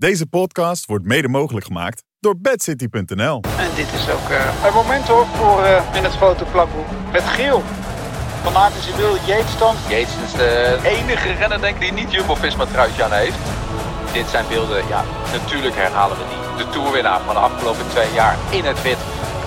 Deze podcast wordt mede mogelijk gemaakt door bedcity.nl. En dit is ook eh, een moment hoor voor eh, in het grote plakboek. Het geel. Van Aert en wil Yates dan. Yates is de enige renner denk ik die niet Jumbo-Visma truitje aan heeft. Dit zijn beelden, ja, natuurlijk herhalen we die. De toerwinnaar van de afgelopen twee jaar in het wit.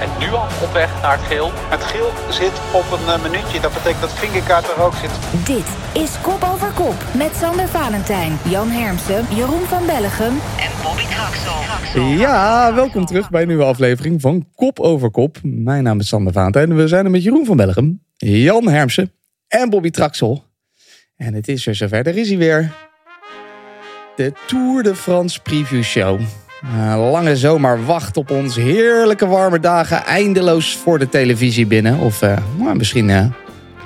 En nu al op weg naar het geel. Het geel zit op een eh, minuutje. Dat betekent dat Vingerkaart er ook zit. Dit is Kop over Kop met Sander Valentijn, Jan Hermsen, Jeroen van Bellegem en Bobby Traxel. Ja, welkom terug bij een nieuwe aflevering van Kop over Kop. Mijn naam is Sander Valentijn en we zijn er met Jeroen van Bellegem, Jan Hermsen en Bobby Traxel. En het is weer zover, daar is hij weer. De Tour de France Preview Show. Uh, lange zomer wacht op ons. Heerlijke warme dagen. Eindeloos voor de televisie binnen. Of uh, misschien uh,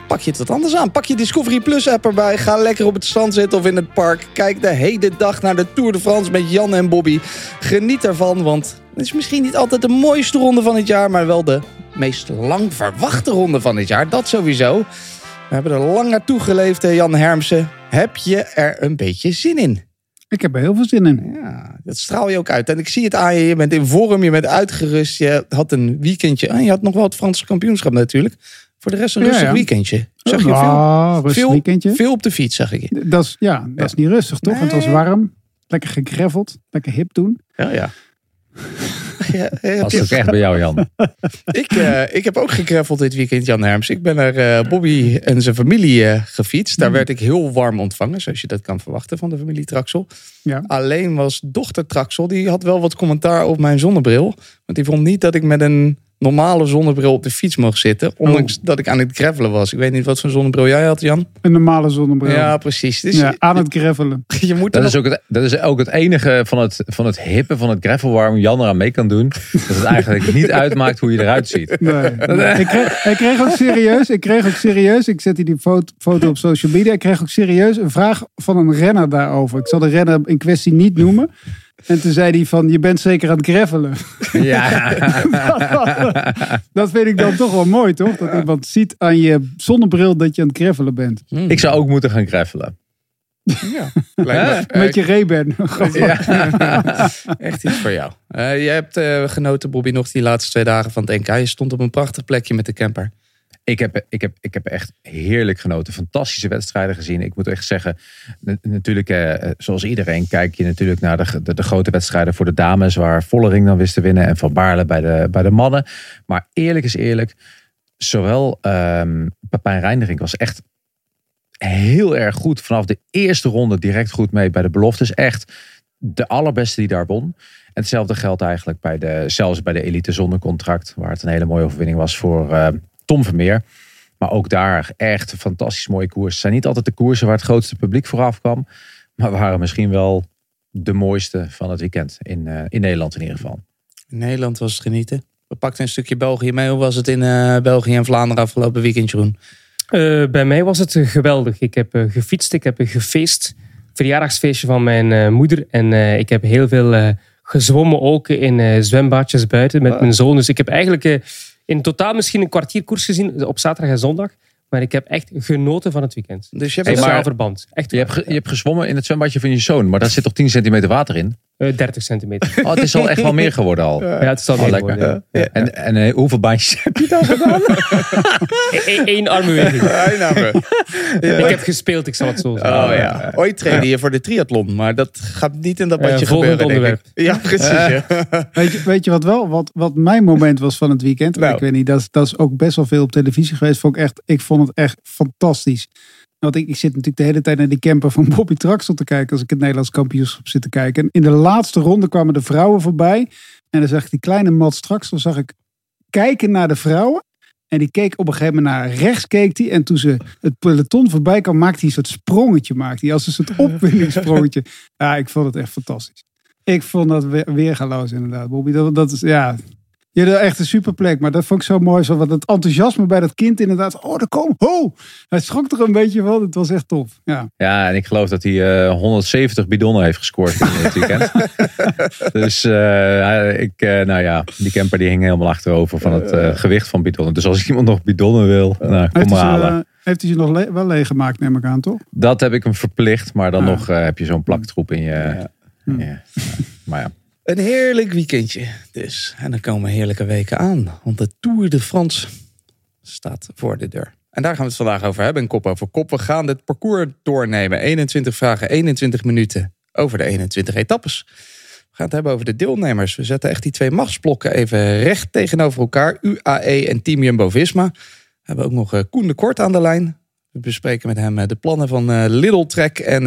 pak je het wat anders aan. Pak je Discovery Plus app erbij. Ga lekker op het strand zitten of in het park. Kijk de hele dag naar de Tour de France met Jan en Bobby. Geniet ervan, want het is misschien niet altijd de mooiste ronde van het jaar... maar wel de meest lang verwachte ronde van het jaar. Dat sowieso. We hebben er lang naartoe geleefd, Jan Hermsen. Heb je er een beetje zin in? Ik heb er heel veel zin in. Ja, dat straal je ook uit. En ik zie het aan je. Je bent in vorm, je bent uitgerust. Je had een weekendje. En je had nog wel het Franse kampioenschap natuurlijk. Voor de rest een rustig ja, ja. weekendje. Zag je oh, veel, veel, weekendje. veel op de fiets, zag ik. Dat is, ja, dat is niet rustig, toch? Nee. Het was warm. Lekker gegreffeld. Lekker hip doen. Ja, ja. Dat is ook echt bij jou, Jan. ik, uh, ik heb ook gegreffeld dit weekend, Jan Herms. Ik ben naar uh, Bobby en zijn familie uh, gefietst. Daar mm. werd ik heel warm ontvangen, zoals je dat kan verwachten van de familie Traxel. Ja. Alleen was dochter Traxel, die had wel wat commentaar op mijn zonnebril. Want die vond niet dat ik met een normale zonnebril op de fiets mocht zitten. Ondanks oh. dat ik aan het gravelen was. Ik weet niet wat voor zonnebril jij had, Jan. Een normale zonnebril. Ja, precies. Dus ja, aan het gravelen. Je moet dat, is ook het, dat is ook het enige van het, van het hippe, van het gravel waar Jan eraan mee kan doen. Dat het eigenlijk niet uitmaakt hoe je eruit ziet. Nee. ik, kreeg, ik kreeg ook serieus, ik kreeg ook serieus, ik zet hier die foto, foto op social media. Ik kreeg ook serieus een vraag van een renner daarover. Ik zal de renner in kwestie niet noemen. En toen zei hij van, je bent zeker aan het gravelen. Ja. dat vind ik dan toch wel mooi, toch? Dat iemand ziet aan je zonnebril dat je aan het gravelen bent. Hmm. Ik zou ook moeten gaan gravelen. Ja, Met je Ray-Ban. Ja. Echt iets voor jou. Uh, je hebt uh, genoten, Bobby, nog die laatste twee dagen van het NK. Je stond op een prachtig plekje met de camper. Ik heb, ik, heb, ik heb echt heerlijk genoten. Fantastische wedstrijden gezien. Ik moet echt zeggen, natuurlijk, eh, zoals iedereen, kijk je natuurlijk naar de, de, de, grote wedstrijden voor de dames, waar Vollering dan wist te winnen en Van Baarle bij de, bij de mannen. Maar eerlijk is eerlijk, zowel um, Pepijn Reindering was echt heel erg goed. Vanaf de eerste ronde direct goed mee bij de beloftes. Echt de allerbeste die daar won. En hetzelfde geldt eigenlijk bij de, zelfs bij de elite zonder contract, waar het een hele mooie overwinning was voor. Uh, Tom Vermeer. Maar ook daar echt een fantastisch mooie koers. Het zijn niet altijd de koersen waar het grootste publiek vooraf kwam. Maar waren misschien wel de mooiste van het weekend. In, uh, in Nederland in ieder geval. In Nederland was het genieten. We pakten een stukje België mee. Hoe was het in uh, België en Vlaanderen afgelopen weekend, Jeroen? Uh, bij mij was het geweldig. Ik heb gefietst, ik heb gefeest. Verjaardagsfeestje van mijn moeder. En ik heb heel veel gezwommen ook in zwembadjes buiten met mijn zoon. Dus ik heb eigenlijk in totaal misschien een kwartier koers gezien op zaterdag en zondag. Maar ik heb echt genoten van het weekend. Dus je hebt hey, maar, verband. Echt je, hebt, je hebt gezwommen in het zwembadje van je zoon. Maar daar zit toch 10 centimeter water in? Uh, 30 centimeter. Oh, het is al echt wel meer geworden al. Ja, het is al oh, meer lekker. geworden. Ja. Ja. En, en uh, hoeveel baantjes heb je daar gedaan? Eén armbeweging. ik heb gespeeld, ik zal het zo zeggen. Oh, ja. Ooit trainde je voor de triathlon, maar dat gaat niet in dat badje uh, gebeuren. onderwerp. Ja, precies. weet, je, weet je wat wel? Wat, wat mijn moment was van het weekend? Nou. Ik weet niet, dat, dat is ook best wel veel op televisie geweest. Vond ik, echt, ik vond het echt fantastisch. Want ik, ik zit natuurlijk de hele tijd naar die camper van Bobby Traxel te kijken. Als ik het Nederlands kampioenschap zit te kijken. En in de laatste ronde kwamen de vrouwen voorbij. En dan zag ik die kleine Mats Traxel zag ik kijken naar de vrouwen. En die keek op een gegeven moment naar rechts keek hij. En toen ze het peloton voorbij kwam, maakte hij een soort sprongetje. Maakte hij als een soort opwindingssprongetje. Ja, ik vond het echt fantastisch. Ik vond dat weer, weergaloos inderdaad, Bobby. Dat, dat is, ja, je had echt een superplek. Maar dat vond ik zo mooi. Zo, wat het enthousiasme bij dat kind inderdaad. Oh, er komen. Oh, hij schrok er een beetje van. Het was echt tof. Ja, ja en ik geloof dat hij uh, 170 bidonnen heeft gescoord in het weekend. dus uh, ik, uh, nou ja, die camper die hing helemaal achterover van het gewicht van bidonnen. Dus als iemand nog bidonnen wil, nou, kom maar halen. Heeft hij ze nog le wel leeggemaakt, neem ik aan, toch? Dat heb ik hem verplicht. Maar dan nog heb je zo'n plaktroep in je... Ja Hm. Ja. Maar ja. Een heerlijk weekendje dus. En dan komen heerlijke weken aan. Want de Tour de France staat voor de deur. En daar gaan we het vandaag over hebben. Een kop over kop. We gaan het parcours doornemen. 21 vragen, 21 minuten over de 21 etappes. We gaan het hebben over de deelnemers. We zetten echt die twee machtsblokken even recht tegenover elkaar. UAE en Team Jumbo-Visma. We hebben ook nog eh, Koen de Kort aan de lijn. We bespreken met hem eh, de plannen van eh, Lidl Trek. En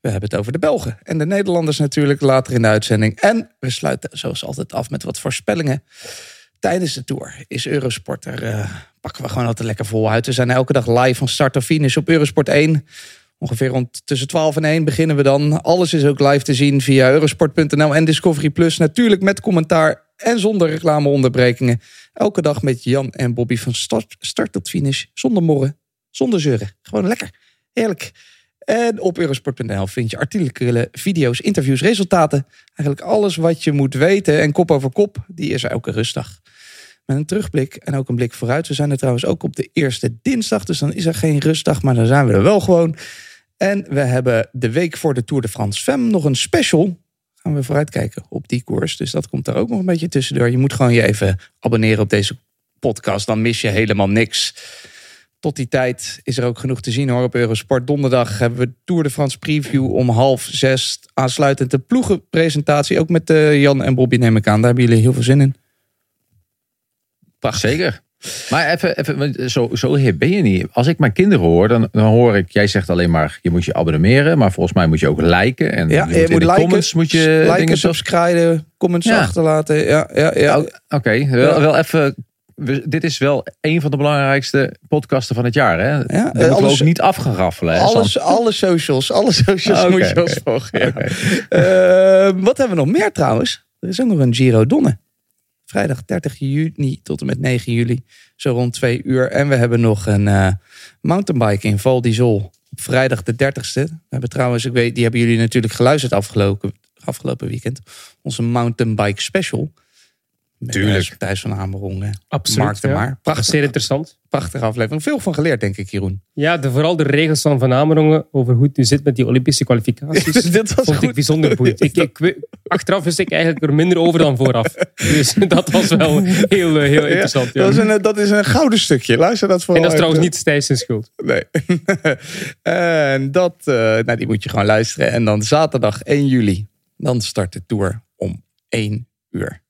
we hebben het over de Belgen en de Nederlanders natuurlijk later in de uitzending. En we sluiten zoals altijd af met wat voorspellingen. Tijdens de tour is Eurosport er. eh, pakken we gewoon altijd lekker vol uit. We zijn elke dag live van start tot finish op Eurosport 1. Ongeveer rond tussen 12 en 1 beginnen we dan. Alles is ook live te zien via eurosport.nl en Discovery Plus. Natuurlijk met commentaar en zonder reclameonderbrekingen. Elke dag met Jan en Bobby van start, start tot finish. Zonder morren, zonder zeuren. Gewoon lekker. Heerlijk. En op eurosport.nl vind je artikelen, video's, interviews, resultaten. Eigenlijk alles wat je moet weten. En kop over kop, die is er elke rustdag. Met een terugblik en ook een blik vooruit. We zijn er trouwens ook op de eerste dinsdag. Dus dan is er geen rustdag, maar dan zijn we er wel gewoon. En we hebben de week voor de Tour de France Femme nog een special. Gaan we vooruitkijken op die koers. Dus dat komt daar ook nog een beetje tussendoor. Je moet gewoon je even abonneren op deze podcast. Dan mis je helemaal niks. Tot die tijd is er ook genoeg te zien hoor op Eurosport. Donderdag hebben we Tour de France preview om half zes. Aansluitend de ploegenpresentatie. Ook met eh, Jan en Bobby neem ik aan. Daar hebben jullie heel veel zin in. Prachtig. Zeker. Maar even, even want zo, zo hip ben je niet. Als ik mijn kinderen hoor, dan, dan hoor ik, jij zegt alleen maar, je moet je abonneren. Maar volgens mij moet je ook liken. En Ja, je je moet moet liken, comments moet je liken, dingen subscriben, comments Ja. achterlaten. Ja, ja, ja. Oké, wel, wel even. We- dit is wel een van de belangrijkste podcasten van het jaar. Hè? Moeten we alles- ook niet af gaan raffelen. Hè, Alles, alle socials, alle socials Ah, oké, moet je ons oké. volgen. Ja. Eh, wat hebben we nog meer trouwens? Er is ook nog een Giro Donne. Vrijdag 30 juni tot en met 9 juli. Zo rond 2 uur. En we hebben nog een eh, mountainbike in Val d'Isol. Op vrijdag de 30ste. We hebben trouwens, ik weet, die hebben jullie natuurlijk geluisterd afgelopen, afgelopen weekend. Onze mountainbike special. Tuurlijk. eh, Thijs van Amerongen. Absoluut. Mark de ja. Maar. Dat Prachtig, zeer interessant. prachtige aflevering. Veel van geleerd, denk ik, Jeroen. Ja, de, vooral de regels van Van Amerongen over hoe het nu zit met die Olympische kwalificaties. Dit was vond ik goed. bijzonder boeiend. Ik, ik, achteraf wist ik eigenlijk er minder over dan vooraf. Dus dat was wel heel, eh, heel interessant. Ja. Dat, is een, dat is een gouden stukje. Luister dat En vooral dat is trouwens niet Thijs zijn schuld. Nee. en dat, eh, nou, die moet je gewoon luisteren. En dan zaterdag 1 juli, dan start de tour om 1 uur.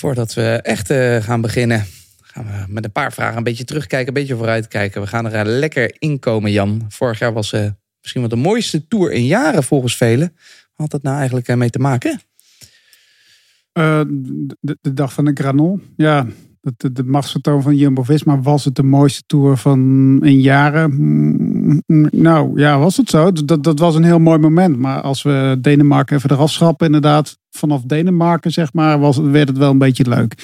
Voordat we echt eh, gaan beginnen, gaan we met een paar vragen een beetje terugkijken, een beetje vooruitkijken. We gaan er eh, lekker inkomen, Jan. Vorig jaar was eh, misschien wel de mooiste tour in jaren volgens velen. Wat had dat nou eigenlijk mee te maken? De, de dag van de Granon. Ja, de, de, de machtsvertoon van Jumbo-Visma. Was het de mooiste tour van in jaren? Nou, ja, was het zo. Dat, dat was een heel mooi moment. Maar als we Denemarken even eraf schrappen, inderdaad. Vanaf Denemarken, zeg maar, was, werd het wel een beetje leuk.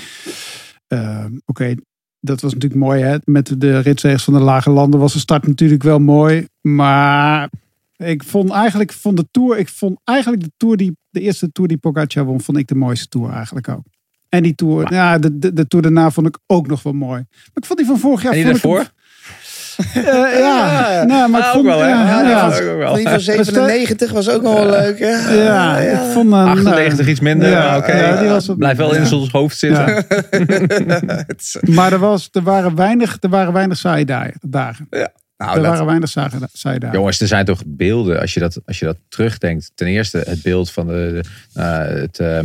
Eh, Oké, dat was natuurlijk mooi. Hè? Met de ritzegers van de lage landen was de start natuurlijk wel mooi. Maar ik vond eigenlijk van de tour, ik vond eigenlijk de tour die de eerste tour die Pogacar won, vond ik de mooiste tour eigenlijk ook. En die tour, ja, de, de, de tour daarna vond ik ook nog wel mooi. Maar ik vond die van vorig jaar. En die ik daarvoor? Ja, nou, maar ik Ah, vond, ook wel, hè? ja, Ja, ja, dat was ook wel. Die van 97 was ook nog wel leuk. Hè? ja, ik vond hem, 98 iets minder, Ja, maar oké. ja, die was wat Blijf wel in ons hoofd zitten. Ja. Maar er, was, er waren weinig, er waren weinig saaie dagen. dagen. nou, er dat- waren weinig saaie dagen. Jongens, er zijn toch beelden, als je dat, als je dat terugdenkt. Ten eerste het beeld van de, de, eh, het eh, eh,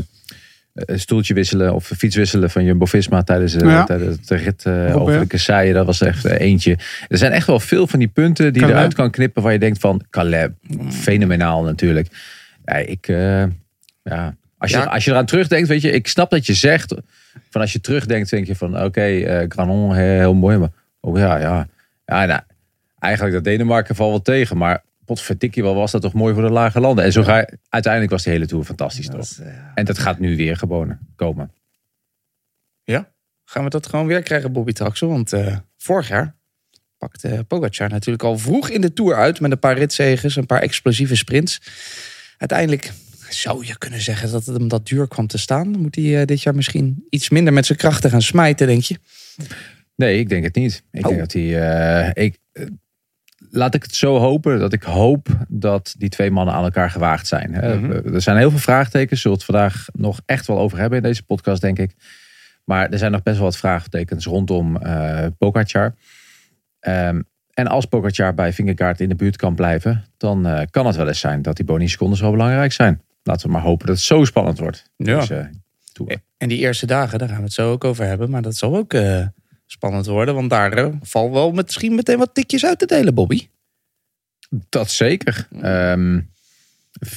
stoeltje wisselen of fiets wisselen van Jumbo-Visma tijdens, eh, Ja. tijdens de rit eh, Robert. over de kasseien. Dat was echt eh, eentje. Er zijn echt wel veel van die punten die je eruit kan knippen waar je denkt van, Calais, fenomenaal natuurlijk. Ja, ik, eh, ja, als, je, Ja. als je eraan terugdenkt, weet je, ik snap dat je zegt, van als je terugdenkt, denk je van, oké, eh, Granon, heel, heel mooi, maar, oh ja, ja. Ja, nou, eigenlijk dat Denemarken valt wel tegen, maar potverdikkie wel was dat toch mooi voor de lage landen. En zo ga je, uiteindelijk was de hele Tour fantastisch dat toch? is, eh, En dat gaat nu weer gewoon komen. gaan we dat gewoon weer krijgen, Bobby Traxel? Want eh, vorig jaar pakte Pogacar natuurlijk al vroeg in de Tour uit... met een paar ritzeges, een paar explosieve sprints. Uiteindelijk zou je kunnen zeggen dat het hem dat duur kwam te staan. Moet hij eh, dit jaar misschien iets minder met zijn krachten gaan smijten, denk je? Nee, ik denk het niet. Ik Oh. denk dat hij. ik, laat ik het zo hopen dat ik hoop dat die twee mannen aan elkaar gewaagd zijn. Mhm. Er zijn heel veel vraagtekens. Zullen we het vandaag nog echt wel over hebben in deze podcast, denk ik. Maar er zijn nog best wel wat vraagtekens rondom eh Pogacar. Ehm, en als Pogacar bij Vingegaard in de buurt kan blijven, dan eh, kan het wel eens zijn dat die bonussecondes wel belangrijk zijn. Laten we maar hopen dat het zo spannend wordt. Ja. Deze Tour. En die eerste dagen, daar gaan we het zo ook over hebben. Maar dat zal ook eh, spannend worden. Want daar eh, valt wel misschien meteen wat tikjes uit te delen, Bobby. Dat zeker. Ehm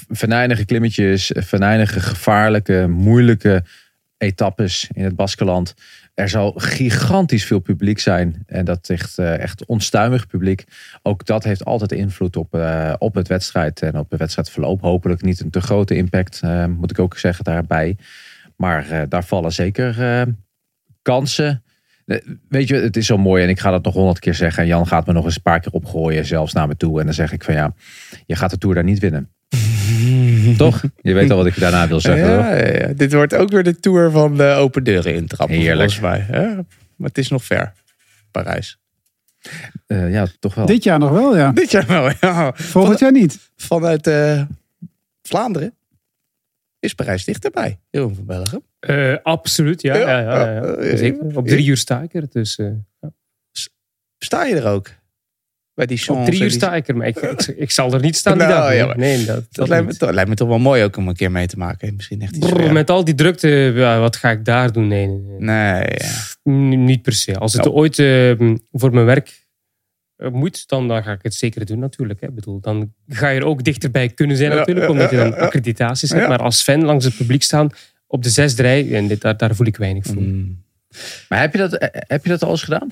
venijnige klimmetjes, venijnige, gevaarlijke, moeilijke etappes in het Baskeland. Er zal gigantisch veel publiek zijn. En dat echt, eh, echt onstuimig publiek. Ook dat heeft altijd invloed op, eh, op het wedstrijd en op het wedstrijdverloop. Hopelijk niet een te grote impact, moet ik ook zeggen daarbij. Maar daar vallen zeker kansen. Eh, Weet je, het is zo mooi en ik ga dat nog honderd keer zeggen. En Jan gaat me nog eens een paar keer opgooien, zelfs naar me toe. En dan zeg ik van ja, je gaat de Tour daar niet winnen. Toch? Je weet al wat ik daarna wil zeggen. hoor. Ja, ja, ja. Dit wordt ook weer de tour van de open deuren intrappen. Heerlijk. Volgens mij. hè? Maar het is nog ver. Parijs. Eh, ja, toch wel. Dit jaar nog wel, ja. Dit jaar wel, ja. Volgend jaar niet. Vanuit eh, Vlaanderen is Parijs dichterbij. Jeroen van Belgium. Eh, absoluut, ja. ja, ja, ja, ja. eh, Zeker. Op drie uur sta ik er. Dus, eh, Sta je er ook? Bij die op drie uur sta ik er, maar ik, ik, ik zal er niet staan die Nou, dag. nee. ja, dat, Dat, dat lijkt, me, toch- lijkt me toch wel mooi ook om een keer mee te maken. Misschien echt iets met al die drukte, ja, wat ga ik daar doen? Nee, nee, nee. Ja. Niet per se. Als het Nou. ooit eh, voor mijn werk moet, dan, dan ga ik het zeker doen natuurlijk. Hè. Ik Bedoel, dan ga je er ook dichterbij kunnen zijn Ja, natuurlijk, ja, omdat je ja, dan ja. accreditaties hebt. Ja. Maar als fan langs het publiek staan, op de zesde rij, en dit, daar, daar voel ik weinig voor. Mm. Maar heb je, dat, eh, heb je dat al eens gedaan?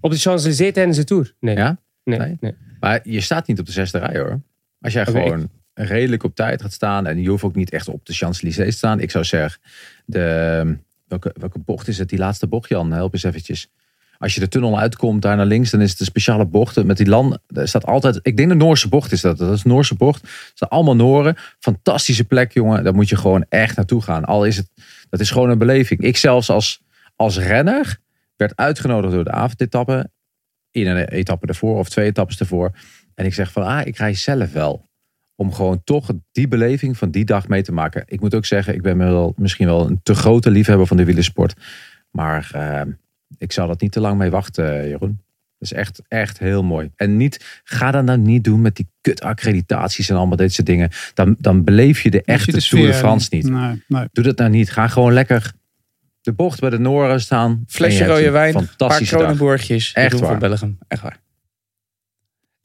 Op de Champs-Élysées tijdens de Tour? Nee. Ja? Nee, Nee? nee. Maar je staat niet op de zesde rij hoor. Als jij gewoon redelijk op tijd gaat staan. En je hoeft ook niet echt op de Champs-Élysées te staan. Ik zou zeggen, de, welke, welke bocht is het? Die laatste bocht Jan, help eens eventjes. Als je de tunnel uitkomt, daar naar links, dan is het een speciale bocht. Met die land, er staat altijd, ik denk de Noorse bocht is dat. Dat is Noorse bocht. Het zijn allemaal Noren. Fantastische plek, jongen. Daar moet je gewoon echt naartoe gaan. Al is het, dat is gewoon een beleving. Ik zelfs als, als renner werd uitgenodigd door de avondetappe. In een etappe ervoor of twee etappes ervoor. En ik zeg van, ah, ik rij zelf wel. Om gewoon toch die beleving van die dag mee te maken. Ik moet ook zeggen, ik ben wel, misschien wel een te grote liefhebber van de wielersport. Maar eh, ik zal dat niet te lang mee wachten, Jeroen. Dat is echt, echt heel mooi. En niet, ga dat nou niet doen met die kut accreditaties en allemaal dit soort dingen. Dan, dan beleef je de Als je echte de Tour de France niet. Nee, nee. Doe dat nou niet. Ga gewoon lekker de bocht bij de Noren staan. Flesje rode wijn, een paar. Kronenborgjes. Echt waar. Belgium. Echt waar.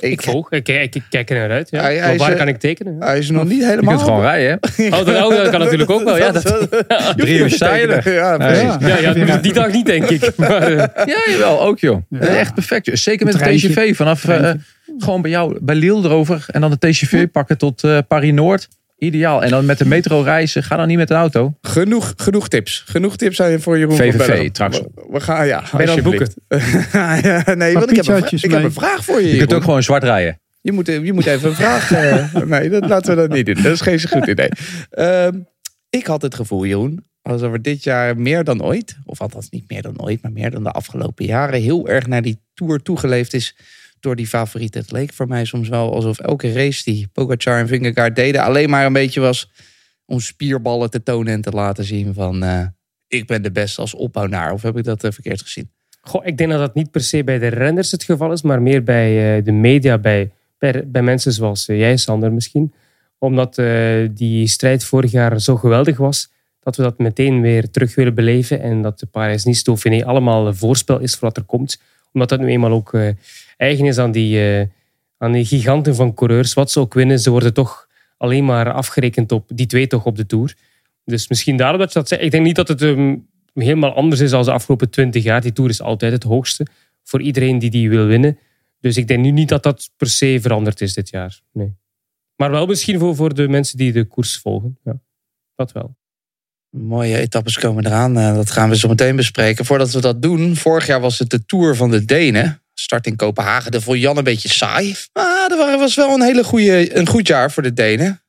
Ik volg, ik, ik, ik kijk er naar uit. Ja. Hij- hij Maar is, waar kan ik tekenen? Hij is nog niet Je helemaal... kunt gewoon rijden, hè? Oh, dat, oh, dat kan natuurlijk ook wel. Ja, dat, Drie uur sta je er. Ja, die- dag niet, denk ik. Maar, eh, Ja, jawel, ook joh. Echt perfect. joh. Zeker met de. TGV. Vanaf eh, gewoon bij jou, bij Lille erover. En dan de TGV pakken tot eh, Paris-Noord. Ideaal. En dan met de metro reizen. Ga dan niet met een auto. Genoeg, genoeg tips. Genoeg tips zijn voor Jeroen VVV. Traxel. We, we gaan, ja, Ben je aan het alsjeblieft. ja, nee, want ik heb, een, ik heb een vraag voor je, Je Jeroen. kunt ook gewoon zwart rijden. Je moet, je moet even een vraag... eh, nee, dat, laten we dat niet doen. Dat is geen zo goed idee. Ehm, ik had het gevoel, Jeroen, alsof er dit jaar meer dan ooit... of althans niet meer dan ooit, maar meer dan de afgelopen jaren... heel erg naar die Tour toegeleefd is door die favorieten. Het leek voor mij soms wel alsof elke race die Pogacar en Vingegaard deden... alleen maar een beetje was om spierballen te tonen en te laten zien van... eh, ik ben de beste als opbouwnaar. Of heb ik dat eh, verkeerd gezien? Goh, ik denk dat dat niet per se bij de renners het geval is, maar meer bij eh, de media, bij, bij, bij mensen zoals jij, Sander, misschien. Omdat die strijd vorig jaar zo geweldig was, dat we dat meteen weer terug willen beleven. En dat de Paris-Nice Dauphiné allemaal voorspel is voor wat er komt. Omdat dat nu eenmaal ook eigen is aan die, eh, aan die giganten van coureurs. Wat ze ook winnen, ze worden toch alleen maar afgerekend op die twee toch op de Tour. Dus misschien daarom dat je dat zegt. Ik denk niet dat het ehm, helemaal anders is dan de afgelopen twintig jaar. Die Tour is altijd het hoogste voor iedereen die die wil winnen. Dus ik denk nu niet dat dat per se veranderd is dit jaar. Nee. Maar wel misschien voor, voor de mensen die de koers volgen. Ja, dat wel. Mooie etappes komen eraan. Eh, dat gaan we zo meteen bespreken. Voordat we dat doen, vorig jaar was het de Tour van de Denen. Start in Kopenhagen. Dat vond Jan een beetje saai. Maar dat was wel een hele goede, een goed jaar voor de Denen.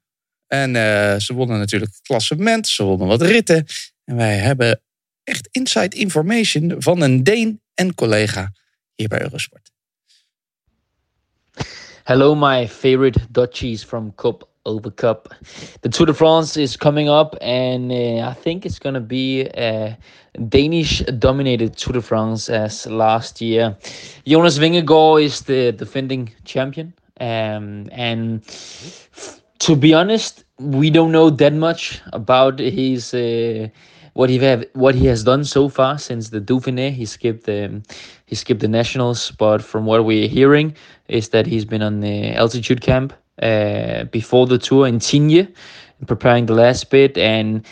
En eh, ze wonnen natuurlijk het klassement. Ze wonnen wat ritten. En wij hebben echt inside information van een Deen en collega hier bij Eurosport. Hello, my favorite Dutchies from Cup over Cup. The Tour de France is coming up, and uh, I think it's going to be a Danish dominated Tour de France as last year. Jonas Vingegaard is the defending champion, um, and to be honest, we don't know that much about his. Uh, what he have what he has done so far since the Dauphiné. He skipped um, he skipped the nationals, but from what we're hearing is that he's been on the altitude camp uh, before the tour in Tignes, preparing the last bit, and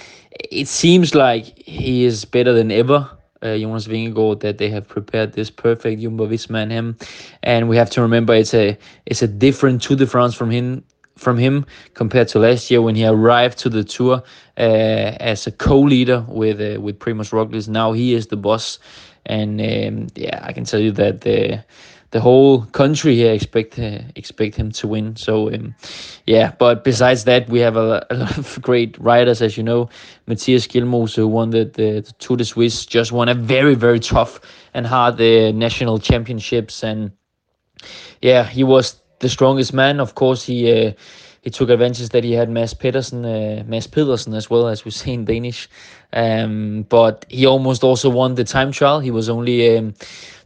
it seems like he is better than ever. Uh, Jonas Vingegaard that they have prepared this perfect Jumbo Visma and him, and we have to remember it's a it's a different Tour de France from him from him compared to last year when he arrived to the tour uh, as a co-leader with uh, with Primoz Roglic. Now he is the boss, and um, yeah, I can tell you that the the whole country here expect uh, expect him to win. So um, yeah, but besides that, we have a, a lot of great riders, as you know. Matthias Gilmos, who won the, the, the Tour de Suisse, just won a very very tough and hard uh, national championships and yeah, he was the strongest man. Of course, he uh, he took advantage that he had Mads Pedersen, uh, Mads Pedersen as well as we say in Danish. Um, but he almost also won the time trial. He was only um,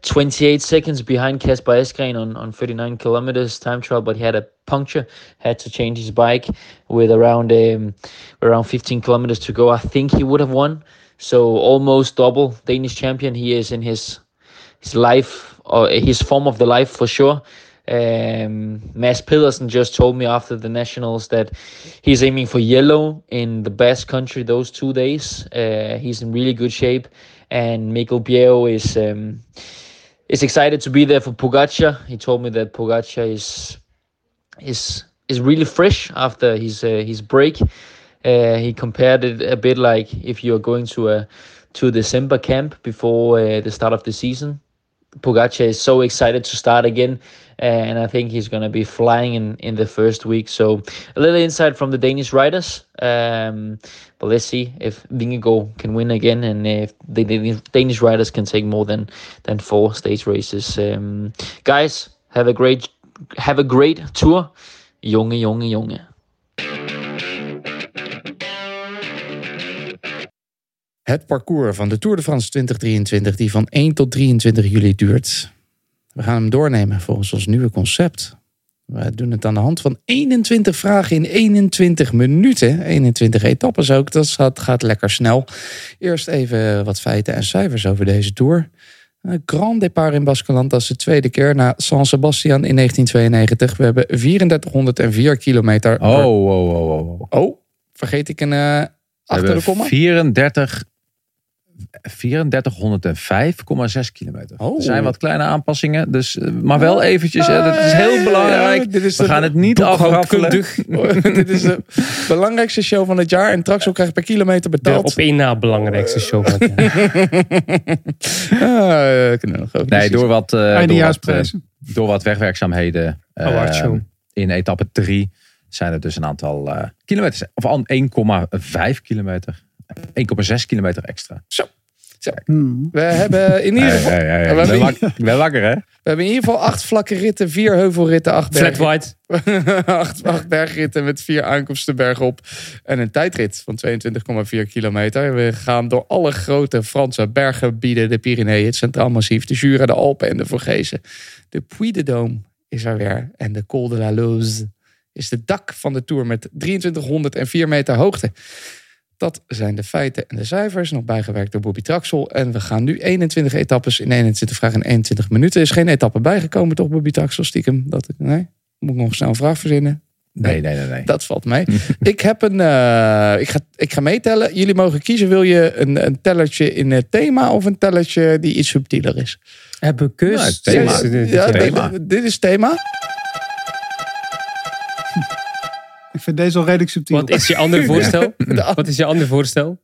28 seconds behind Kasper Eskren on, on 39 kilometers time trial, but he had a puncture, had to change his bike with around um, around 15 kilometers to go. I think he would have won. So almost double Danish champion. He is in his his life or his form of the life for sure. Um, Mads Pedersen just told me after the nationals that he's aiming for yellow in the best country those two days. Uh, he's in really good shape, and Mikkel Bjerg is um, is excited to be there for Pogacar. He told me that Pogacar is is is really fresh after his uh, his break. Uh, he compared it a bit like if you're going to a to December camp before uh, the start of the season. Pogacar is so excited to start again, and I think he's going to be flying in, in the first week. So a little insight from the Danish riders. Um, but let's see if Vingegaard can win again, and if the, the Danish riders can take more than than four stage races. Um, guys, have a great have a great tour. Junge, junge, junge. Het parcours van de Tour de France 2023, die van 1 tot 23 juli duurt. We gaan hem doornemen volgens ons nieuwe concept. We doen het aan de hand van 21 vragen in 21 minuten. 21 etappes ook, dat gaat, gaat lekker snel. Eerst even wat feiten en cijfers over deze Tour. Een Grand départ in Baskeland, dat is de tweede keer na San Sebastian in 1992. We hebben 3404 kilometer. Oh, oh, oh, oh. oh. Oh, vergeet ik een uh, We achter de komma? 34, 3405,6 kilometer. Oh. Er zijn wat kleine aanpassingen, dus, eh, maar wel eventjes. hè, dat is heel belangrijk. Ja, dit is We de gaan het niet afraffelen. dit is de belangrijkste show van het jaar. En Traxel krijgt per kilometer De betaald. op één na belangrijkste show van het jaar. Ah, eh, kunnen we nog over Nee, precies. door wat, eh, door, wat, eh, Eindejaarsprijzen. door wat wegwerkzaamheden eh, in etappe 3 zijn er dus een aantal eh, kilometers, of al 1,5 kilometer, 1,6 kilometer extra. Hmm. We hebben in ieder geval, we, ben in- wak- ik ben wakker, hè? we hebben in ieder geval acht vlakke ritten, vier heuvelritten, acht, Flat berg, white. acht, acht bergritten met vier aankomsten bergop. En een tijdrit van 22,4 kilometer. We gaan door alle grote Franse berggebieden. De Pyreneeën, het Centraal Massief, de Jura, de Alpen en de Vorgezen. De Puy de Dôme is er weer. En de Col de la Loze is de dak van de Tour met 2304 meter hoogte. Dat zijn de feiten en de cijfers, nog bijgewerkt door Bobby Traxel. En we gaan nu 21 etappes in 21 vragen in 21 minuten. Er is geen etappe bijgekomen, toch, Bobby Traxel? Stiekem. Dat, nee? Moet ik nog snel een vraag verzinnen? Nee, nee, nee. nee. Dat valt mee. ik, heb een, eh, ik, ga, ik ga meetellen. Jullie mogen kiezen. Wil je een, een tellertje in het thema of een tellertje die iets subtieler is? Hebben we keus. Nou, het thema. Dit is de- Ja, thema. dit- Dit is thema. Ik vind deze al redelijk subtiel. Wat is je andere voorstel? Wat is je andere voorstel?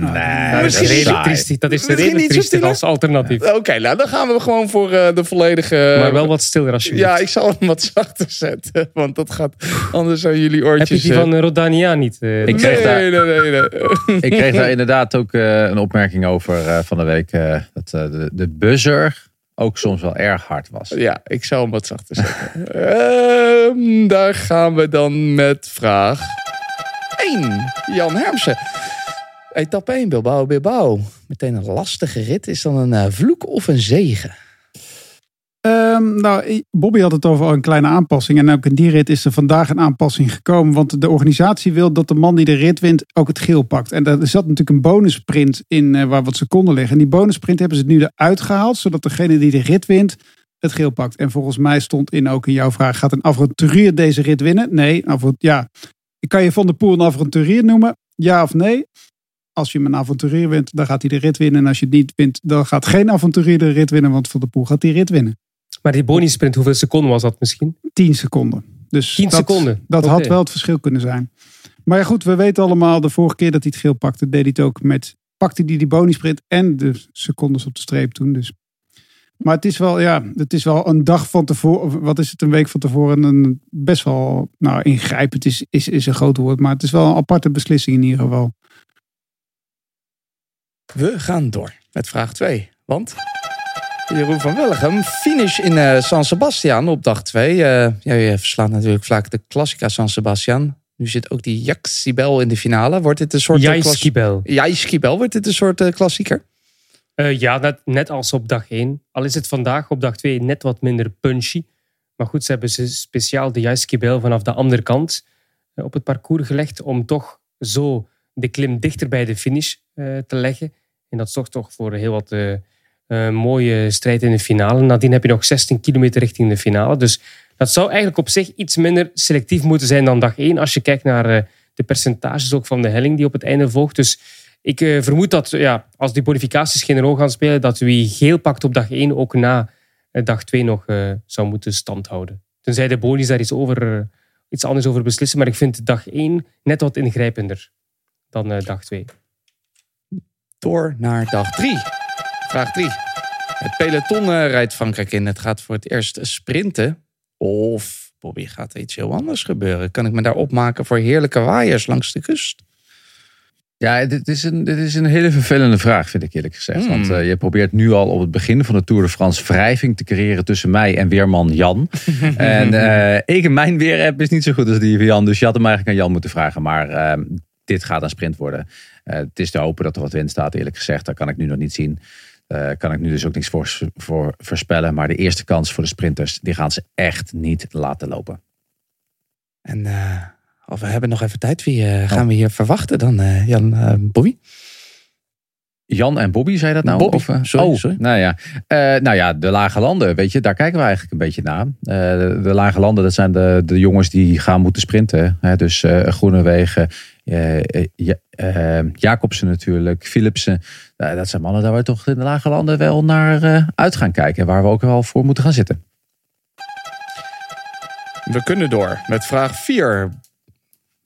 Nee, Dat dat is is redelijk saai. triestig. Dat is redelijk als alternatief. Oké, nou dan gaan we gewoon voor eh, de volledige... Maar wel wat stiller alsjeblieft. Ja, ik zal hem wat zachter zetten. Want dat gaat anders aan jullie Heb je oortjes... die eh, van Rodania niet? eh, Ik nee, kreeg daar- nee, nee, nee. Ik kreeg daar inderdaad ook eh, een opmerking over eh, van de week. eh, dat eh, de, de buzzer ook soms wel erg hard was. Ja, ik zou hem wat zachter zetten. Ehm, daar gaan we dan met vraag 1. Jan Hermsen. Etappe 1, Bilbao, Bilbao. Meteen een lastige rit. Is dan een eh, vloek of een zegen? Ehm, nou, Bobby had het over een kleine aanpassing. En ook in die rit is er vandaag een aanpassing gekomen. Want de organisatie wil dat de man die de rit wint ook het geel pakt. En er zat natuurlijk een bonusprint in uh, waar wat seconden liggen. En die bonusprint hebben ze nu eruit gehaald. Zodat degene die de rit wint het geel pakt. En volgens mij stond in ook in jouw vraag: gaat een avonturier deze rit winnen? Nee, ja. Ik kan je Van de Poel een avonturier noemen? Ja of nee? Als je hem een avonturier wint, dan gaat hij de rit winnen. En als je het niet wint, dan gaat geen avonturier de rit winnen. Want Van de Poel gaat die rit winnen. Maar die bonusprint, hoeveel seconden was dat misschien? 10 seconden. Dus 10 dat, seconden? Dat had wel het verschil kunnen zijn. Maar ja, goed, we weten allemaal, de vorige keer dat hij het geel pakte, deed hij het ook met, pakte hij die bonusprint en de secondes op de streep toen. Dus. Maar het is wel, ja, het is wel een dag van tevoren, wat is het, een week van tevoren, een best wel, nou ingrijpend is, is, is een groot woord, maar het is wel een aparte beslissing in ieder geval. We gaan door met vraag 2, want... Jeroen van Willigem. Finish in uh, San Sebastian op dag 2. Uh, eh, ja, je verslaat natuurlijk vaak de Classica San Sebastian. Nu zit ook die Jaxibel in de finale. Wordt dit een soort... Jaiskibel. Jaiskibel. Wordt dit een soort uh, klassieker? ja, net, net als op dag 1. Al is het vandaag op dag 2 net wat minder punchy. Maar goed, ze hebben ze speciaal de Jaiskibel vanaf de andere kant op het parcours gelegd. Om toch zo de klim dichter bij de finish te leggen. En dat zorgt toch voor heel wat uh, mooie strijd in de finale. Nadien heb je nog 16 kilometer richting de finale. Dus dat zou eigenlijk op zich iets minder selectief moeten zijn dan dag 1. Als je kijkt naar uh, de percentages ook van de helling die op het einde volgt. Dus ik uh, vermoed dat ja, als die bonificaties geen rol gaan spelen, dat wie geel pakt op dag 1 ook na dag 2 nog zou moeten standhouden. Tenzij de bonies daar iets, over, iets anders over beslissen. Maar ik vind dag 1 net wat ingrijpender dan dag 2. Door naar dag 3. Vraag 3. Het peloton uh, rijdt Frankrijk in. Het gaat voor het eerst sprinten. Of, Bobby, gaat er iets heel anders gebeuren? Kan ik me daar opmaken voor heerlijke waaiers langs de kust? Ja, dit is, een, dit is een hele vervelende vraag, vind ik eerlijk gezegd. Want uh, je probeert nu al op het begin van de Tour de France wrijving te creëren tussen mij en weerman Jan. en uh, ik en mijn weerapp is niet zo goed als die van Jan. Dus je had hem eigenlijk aan Jan moeten vragen. Maar uh, dit gaat een sprint worden. het is te hopen dat er wat wind staat, eerlijk gezegd. Dat kan ik nu nog niet zien. Uh, kan ik nu dus ook niks voor, voor voorspellen. Maar de eerste kans voor de sprinters, die gaan ze echt niet laten lopen. En uh, of we hebben nog even tijd. Wie uh, gaan we hier verwachten dan, Jan Bobby? Jan en Bobby, zei dat nou? Bobby, of, sorry, oh, sorry. Nou ja. nou ja, de lage landen, weet je, daar kijken we eigenlijk een beetje naar. De, de, lage landen, dat zijn de, de jongens die gaan moeten sprinten. Hè? Dus Groenewegen, Jacobsen natuurlijk, Philipsen dat zijn mannen daar we toch in de lage landen wel naar uh, uit gaan kijken. Waar we ook wel voor moeten gaan zitten. We kunnen door met vraag 4.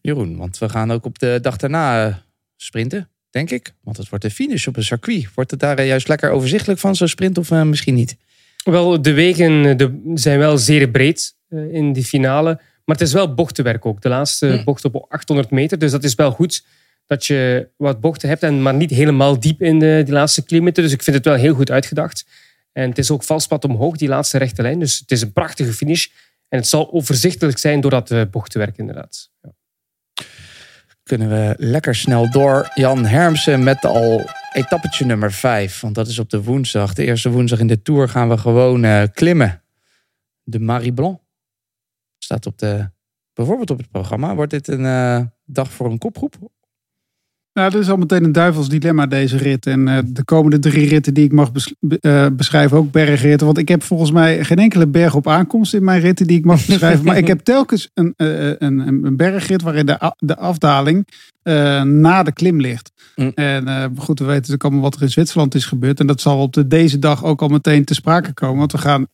Jeroen, want we gaan ook op de dag daarna eh, sprinten, denk ik. Want het wordt de finish op een circuit. Wordt het daar eh, juist lekker overzichtelijk van, zo'n sprint, of uh, misschien niet? Wel, de wegen de, zijn wel zeer breed uh, in die finale. Maar het is wel bochtenwerk ook. De laatste hm. bocht op 800 meter. Dus dat is wel goed dat je wat bochten hebt, en maar niet helemaal diep in de, die laatste kilometer. Dus ik vind het wel heel goed uitgedacht. En het is ook valspad omhoog, die laatste rechte lijn. Dus het is een prachtige finish. En het zal overzichtelijk zijn door dat bochtenwerk inderdaad. Ja. Kunnen we lekker snel door. Jan Hermsen met al etappetje nummer 5. Want dat is op de woensdag. De eerste woensdag in de Tour gaan we gewoon uh, klimmen. De Marie Blanc. Staat op de, bijvoorbeeld op het programma. Wordt dit een uh, dag voor een kopgroep? Nou, dat is al meteen een duivels dilemma deze rit. En uh, de komende drie ritten die ik mag bes uh, beschrijven, ook bergritten. Want ik heb volgens mij geen enkele berg op aankomst in mijn ritten die ik mag beschrijven. maar ik heb telkens een, uh, een, een bergrit waarin de, de afdaling na de klim ligt. Mm. En goed, we weten ook allemaal wat er in Zwitserland is gebeurd. En dat zal op de, deze dag ook al meteen te sprake komen. Want we gaan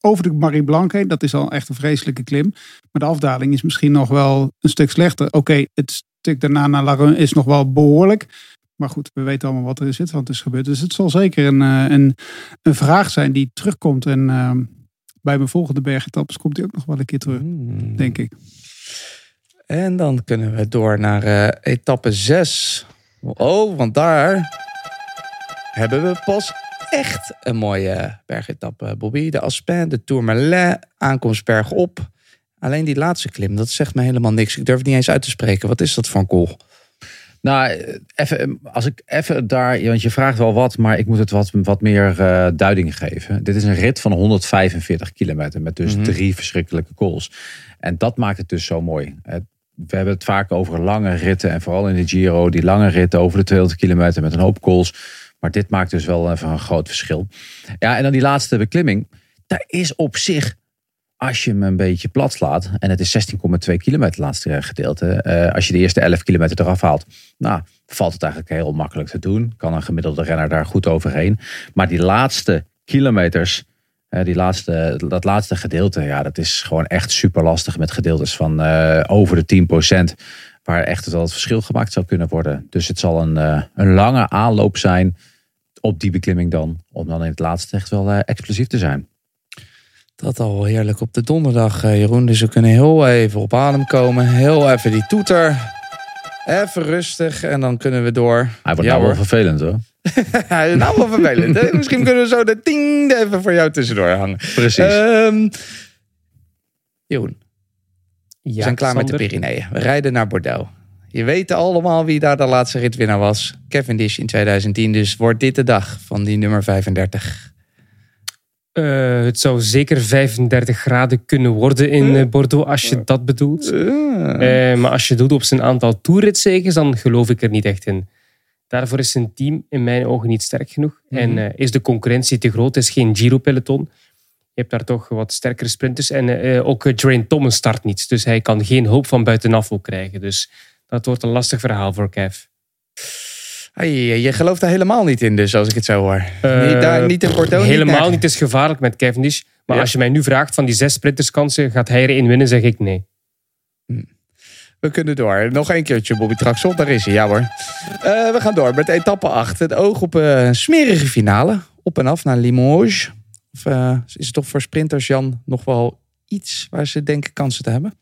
over de Marie Blanc heen. Dat is al echt een vreselijke klim. Maar de afdaling is misschien nog wel een stuk slechter. Oké, het stuk daarna naar Larun is nog wel behoorlijk. Maar goed, we weten allemaal wat er in Zwitserland is gebeurd. Dus het zal zeker een, eh, een, een vraag zijn die terugkomt. En uh, bij mijn volgende bergetappes komt die ook nog wel een keer terug, mm. denk ik. En dan kunnen we door naar uh, etappe 6. Oh, want daar hebben we pas echt een mooie bergetappe, Bobby. De Aspen, de Tourmalet, aankomst bergop. Alleen die laatste klim, dat zegt me helemaal niks. Ik durf het niet eens uit te spreken. Wat is dat voor een kool? Nou, even, als ik even daar, want je vraagt wel wat, maar ik moet het wat, wat meer uh, duiding geven. Dit is een rit van 145 kilometer met dus Mhm. drie verschrikkelijke calls. En dat maakt het dus zo mooi. We hebben het vaak over lange ritten en vooral in de Giro, die lange ritten over de 200 kilometer met een hoop calls. Maar dit maakt dus wel even een groot verschil. Ja, en dan die laatste beklimming. Daar is op zich als je hem een beetje plat slaat, en het is 16,2 kilometer het laatste gedeelte, eh, als je de eerste 11 kilometer eraf haalt, nou, valt het eigenlijk heel makkelijk te doen. Kan een gemiddelde renner daar goed overheen. Maar die laatste kilometers, eh, die laatste, dat laatste gedeelte, ja, dat is gewoon echt super lastig met gedeeltes van eh, over de 10%, waar echt wel het verschil gemaakt zou kunnen worden. Dus het zal een, een lange aanloop zijn op die beklimming dan, om dan in het laatste echt wel explosief te zijn. Dat al heerlijk op de donderdag, eh, Jeroen. Dus we kunnen heel even op adem komen. Heel even die toeter. Even rustig en dan kunnen we door. Hij wordt Ja, nou wel hoor. vervelend hoor. Hij is nou wel vervelend. hè? Misschien kunnen we zo de ting even voor jou tussendoor hangen. Precies. Ehm Jeroen, we Ja, zijn klaar met de. Pyreneeën. We rijden naar Bordeaux. Je weet allemaal wie daar de laatste ritwinnaar was. Cavendish in 2010. Dus wordt dit de dag van die nummer 35. Eh, het zou zeker 35 graden kunnen worden in eh, Bordeaux, als je dat bedoelt. Eh, maar als je doet op zijn aantal toeritzegens, dan geloof ik er niet echt in. Daarvoor is zijn team in mijn ogen niet sterk genoeg. En eh, is de concurrentie te groot, is geen Giro-peloton. Je hebt daar toch wat sterkere sprinters. En ook Drain Thomas start niet. Dus hij kan geen hulp van buitenaf ook krijgen. Dus dat wordt een lastig verhaal voor Kev. Hey, je gelooft daar helemaal niet in, dus als ik het zo hoor. Eh, niet, daar, niet in Bordeaux. Helemaal niet. Is gevaarlijk met Cavendish. Maar Ja. als je mij nu vraagt van die zes sprinterskansen, gaat hij er één winnen, zeg ik nee. We kunnen door. Nog één keertje, Bobby Traxel. Daar is hij, ja hoor. Eh, we gaan door met etappe 8. Het oog op eh, een smerige finale. Op en af naar Limoges. Of eh, is het toch voor sprinters, Jan, nog wel iets waar ze denken kansen te hebben?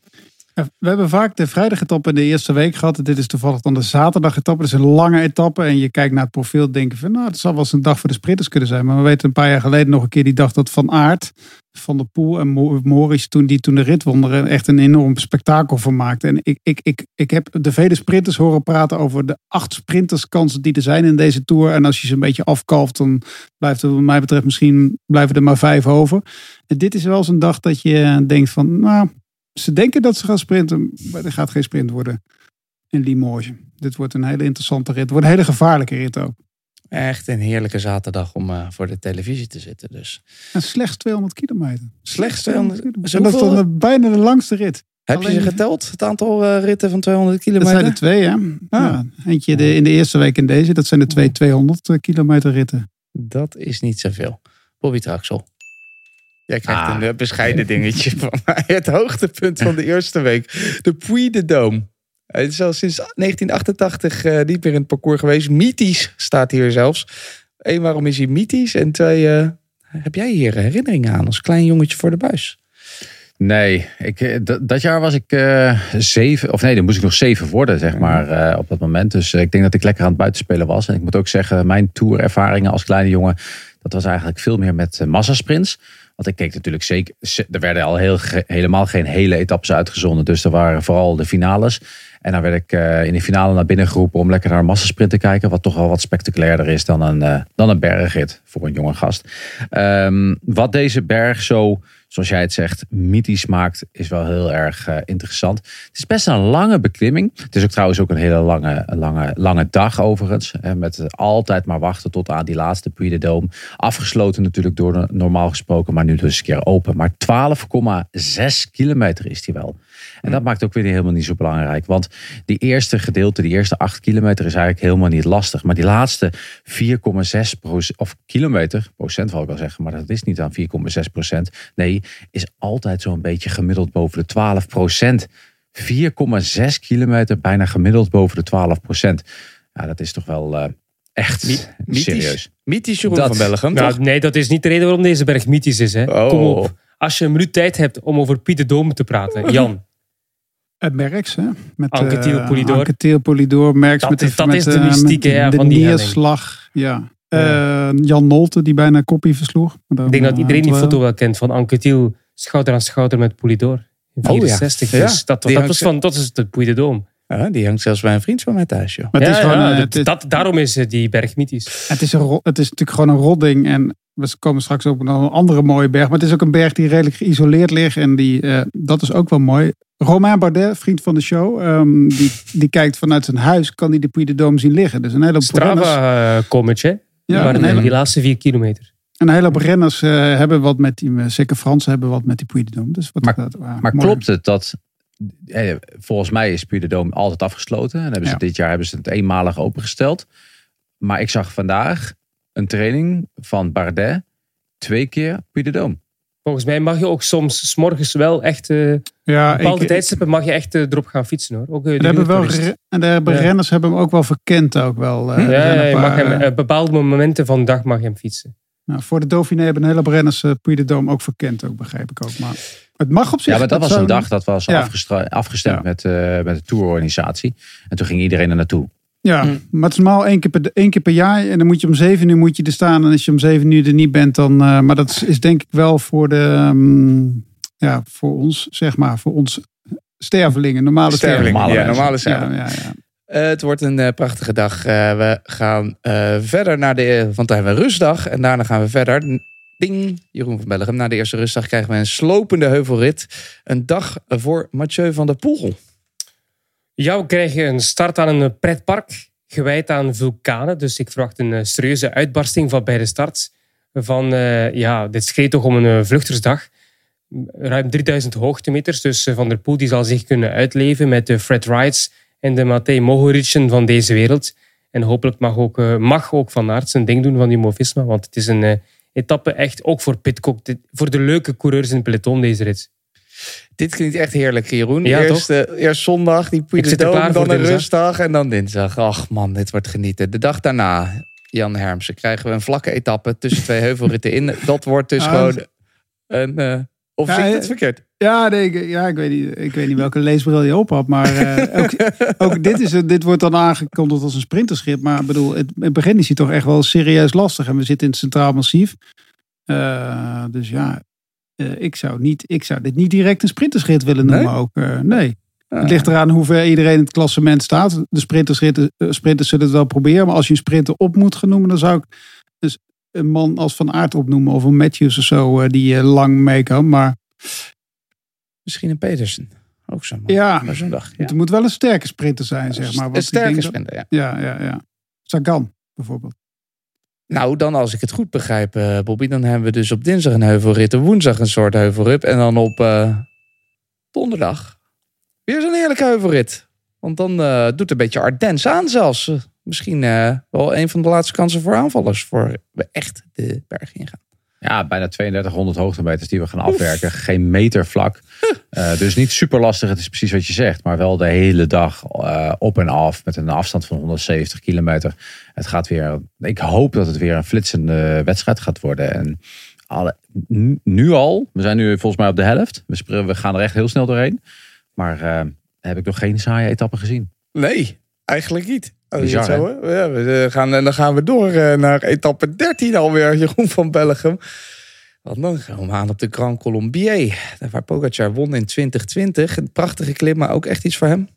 We hebben vaak de vrijdagetappe in de eerste week gehad. Dit is toevallig dan de zaterdagetappe. Dat is een lange etappe. En je kijkt naar het profiel en denkt van... nou, het zal wel eens een dag voor de sprinters kunnen zijn. Maar we weten een paar jaar geleden nog een keer die dag dat Van Aert... Van der Poel en Mo- Morris toen die toen de rit wonnen... er echt een enorm spektakel van. En ik, ik, ik, ik heb de vele sprinters horen praten over de acht sprinterskansen die er zijn in deze Tour. En als je ze een beetje afkalft, dan blijft er wat mij betreft misschien blijven er maar vijf over. En dit is wel eens een dag dat je denkt van... nou, ze denken dat ze gaan sprinten, maar er gaat geen sprint worden in Limoges. Dit wordt een hele interessante rit. Het wordt een hele gevaarlijke rit ook. Echt een heerlijke zaterdag om eh, voor de televisie te zitten. Dus. En slechts 200 kilometer. Slechts 200 kilometer. En dat is dan de- bijna de langste rit. Heb je ze geteld? Het aantal eh, ritten van 200 Dat kilometer? zijn er twee, hè? Ah. Ja, eentje de, in de eerste week en deze. Dat zijn de twee 200 kilometer ritten. Dat is niet zoveel. Bobby Traxel. Jij krijgt Ah. een eh, bescheiden dingetje van mij. Het hoogtepunt van de eerste week. De Puy de Dôme. Het is al sinds 1988 eh, niet meer in het parcours geweest. Mythisch staat hier zelfs. Eén, waarom is hij mythisch? En twee, eh, heb jij hier herinneringen aan als klein jongetje voor de buis? Nee, ik, eh, dat, dat jaar was ik eh, zeven, of nee, dan moest ik nog zeven worden, zeg maar, eh, op dat moment. Dus eh, ik denk dat ik lekker aan het buitenspelen was. En ik moet ook zeggen, mijn tourervaringen als kleine jongen, dat was eigenlijk veel meer met eh, massasprints. Want ik keek natuurlijk zeker, ze- er werden al heel, helemaal geen hele etappes uitgezonden. Dus er waren vooral de finales. En dan werd ik eh, in de finale naar binnen geroepen om lekker naar een massasprint te kijken. Wat toch wel wat spectaculairder is dan een, eh, dan een bergrit voor een jonge gast. Ehm, wat deze berg zo, zoals jij het zegt, mythisch maakt, is wel heel erg eh, interessant. Het is best een lange beklimming. Het is ook trouwens ook een hele lange, lange, lange dag overigens. Hè, met altijd maar wachten tot aan die laatste Puy de Dôme. Afgesloten natuurlijk door normaal gesproken, maar nu dus een keer open. Maar 12,6 kilometer is die wel. En dat maakt ook weer helemaal niet zo belangrijk. Want die eerste gedeelte, die eerste 8 kilometer is eigenlijk helemaal niet lastig. Maar die laatste 4,6 procent, of kilometer, procent wil ik wel zeggen, maar dat is niet aan 4,6 procent. Nee, is altijd zo'n beetje gemiddeld boven de 12 procent. 4,6 kilometer, bijna gemiddeld boven de 12 procent. Ja, dat is toch wel eh, echt Mythisch. serieus. Mythisch Jeroen Dat- van Bellegem, Nou, toch? nee, dat is niet de reden waarom deze berg mythisch is. Hè. Oh. Kom op. Als je een minuut tijd hebt om over Piet de Dome te praten. Jan, Het Merks, hè? Met, Anquetil eh, Polidor. Anquetil Polidor, Merks Dat met is- dat met, is de eh, met mystiek, hè, de van die helling. neerslag. Ja. Eh, Jan Nolte, die bijna koppie versloeg. Maar dan, Ik denk dat eh, iedereen die foto wel kent van Anquetil schouder aan schouder met Poulidor. In Oh ja. 64. Ja. Dus dat, dat, hangt was van, dat is de Puy de. Ja, die hangt zelfs bij een vriend van mij thuis, joh. Maar het, Ja, is gewoon, ja, eh, dat- het, dat, daarom is eh, die berg mythisch. het, is een, het is natuurlijk gewoon een rodding. En we komen straks op nog een andere mooie berg. Maar het is ook een berg die redelijk geïsoleerd ligt. En die, eh, dat is ook wel mooi. Romain Bardet, vriend van de show, ehm, die, die kijkt vanuit zijn huis, kan hij de Puy de Dôme zien liggen. Dus een hele hè? Ja, maar hele- die laatste vier kilometer. een hele hoop renners eh, hebben wat met die, eh, zeker Fransen hebben wat met die Puy de Dôme. Dus wat Maar- dat, Maar mooi. klopt het dat... eh, Volgens mij is Puy de Dôme altijd afgesloten. En hebben ze Ja. dit jaar hebben ze het eenmalig opengesteld. Maar ik zag vandaag een training van Bardet. Twee keer Puy de Dôme. Volgens mij mag je ook soms 's morgens wel echt... eh Ja, bepaalde ik- tijdstippen mag je echt eh, erop gaan fietsen hoor. Ook, eh, En de hebben wel en hebben Ja. renners hebben hem ook wel verkend ook wel. Ja, je mag hem, bepaalde momenten van de dag mag je hem fietsen. nou, voor de Dauphiné hebben een hele hoop renners Puy de Dôme ook verkend, ook, begrijp ik ook. Maar het mag op zich. Ja, maar dat was een dag dat was afgestemd Ja. met, eh, met de tourorganisatie. En toen ging iedereen er naartoe. Ja, Hm. maar het is normaal één keer, per, één keer per jaar. En dan moet je om zeven uur moet je er staan. En als je om zeven uur er niet bent, dan... eh, maar dat is, is denk ik wel voor de... ehm, ja, voor ons, zeg maar, voor ons stervelingen. Normale Sterveling, stervelingen. ja, mensen. normale Ja, sterveling. ja, ja. Eh, het wordt een eh, prachtige dag. Eh, we gaan eh, verder naar de... Want dan hebben we een rustdag. En daarna gaan we verder. Ding, Jeroen van Bellegem. Na de eerste rustdag krijgen we een slopende heuvelrit. Een dag voor Mathieu van der Poel. Ja, we krijgen een start aan een pretpark gewijd aan vulkanen. Dus ik verwacht een eh, serieuze uitbarsting van bij de start. Van, eh, ja, dit schreeuwt toch om een eh, vluchtersdag. Ruim 3000 hoogtemeters. Dus Van der Poel die zal zich kunnen uitleven met de Fred Wrights en de Matej Mohoricen van deze wereld. En hopelijk mag ook, mag ook Van Aert zijn ding doen van Jumbo-Visma. Want het is een etappe echt ook voor Pitcock. Voor de leuke coureurs in het peloton deze rit. Dit klinkt echt heerlijk, Jeroen. Ja, eerst, eerst zondag, die Puy de dan een rustdag en dan dinsdag. Ach man, dit wordt genieten. De dag daarna, Jan Hermsen, krijgen we een vlakke etappe tussen twee heuvelritten in. Dat wordt dus Ah, gewoon een... eh, of Ja, zie ik het verkeerd? Ja, nee, ik, ja ik, weet niet, ik weet niet welke leesbril je op had. Maar eh, ook, ook dit, is, dit wordt dan aangekondigd als een sprinterschip. Maar ik bedoel, het, in het begin is hij toch echt wel serieus lastig. En we zitten in het Centraal Massief. Eh, dus ja, eh, ik, zou niet, ik zou dit niet direct een sprinterschip willen noemen. Nee? Ook, eh, nee. Ah. Het ligt eraan hoe ver iedereen in het klassement staat. De sprintersritten, eh, sprinters zullen het wel proberen. Maar als je een sprinter op moet gaan noemen, dan zou ik dus een man als Van Aert opnoemen. Of een Matthews of zo, eh, die eh, lang mee kan. Maar Misschien een Petersen. Ook zo'n man. Ja. Maar zo'n dag. Ja. Het moet wel een sterke sprinter zijn, zeg maar. een sterke sprinter, ja. Ja, ja, ja. Sagan, bijvoorbeeld. Nou, dan als ik het goed begrijp, eh, Bobby, dan hebben we dus op dinsdag een heuvelrit, op woensdag een soort heuvelrit en dan op eh, donderdag weer zo'n heerlijke heuvelrit. Want dan eh, doet een beetje Ardennes aan zelfs. Misschien wel een van de laatste kansen voor aanvallers voor we echt de berg ingaan. Ja, bijna 3200 hoogtemeters die we gaan afwerken. Geen meter vlak. Eh, dus niet super lastig. Het is precies wat je zegt. Maar wel de hele dag eh, op en af. Met een afstand van 170 kilometer. Het gaat weer. Ik hoop dat het weer een flitsende wedstrijd gaat worden. En alle, nu- al. We zijn nu volgens mij op de helft. We, we gaan er echt heel snel doorheen. Maar eh, heb ik nog geen saaie etappe gezien. Nee, eigenlijk niet. Bizar, zo, hè? ja, we eh, gaan, en dan gaan we door eh, naar etappe 13 alweer, Jeroen van Bellegem. Want dan gaan we aan op de Grand Colombier. Daar Waar Pogacar won in 2020. Een prachtige klim, maar ook echt iets voor hem.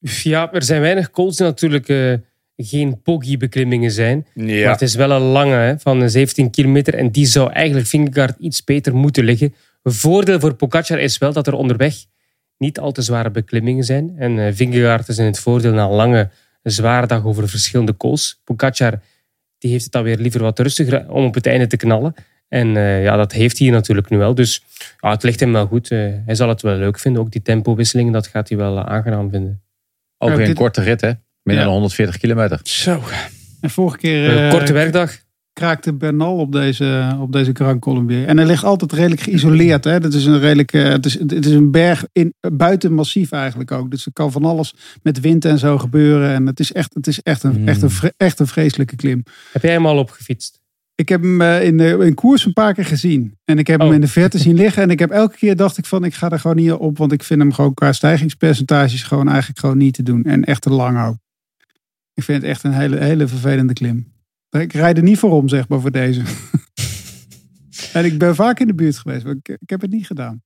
Ja, er zijn weinig calls die natuurlijk eh, geen poggy-beklimmingen zijn. Maar het is wel een lange hè, van eh, 17 kilometer. En die zou eigenlijk Vingegaard iets beter moeten liggen. Een voordeel voor Pogacar is wel dat er onderweg niet al te zware beklimmingen zijn. En eh Vingegaard is in het voordeel na een lange, zware dag over verschillende calls. Pogacar die heeft het dan weer liever wat rustiger om op het einde te knallen. En eh, ja, dat heeft hij natuurlijk nu wel. Dus ja, het ligt hem wel goed. Eh, hij zal het wel leuk vinden. Ook die tempowisselingen, dat gaat hij wel eh, aangenaam vinden. Ook weer een korte rit hè. Minder Ja. dan 140 kilometer. Zo. En vorige keer Een eh, korte werkdag. Kraakte Bernal op deze, op deze Grand Colombier. En hij ligt altijd redelijk geïsoleerd. Hè? Dat is een redelijk, eh, het, is, het is een berg in, buiten massief eigenlijk ook. Dus er kan van alles met wind en zo gebeuren. En het is echt, het is echt, een, Mm. echt, een, echt een vreselijke klim. Heb jij hem al opgefietst? Ik heb hem eh, in, de, in koers een paar keer gezien. En ik heb hem Oh. in de verte zien liggen. En ik heb elke keer dacht ik van, ik ga er gewoon niet op. Want ik vind hem gewoon qua stijgingspercentages gewoon eigenlijk gewoon niet te doen. En echt te lang ook. Ik vind het echt een hele, hele vervelende klim. Ik rijd er niet voor om, zeg maar, voor deze. en ik ben vaak in de buurt geweest, maar ik, ik heb het niet gedaan.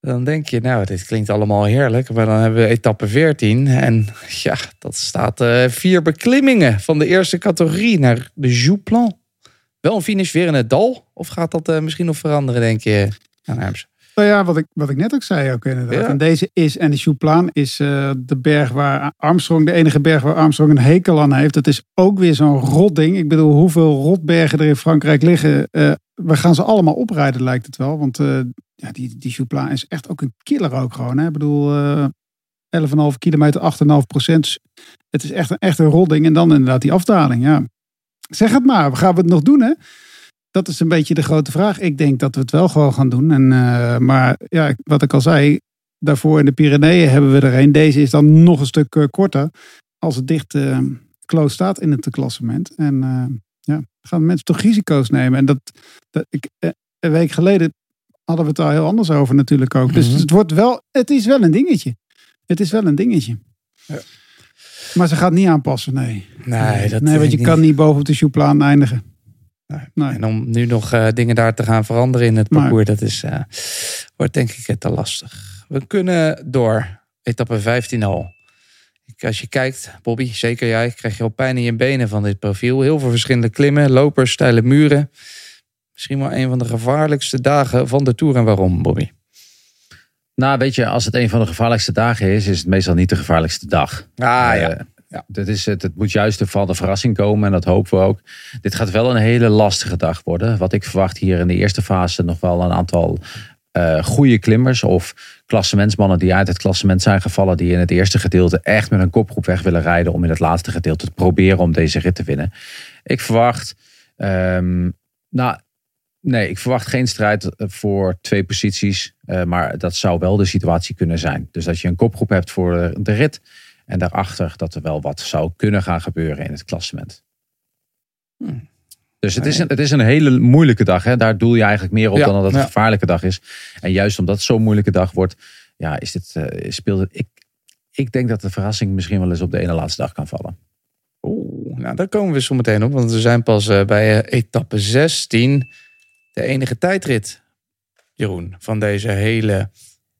Dan denk je, nou, dit klinkt allemaal heerlijk. Maar dan hebben we etappe 14. En ja, dat staat eh, vier beklimmingen van de eerste categorie naar de Jouplan. Wel een finish weer in het dal? Of gaat dat eh, misschien nog veranderen, denk je, aan Hermsen? Nou ja, wat ik, wat ik net ook zei ook inderdaad. Ja. En deze is, en de Chouplaan is eh, de berg waar Armstrong, de enige berg waar Armstrong een hekel aan heeft. Dat is ook weer zo'n rot ding. Ik bedoel, hoeveel rotbergen er in Frankrijk liggen. eh, we gaan ze allemaal oprijden, lijkt het wel. Want eh, ja, die, die Chouplaan is echt ook een killer ook gewoon. Hè? Ik bedoel, eh 11,5 kilometer, 8,5 procent. Het is echt een, echt een rotding. En dan inderdaad die afdaling, ja. Zeg het maar, gaan we het nog doen hè? Dat is een beetje de grote vraag. Ik denk dat we het wel gewoon gaan doen. En, eh, maar ja, wat ik al zei, daarvoor in de Pyreneeën hebben we er een. Deze is dan nog een stuk eh, korter. Als het dicht close staat in het klassement. En ja, gaan mensen toch risico's nemen. En dat, dat ik, een week geleden hadden we het daar heel anders over natuurlijk ook. Dus Mhm. het, wordt wel, het is wel een dingetje. Het is wel een dingetje. Ja. Maar ze gaat niet aanpassen, nee. Nee, dat nee want je kan niet boven op de Chouplaan eindigen. Nee. En om nu nog eh, dingen daar te gaan veranderen in het Nee. parcours, dat is, eh, wordt denk ik te lastig. We kunnen door. Etappe 15 al. Ik- Als je kijkt, Bobby, zeker jij, krijg je al pijn in je benen van dit profiel. Heel veel verschillende klimmen, lopers, steile muren. Misschien wel een van de gevaarlijkste dagen van de Tour. En waarom, Bobby? Nou, weet je, als het een van de gevaarlijkste dagen is, is het meestal niet de gevaarlijkste dag. Ah Eh, Dat is het, het moet juist van de verrassing komen en dat hopen we ook. Dit gaat wel een hele lastige dag worden. Wat ik verwacht hier in de eerste fase nog wel een aantal eh goede klimmers of klassementsmannen die uit het klassement zijn gevallen. Die in het eerste gedeelte echt met een kopgroep weg willen rijden om in het laatste gedeelte te proberen om deze rit te winnen. Ik verwacht, ehm, nou nee, ik verwacht geen strijd voor twee posities. eh, maar dat zou wel de situatie kunnen zijn. Dus dat je een kopgroep hebt voor de rit. En daarachter dat er wel wat zou kunnen gaan gebeuren in het klassement. Hmm. Dus het is, een, het is een hele moeilijke dag. Hè? Daar doel je eigenlijk meer op Ja, dan dat het ja. een gevaarlijke dag is. En juist omdat het zo'n moeilijke dag wordt, ja, is dit, eh, speelt het. Ik, ik denk dat de verrassing misschien wel eens op de ene laatste dag kan vallen. Oeh, nou daar komen we zo meteen op. Want we zijn pas eh, bij eh, etappe 16. De enige tijdrit, Jeroen, van deze hele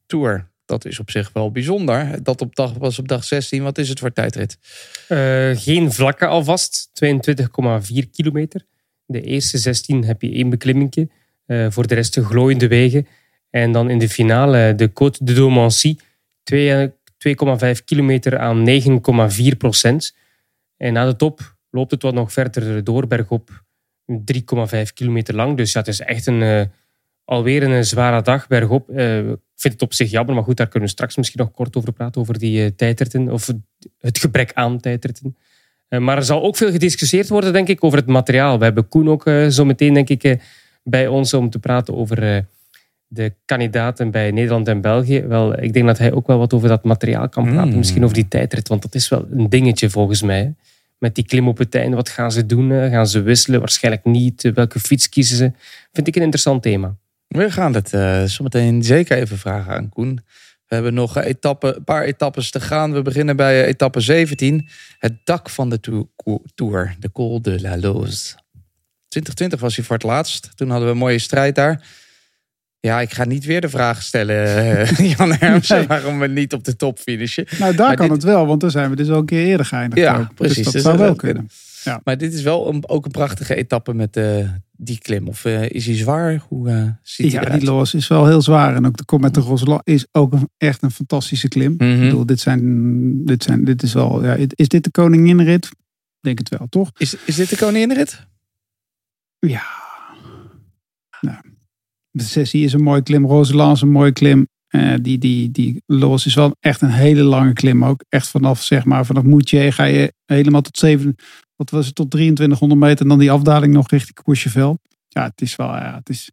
Tour. Dat is op zich wel bijzonder. Dat op dag, was op dag 16. Wat is het voor tijdrit? Eh, geen vlakke alvast, 22,4 kilometer. De eerste 16 heb je één beklimmingje. Eh, voor de rest de glooiende wegen. En dan in de finale de Côte de Domancy. twee- eh, 2,5 kilometer aan 9,4 procent. En na de top loopt het wat nog verder door, bergop. 3,5 kilometer lang. Dus ja, is echt een, eh, alweer een zware dag bergop. Eh, ik vind het op zich jammer, maar goed, daar kunnen we straks misschien nog kort over praten. Over die eh, tijdritten, of het gebrek aan tijdritten. Eh, maar er zal ook veel gediscussieerd worden, denk ik, over het materiaal. We hebben Koen ook eh, zo meteen, denk ik, eh, bij ons om te praten over eh, de kandidaten bij Nederland en België. Wel, ik denk dat hij ook wel wat over dat materiaal kan praten. Mm. Misschien over die tijdrit, want dat is wel een dingetje volgens mij. Met die klim op het einde, wat gaan ze doen? Eh, Gaan ze wisselen? Waarschijnlijk niet. Eh, Welke fiets kiezen ze? Vind ik een interessant thema. We gaan het eh, zo meteen zeker even vragen aan Koen. We hebben nog een, etappe, een paar etappes te gaan. We beginnen bij eh, etappe 17. Het dak van de to- Tour. De Col de la Loze. 2020 was hij voor het laatst. Toen hadden we een mooie strijd daar. Ja, ik ga niet weer de vraag stellen, eh, Jan Hermsen, Nee. waarom we niet op de top finishen. Nou, daar Maar kan dit- het wel, want daar zijn we dus al een keer eerder geëindigd. Ja, ook. precies. Dus dat Dus zou dat wel kunnen. Maar dit is wel een, ook een prachtige etappe met eh, die klim. Of eh, is hij zwaar? Hoe eh, ziet hij Ja, eruit? die los is wel heel zwaar. En ook de kom met de Rosela is ook een, echt een fantastische klim. Mhm. Ik bedoel, dit, zijn, dit, zijn, dit is wel... Ja, is dit de koninginrit? Ik Denk het wel, toch? Is, is dit de koninginrit? Ja. Nou, de sessie is een mooie klim. Rosela is een mooie klim. Die, die, die los is wel echt een hele lange klim ook. Echt vanaf, zeg maar, vanaf Moutier ga je helemaal tot 7, wat was het, tot 2300 meter. En dan die afdaling nog richting Courchevel. Ja, het is wel, ja, het is,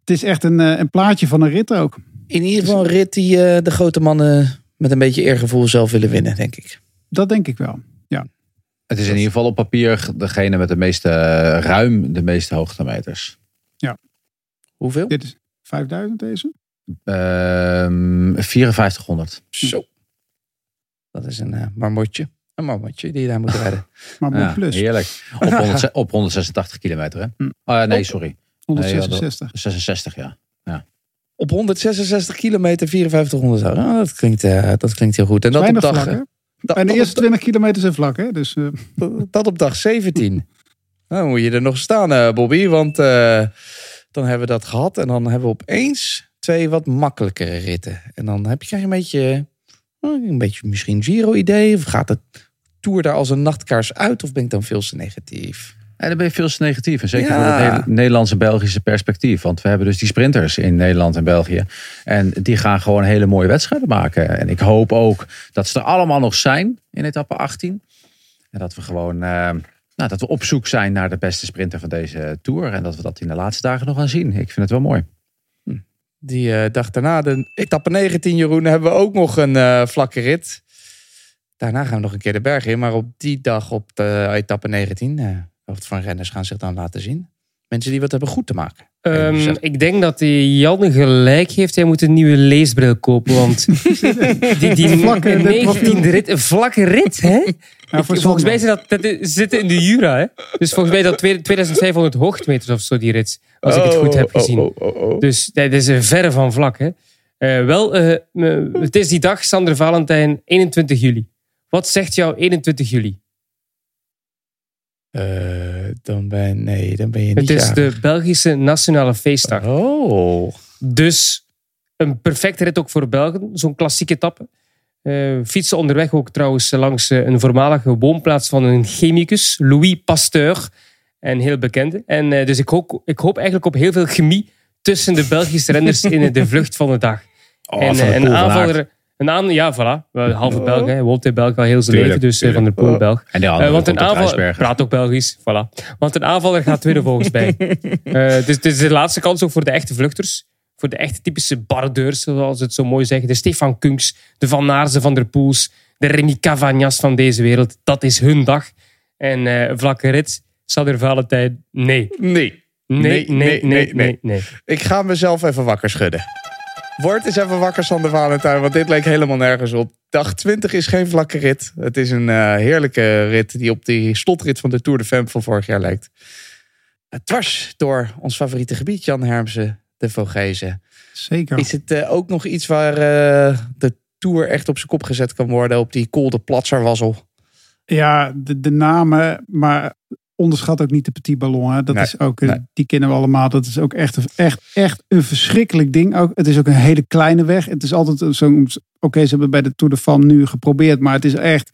het is echt een, eh, een plaatje van een rit ook. In ieder geval een rit die eh, de grote mannen met een beetje eergevoel zelf willen winnen, denk ik. Dat denk ik wel. Het is in ieder geval op papier degene met de meeste, eh, ruim de meeste hoogtemeters. Hoeveel? Dit is 5000 deze. Ehm 5400. Zo. Dat is een eh, marmotje. Een momentje die je daar moet redden. Maar Ja, plus. heerlijk. Op, 100 op 186 kilometer, hè? Hm. Oh, nee, sorry. 166. 66, ja. Op 166 kilometer 5400 euro. Nou, dat, klinkt, eh, dat klinkt heel goed. En dat op dag, vlak, hè? dat, En de eerste op, 20 kilometer zijn vlak, hè? Dus eh, dat op dag 17. Nou, moet je er nog staan, eh, Bobby. Want eh, dan hebben we dat gehad. En dan hebben we opeens twee wat makkelijkere ritten. En dan heb je, krijg je een beetje, een beetje misschien Giro-idee. Of gaat de Tour daar als een nachtkaars uit? Of ben ik dan veel te negatief? En dan ben je veel te negatief. En zeker Ja. vanuit het Ne- Nederlandse Belgische perspectief. Want we hebben dus die sprinters in Nederland en België. En die gaan gewoon hele mooie wedstrijden maken. En ik hoop ook dat ze er allemaal nog zijn in etappe 18. En dat we gewoon eh, nou, dat we op zoek zijn naar de beste sprinter van deze Tour. En dat we dat in de laatste dagen nog gaan zien. Ik vind het wel mooi. Die eh, dag daarna, de etappe 19, Jeroen, hebben we ook nog een eh, vlakke rit. Daarna gaan we nog een keer de berg in. Maar op die dag, op de etappe 19, eh wat van renners gaan zich dan laten zien? Mensen die wat hebben goed te maken. Ehm, Zeg. ik denk dat die Jan gelijk heeft. Hij moet een nieuwe leesbril kopen. Want die, die Vlakke rit- 19e rit, een vlakke rit, hè? ja, voor volgens mij zit dat, zitten in de Jura, hè? Dus volgens mij dat 2500 hoogtemeters of zo, die rit. Als ik het goed heb gezien. Oh, oh, oh, oh. Dus dat is een verre van vlak, hè? Eh, wel, eh, het is die dag, Sander Valentijn, 21 juli. Wat zegt jou 21 juli? Eh, dan ben, nee, dan ben je niet Het is jarig. de Belgische Nationale Feestdag. Oh. Dus een perfecte rit ook voor Belgen. Zo'n klassieke etappe. Eh, fietsen onderweg ook trouwens langs eh, een voormalige woonplaats van een chemicus, Louis Pasteur. En heel bekende. En dus ik hoop, ik hoop eigenlijk op heel veel chemie tussen de Belgische renners in de vlucht van de dag. Oh, en een aanvaller... Een aan, ja, voilà. Halve Oh. Belg, hè. Hij woont in België al heel zijn Tuurlijk, leven. Dus eh, Van der. Poel, Belg. En de Eh, andere want een IJsbergen. praat ook Belgisch, voilà. Want een aanvaller gaat winnen volgens mij. Eh, dus het is de laatste kans ook voor de echte vluchters. Voor de echte typische bardeurs, zoals ze het zo mooi zeggen. De Stefan Kunks, de Van Naarzen van der Poels, de Remy Cavagnas van deze wereld. Dat is hun dag. En eh vlakke rit, Sander Valentijn, nee. Nee. Nee, nee, nee, nee, nee. Ik ga mezelf even wakker schudden. Word eens even wakker, Sander Valentijn, want dit leek helemaal nergens op. Dag 20 is geen vlakke rit. Het is een eh, heerlijke rit die op die slotrit van de Tour de Femme van vorig jaar lijkt. Eh, Dwars door ons favoriete gebied, Jan Hermsen, de Vogezen. Zeker. Is het eh, ook nog iets waar eh, de Tour echt op zijn kop gezet kan worden op die Col de Platzerwaszel? Ja, de, de namen, maar onderschat ook niet de Petit Ballon. Hè. Dat Nee, is ook, eh, nee. die kennen we allemaal. Dat is ook echt, echt, echt een verschrikkelijk ding. Ook, het is ook een hele kleine weg. Het is altijd zo'n, oké, ze hebben bij de Tour de Femme nu geprobeerd, maar het is echt,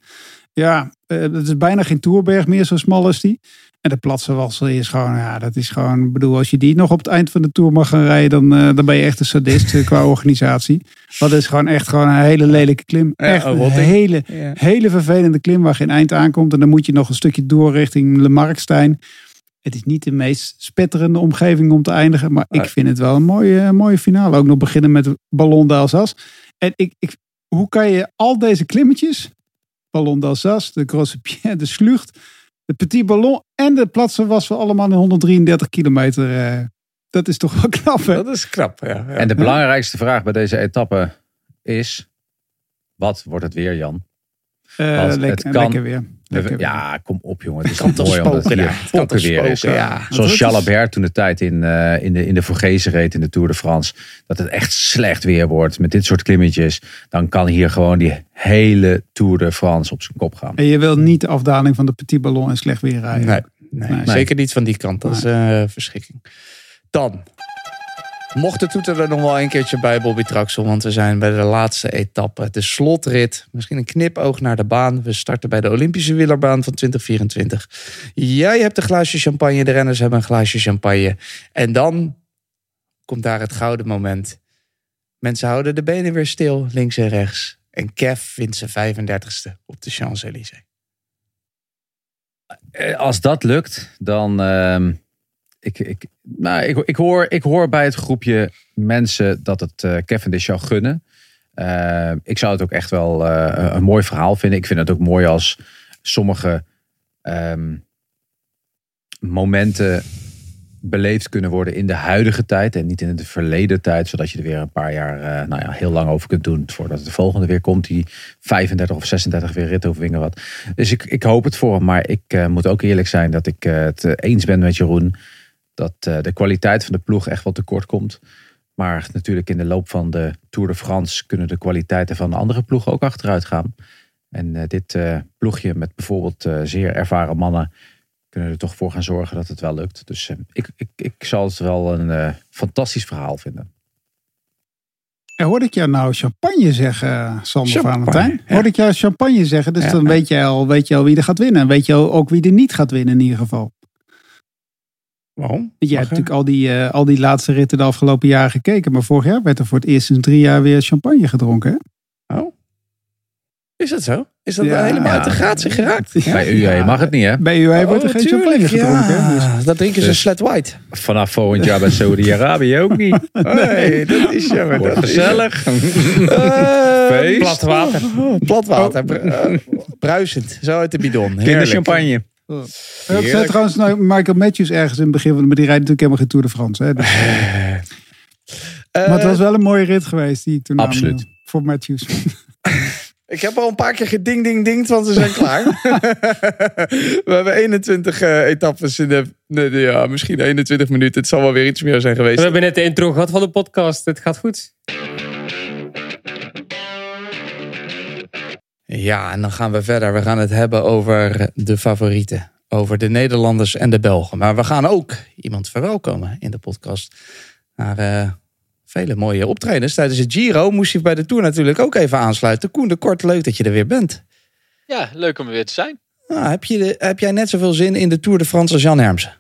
ja, eh, het is bijna geen Tourberg meer, zo smal is die. En de Platsenwassel is gewoon, ja, dat is gewoon, ik bedoel, als je die nog op het eind van de Tour mag gaan rijden, dan, eh, dan ben je echt een sadist eh, qua organisatie. Dat is gewoon echt gewoon een hele lelijke klim. Ja, echt een hele, Ja. hele vervelende klim waar geen eind aankomt. En dan moet je nog een stukje door richting Le Markstein. Het is niet de meest spetterende omgeving om te eindigen. Maar ik vind het wel een mooie, mooie finale. Ook nog beginnen met Ballon d'Alsace. En ik, ik, hoe kan je al deze klimmetjes... Ballon d'Alsace, de Grosse Pierre, de Slucht... de Petit Ballon en de Platsen was we allemaal in 133 kilometer. eh, dat is toch wel knap, hè? Dat is knap, ja. ja. En de belangrijkste vraag bij deze etappe is... Wat wordt het weer, Jan? Eh, Want het kan- lekker weer. Lekker. Ja, kom op jongen. Het is kan toch mooi omdat het spoken hier daar. Het kan toch fokken weer is. ja. Zoals is- Jalabert toen de tijd in, eh, in de, in de reed in de Tour de France. Dat het echt slecht weer wordt met dit soort klimmetjes. Dan kan hier gewoon die hele Tour de France op zijn kop gaan. En je wil niet de afdaling van de Petit Ballon en slecht weer rijden. Nee, nee, Nee. zeker niet van die kant. Dat is eh verschrikking. Dan. Mocht de toeter er nog wel een keertje bij, Bobby Traxel. Want we zijn bij de laatste etappe. De slotrit. Misschien een knipoog naar de baan. We starten bij de Olympische wielerbaan van 2024. Jij hebt een glaasje champagne. De renners hebben een glaasje champagne. En dan komt daar het gouden moment. Mensen houden de benen weer stil, links en rechts. En Kev wint zijn 35ste op de Champs-Élysées. Eh, Als dat lukt, dan. ehm, ik, ik, nou, ik, ik, hoor, ik hoor bij het groepje mensen dat het eh Cavendish zou gunnen. Eh, ik zou het ook echt wel eh, een mooi verhaal vinden. Ik vind het ook mooi als sommige ehm, momenten beleefd kunnen worden in de huidige tijd en niet in de verleden tijd, zodat je er weer een paar jaar nou ja, heel lang over kunt doen voordat de volgende weer komt, die 35 of 36 weer rit over wat. Dus ik, ik hoop het voor hem, maar ik moet ook eerlijk zijn dat ik het eens ben met Jeroen dat eh, de kwaliteit van de ploeg echt wat tekort komt. Maar natuurlijk in de loop van de Tour de France kunnen de kwaliteiten van de andere ploegen ook achteruit gaan. En eh, dit eh, ploegje met bijvoorbeeld zeer ervaren mannen kunnen er toch voor gaan zorgen dat het wel lukt. Dus ik, ik, ik zal het wel een fantastisch verhaal vinden. En hoorde ik jou nou champagne zeggen, Sander Champagne, Valentijn? ja. Hoorde ik jou champagne zeggen? Dus Ja. dan weet je, al, weet je al wie er gaat winnen. En weet je ook wie er niet gaat winnen in ieder geval. Waarom? Want jij Mag, hebt natuurlijk al die, eh, al die laatste ritten de afgelopen jaren gekeken. Maar vorig jaar werd er voor het eerst in drie jaar weer champagne gedronken. Hè? Oh. Is dat zo? Is dat Ja. helemaal uit de gratie geraakt? Bij UAE mag het niet, hè? Bij UAE wordt er Oh, geen champagne gedronken. Dus- dat drinken ze Dus- flat white. Vanaf volgend jaar bij Saudi-Arabië ook niet. Nee, dat is jammer. Wordt dat gezellig. Eh, Feest. Plat water. Plat water. eh, bruisend. Zo uit de bidon. Heerlijk. Kinderchampagne. Ja, dat zei trouwens nou, Michael Matthews ergens in het begin. van- Maar die rijdt natuurlijk helemaal geen Tour de France. Hè? Dus, Eh, maar het was wel een mooie rit geweest die ik toen Absoluut. eh, voor Matthews. Ik heb al een paar keer geding ding ding, want we zijn klaar. we hebben 21 eh, etappes in de, de- de- ja, misschien 21 minuten. Het zal wel weer iets meer zijn geweest. We hebben net de intro gehad van de podcast. Het gaat goed. Ja, en dan gaan we verder. We gaan het hebben over de favorieten. Over de Nederlanders en de Belgen. Maar we gaan ook iemand verwelkomen in de podcast. Naar eh, vele mooie optredens. Tijdens het Giro moest je bij de Tour natuurlijk ook even aansluiten. Koen de Kort, leuk dat je er weer bent. Ja, leuk om er weer te zijn. Nou, heb, je heb jij net zoveel zin in de Tour de France als Jan Hermsen?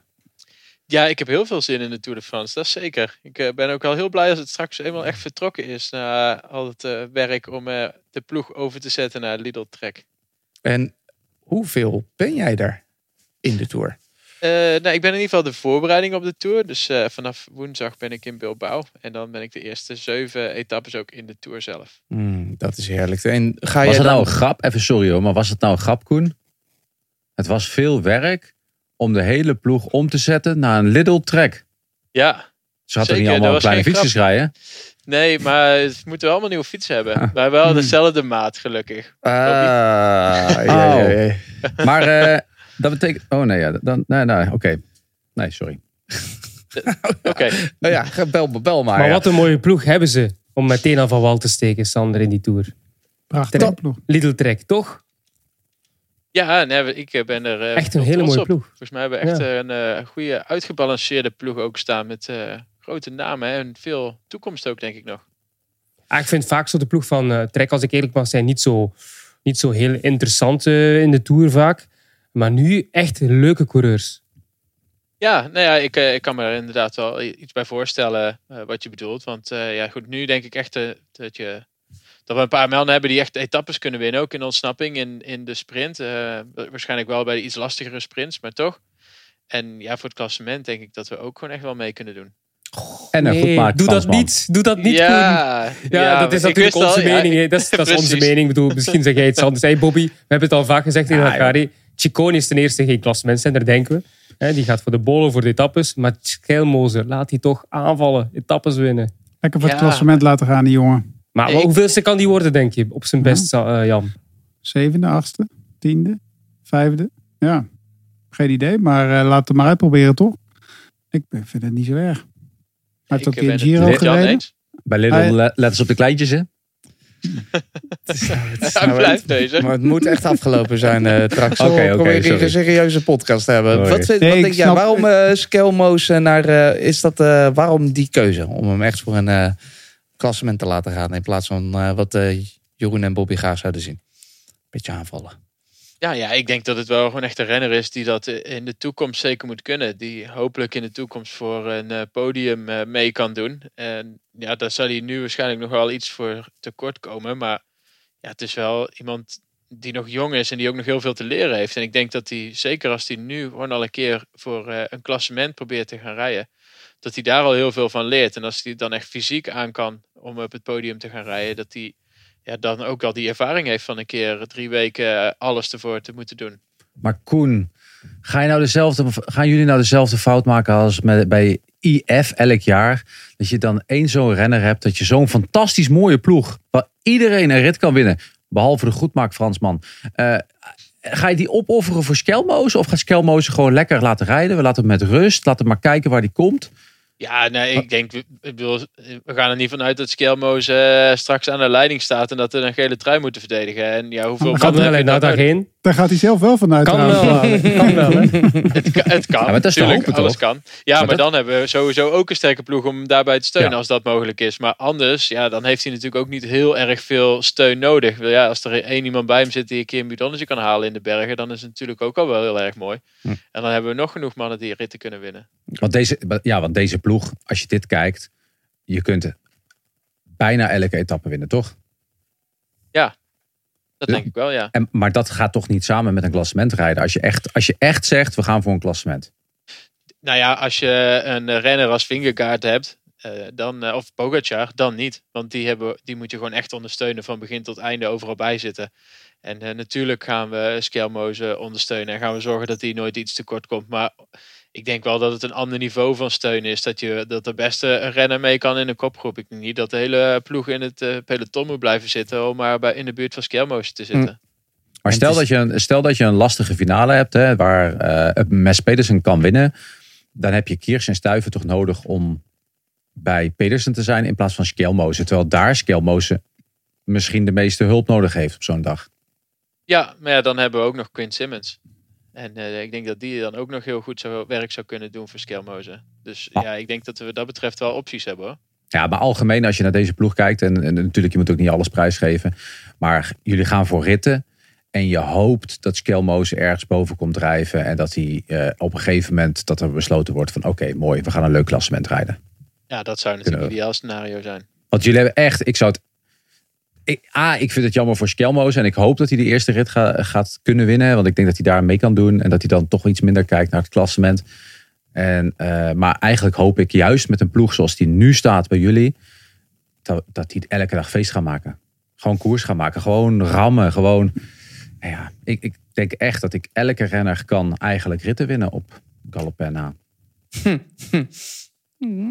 Ja, ik heb heel veel zin in de Tour de France, dat is zeker. Ik eh, ben ook al heel blij als het straks eenmaal echt vertrokken is na al het eh, werk om de ploeg over te zetten naar Lidl Trek. En hoeveel ben jij er in de Tour? Eh, nou, ik ben in ieder geval de voorbereiding op de Tour. Dus eh, vanaf woensdag ben ik in Bilbao. En dan ben ik de eerste zeven etappes ook in de Tour zelf. Hmm, dat is heerlijk. En ga Was je het dan... nou een grap? Even sorry hoor, maar was het nou een grap, Koen? Het was veel werk om de hele ploeg om te zetten naar een Lidl Trek. Ja, Ze hadden Zeker, niet allemaal kleine fietsjes rijden. Nee, maar we moeten wel allemaal nieuwe fietsen hebben. Ah. Maar wel dezelfde maat, gelukkig. Ah, ja, ja, ja, ja. Maar eh, dat betekent... Oh nee, ja, dan, nee, nee oké. Nee, sorry. Oké, Nou ja, bel, bel maar. Maar ja. wat een mooie ploeg hebben ze om meteen al van wal te steken, Sander, in die Tour. Prachtig. Lidl Trek, toch? ja, nee, ik eh, ben er eh, Echt een hele mooie op. ploeg. Volgens mij hebben we echt eh, een eh, goede uitgebalanceerde ploeg ook staan met eh, grote namen hè, en veel toekomst ook, denk ik nog. Ah, ik vind vaak zo de ploeg van eh, Trek, als ik eerlijk mag zijn, niet zo, niet zo heel interessant eh, in de Tour vaak. Maar nu echt leuke coureurs. Ja, nou ja, ik, eh, ik kan me er inderdaad wel iets bij voorstellen wat je bedoelt. Want ja, goed, nu denk ik echt dat, je, dat we een paar mannen hebben die echt etappes kunnen winnen. Ook in ontsnapping, in, in de sprint. Wa- waarschijnlijk wel bij de iets lastigere sprints, maar toch. En ja, voor het klassement denk ik dat we ook gewoon echt wel mee kunnen doen. En een goed Nee, maakt doe dat niet. Doe dat niet, ja, Ja, dat is natuurlijk al, onze ja, mening. Dat is, dat is onze mening. Ik bedoel, misschien zeg jij iets anders. Hey Bobby, we hebben het al vaak gezegd in Ja, elkaar. hè. Ciccone is ten eerste geen klassementsrenner, denken we. Hè, die gaat voor de bolen, voor de etappes. Maar Schelmozer, laat die toch aanvallen. Etappes winnen. Lekker voor Ja. het klassement laten gaan, die jongen. Maar Ik- hoeveelste kan die worden, denk je? Op zijn best, eh, Jan. Zevende, achtste, tiende, vijfde. Ja, geen idee. Maar eh, laat het maar uitproberen, toch? Ik ben- vind het niet zo erg. Heeft Ik ook in Giro gereden. eens. Bij Lidl le- letten ze op de kleintjes, hè? Hij blijft bezig. Maar het moet echt afgelopen zijn, eh straks. Oké, Oké, sorry. een serieuze podcast te hebben. Wat, vind, Nee, wat denk jij? snap- Waarom eh Skelmoos eh, naar... eh, is dat, eh, waarom die keuze? Om hem echt voor een eh, klassement te laten gaan. In plaats van eh, wat eh, Jeroen en Bobby graag zouden zien. Beetje aanvallen. Ja, ja, ik denk dat het wel gewoon echt een renner is die dat in de toekomst zeker moet kunnen. Die hopelijk in de toekomst voor een eh, podium eh, mee kan doen. En ja, daar zal hij nu waarschijnlijk nog wel iets voor tekort komen. Maar ja, het is wel iemand die nog jong is en die ook nog heel veel te leren heeft. En ik denk dat hij, zeker als hij nu gewoon al een keer voor eh, een klassement probeert te gaan rijden, dat hij daar al heel veel van leert. En als hij dan echt fysiek aan kan om op het podium te gaan rijden, dat hij ja, dan ook al die ervaring heeft van een keer drie weken eh, alles ervoor te moeten doen. Maar Koen, Ga je nou dezelfde, gaan jullie nou dezelfde fout maken als met, bij IF elk jaar? Dat je dan één zo'n renner hebt, dat je zo'n fantastisch mooie ploeg, waar iedereen een rit kan winnen, behalve de goedmaak Fransman. Eh, ga je die opofferen voor Skelmozen? Of gaat Skelmozen gewoon lekker laten rijden? We laten hem met rust, laten we maar kijken waar die komt. Ja, nee, ik denk, ik bedoel, we gaan er niet vanuit dat Skelmoos eh, straks aan de leiding staat en dat we een gele trui moeten verdedigen. En ja, hoeveel mannen er alleen dan daar nodig? heen? Daar gaat hij zelf wel vanuit. Kan trouwens. wel. kan wel, hè? Het, kan- het kan. Ja, maar dat is hopen, alles toch? kan. Ja, maar, dat- dan hebben we sowieso ook een sterke ploeg om daarbij te steunen Ja. als dat mogelijk is. Maar anders, ja, dan heeft hij natuurlijk ook niet heel erg veel steun nodig. Ja, als er één iemand bij hem zit die een keer een bidonnetje kan halen in de bergen, dan is het natuurlijk ook al wel heel erg mooi. Hm. En dan hebben we nog genoeg mannen die ritten kunnen winnen. Want deze, ja, want deze ploeg, als je dit kijkt, je kunt bijna elke etappe winnen, toch? Dat denk ik wel, ja. En, maar dat gaat toch niet samen met een klassement rijden. Als je, echt, als je echt zegt, we gaan voor een klassement. Nou ja, als je een eh, renner als Vingegaard hebt, eh, dan, eh, of Pogacar, dan niet. Want die, hebben, die moet je gewoon echt ondersteunen van begin tot einde overal bij zitten. En natuurlijk gaan we Skelmozen ondersteunen en gaan we zorgen dat hij nooit iets tekort komt. Maar ik denk wel dat het een ander niveau van steun is. Dat, je, dat de beste renner mee kan in een kopgroep. Ik denk niet dat de hele ploeg in het eh, peloton moet blijven zitten om maar bij, in de buurt van Skelmozen te zitten. Maar En stel dat, je een, stel dat je een lastige finale hebt, hè, waar eh Mes Pedersen kan winnen. Dan heb je Kiers en Stuiven toch nodig om bij Pedersen te zijn in plaats van Skelmozen. Terwijl daar Skelmozen misschien de meeste hulp nodig heeft op zo'n dag. Ja, maar ja, dan hebben we ook nog Quinn Simmons. En eh, ik denk dat die dan ook nog heel goed zou, werk zou kunnen doen voor Skelmozen. Dus Ah. ja, ik denk dat we wat dat betreft wel opties hebben hoor. Ja, maar algemeen als je naar deze ploeg kijkt. En, en natuurlijk, je moet ook niet alles prijsgeven. Maar jullie gaan voor ritten. En je hoopt dat Skelmozen ergens boven komt drijven. En dat hij eh, op een gegeven moment dat er besloten wordt van oké, mooi, we gaan een leuk klassement rijden. Ja, dat zou natuurlijk een ideaal scenario zijn. Want jullie hebben echt, ik zou het. Ik, A, ik vind het jammer voor Skelmozen. En ik hoop dat hij de eerste rit ga- gaat kunnen winnen. Want ik denk dat hij daar mee kan doen. En dat hij dan toch iets minder kijkt naar het klassement. En, eh, maar eigenlijk hoop ik juist met een ploeg zoals die nu staat bij jullie. Dat, dat hij elke dag feest gaat maken. Gewoon koers gaan maken. Gewoon rammen. Gewoon. Nou ja, ik, ik denk echt dat ik elke renner kan eigenlijk ritten winnen op Galopena.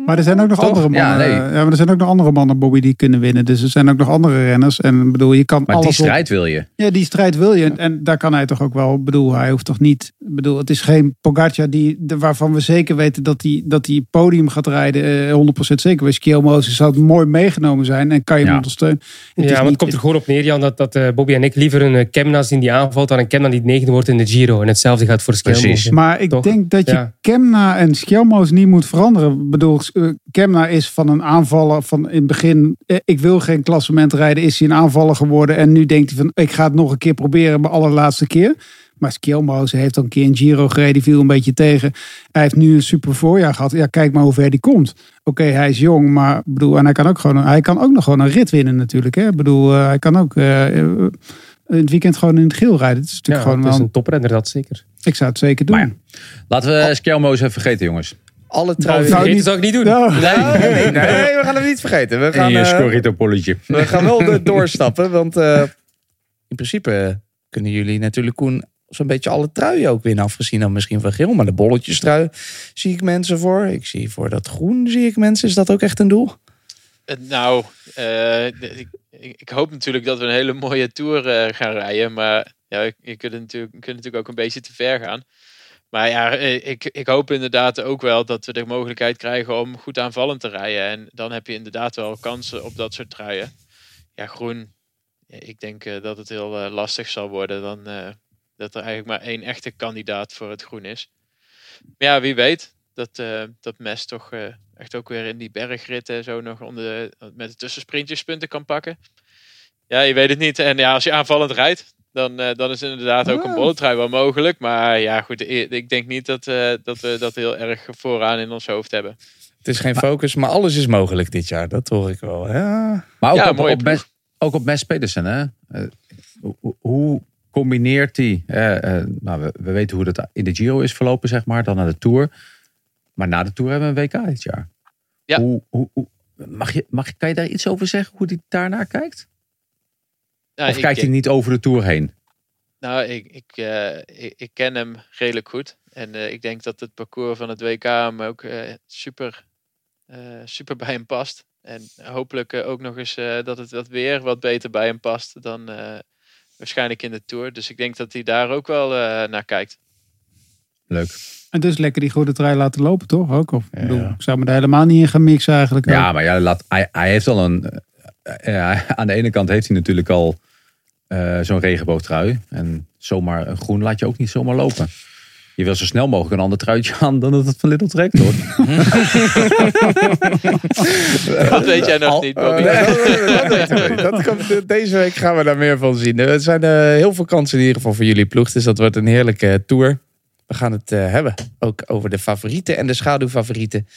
Maar er zijn ook nog Toch? andere Ja, mannen. nee. Ja, maar er zijn ook nog andere mannen, Bobby, die kunnen winnen. Dus er zijn ook nog andere renners. En bedoel, je kan Maar alles die op- strijd wil je. Ja, die strijd wil je. En daar kan hij toch ook wel. Ik bedoel, hij hoeft toch niet. Bedoel, het is geen Pogacar die, de- waarvan we zeker weten dat hij dat hij podium gaat rijden. eh, 100% zeker. Bij Skiel Moses zou het mooi meegenomen zijn. En kan je hem Ja. ondersteunen. Het Ja, maar het niet- komt er gewoon op neer, Jan, dat, dat eh, Bobby en ik liever een uh, Kemna zien die aanvalt dan een Kemna die negende wordt in de Giro. En hetzelfde gaat voor Precies. Skelmozen. Maar ik Toch? denk dat je Ja. Kemna en Skjelmoos niet moet veranderen. Bedoel, eh, Kemna is van een aanvaller van in het begin. eh, Ik wil geen klassement rijden. Is hij een aanvaller geworden. En nu denkt hij van ik ga het nog een keer proberen. Mijn allerlaatste keer. Maar Skjelmoos heeft al een keer een Giro gereden. Die viel een beetje tegen. Hij heeft nu een super voorjaar gehad. Ja, kijk maar hoe ver die komt. Oké, hij is jong. Maar bedoel, en hij kan ook, gewoon, hij kan ook nog gewoon een rit winnen natuurlijk. Hè? Ik bedoel, eh, hij kan ook in het weekend gewoon in het geel rijden. Het is Ja, natuurlijk gewoon het is een toprenner, dat zeker. Ik zou het zeker doen. Laten we Skelmozen even vergeten, jongens. Alle Nou, truien. niet- zou ik niet doen. Nou, nee, nee, nee, nee, we gaan hem niet vergeten. We gaan, eh, scorrito-polletje. we gaan wel doorstappen. Want eh, in principe eh, kunnen jullie natuurlijk, Koen, zo'n beetje alle truien ook winnen. Afgezien dan misschien van geel. Maar de bolletjestrui zie ik mensen voor. Ik zie voor dat groen zie ik mensen. Is dat ook echt een doel? Nou, eh, ik, ik hoop natuurlijk dat we een hele mooie tour eh, gaan rijden. Maar ja, je kunt natuurlijk, je kunt natuurlijk ook een beetje te ver gaan. Maar ja, eh, ik, ik hoop inderdaad ook wel dat we de mogelijkheid krijgen om goed aanvallend te rijden. En dan heb je inderdaad wel kansen op dat soort truien. Ja, groen. Ik denk eh, dat het heel eh, lastig zal worden. Dan, dat er eigenlijk maar één echte kandidaat voor het groen is. Maar ja, wie weet dat, dat Mes toch echt ook weer in die bergritten zo nog onder, met de tussensprintjes punten kan pakken. Ja, je weet het niet. En ja, als je aanvallend rijdt, dan, eh, dan is inderdaad ook een Ah. bolletrui wel mogelijk. Maar ja, goed, ik denk niet dat, eh, dat we dat heel erg vooraan in ons hoofd hebben. Het is geen focus, maar alles is mogelijk dit jaar. Dat hoor ik wel. Ja. Maar ook, Ja, op, op Mes, ook op Mes Pedersen, hè? Eh, hoe, hoe combineert hij? eh, eh, nou, we, we weten hoe dat in de Giro is verlopen, zeg maar, dan naar de Tour. Maar na de Tour hebben we een WK dit jaar. Ja. Hoe, hoe, hoe- mag je, mag, kan je daar iets over zeggen, hoe hij daarnaar kijkt? Ja, of ik kijkt hij niet over de Tour heen? Nou, ik, ik, eh, ik, ik ken hem redelijk goed. En eh, ik denk dat het parcours van het WK hem ook eh, super, eh, super bij hem past. En hopelijk eh, ook nog eens eh, dat het wat weer wat beter bij hem past dan eh, waarschijnlijk in de Tour. Dus ik denk dat hij daar ook wel eh, naar kijkt. Leuk. En dus lekker die goede trui laten lopen, toch? Ook, of, ik, bedoel, ik zou me daar helemaal niet in gaan mixen eigenlijk. Ja, ook. maar ja, laat, hij, hij heeft al een. Eh, ja, aan de ene kant heeft hij natuurlijk al eh, zo'n regenboogtrui. En zomaar een groen laat je ook niet zomaar lopen. Je wil zo snel mogelijk een ander truitje aan dan dat het van Little trekt hoor. Dat weet jij nog Al- niet, Bobby. Nee, dat, komt, deze week gaan we daar meer van zien. Er zijn eh, heel veel kansen in ieder geval voor jullie ploeg. Dus dat wordt een heerlijke tour. We gaan het eh, hebben ook over de favorieten en de schaduwfavorieten.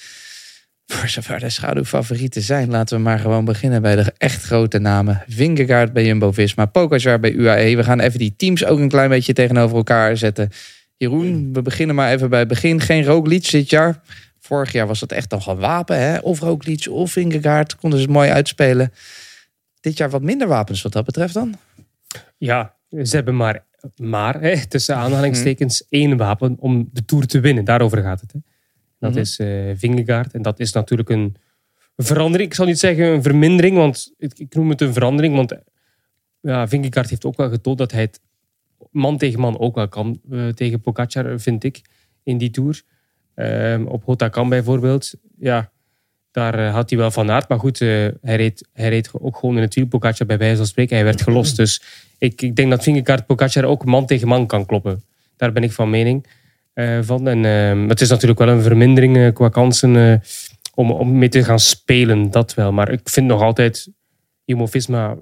Voor zover de schaduwfavorieten zijn, laten we maar gewoon beginnen bij de echt grote namen. Vingegaard bij Jumbo-Visma, Pogacar bij UAE. We gaan even die teams ook een klein beetje tegenover elkaar zetten. Jeroen, we beginnen maar even bij het begin. Geen Roglic dit jaar. Vorig jaar was dat echt nog een wapen. Hè? Of Roglic of Vingegaard. Konden ze het mooi uitspelen. Dit jaar wat minder wapens wat dat betreft dan. Ja, ze hebben maar, maar hè, tussen aanhalingstekens één wapen om de Tour te winnen. Daarover gaat het. Hè. Dat Mhm. is eh Vingegaard. En dat is natuurlijk een verandering. Ik zal niet zeggen een vermindering, want ik, ik noem het een verandering. Want ja, Vingegaard heeft ook wel getoond dat hij het man tegen man ook wel kan. eh, tegen Pogacar, vind ik, in die Tour. Ehm, op Hotakam bijvoorbeeld. Ja, daar eh, had hij wel van aard. Maar goed, hij, reed, hij reed ook gewoon in het wiel. Pogacar bij wijze van spreken. Hij werd gelost. Dus ik, ik denk dat Vingegaard Pogacar ook man tegen man kan kloppen. Daar ben ik van mening van. En ehm, het is natuurlijk wel een vermindering eh, qua kansen eh, om, om mee te gaan spelen. Dat wel. Maar ik vind nog altijd Jumbo-Visma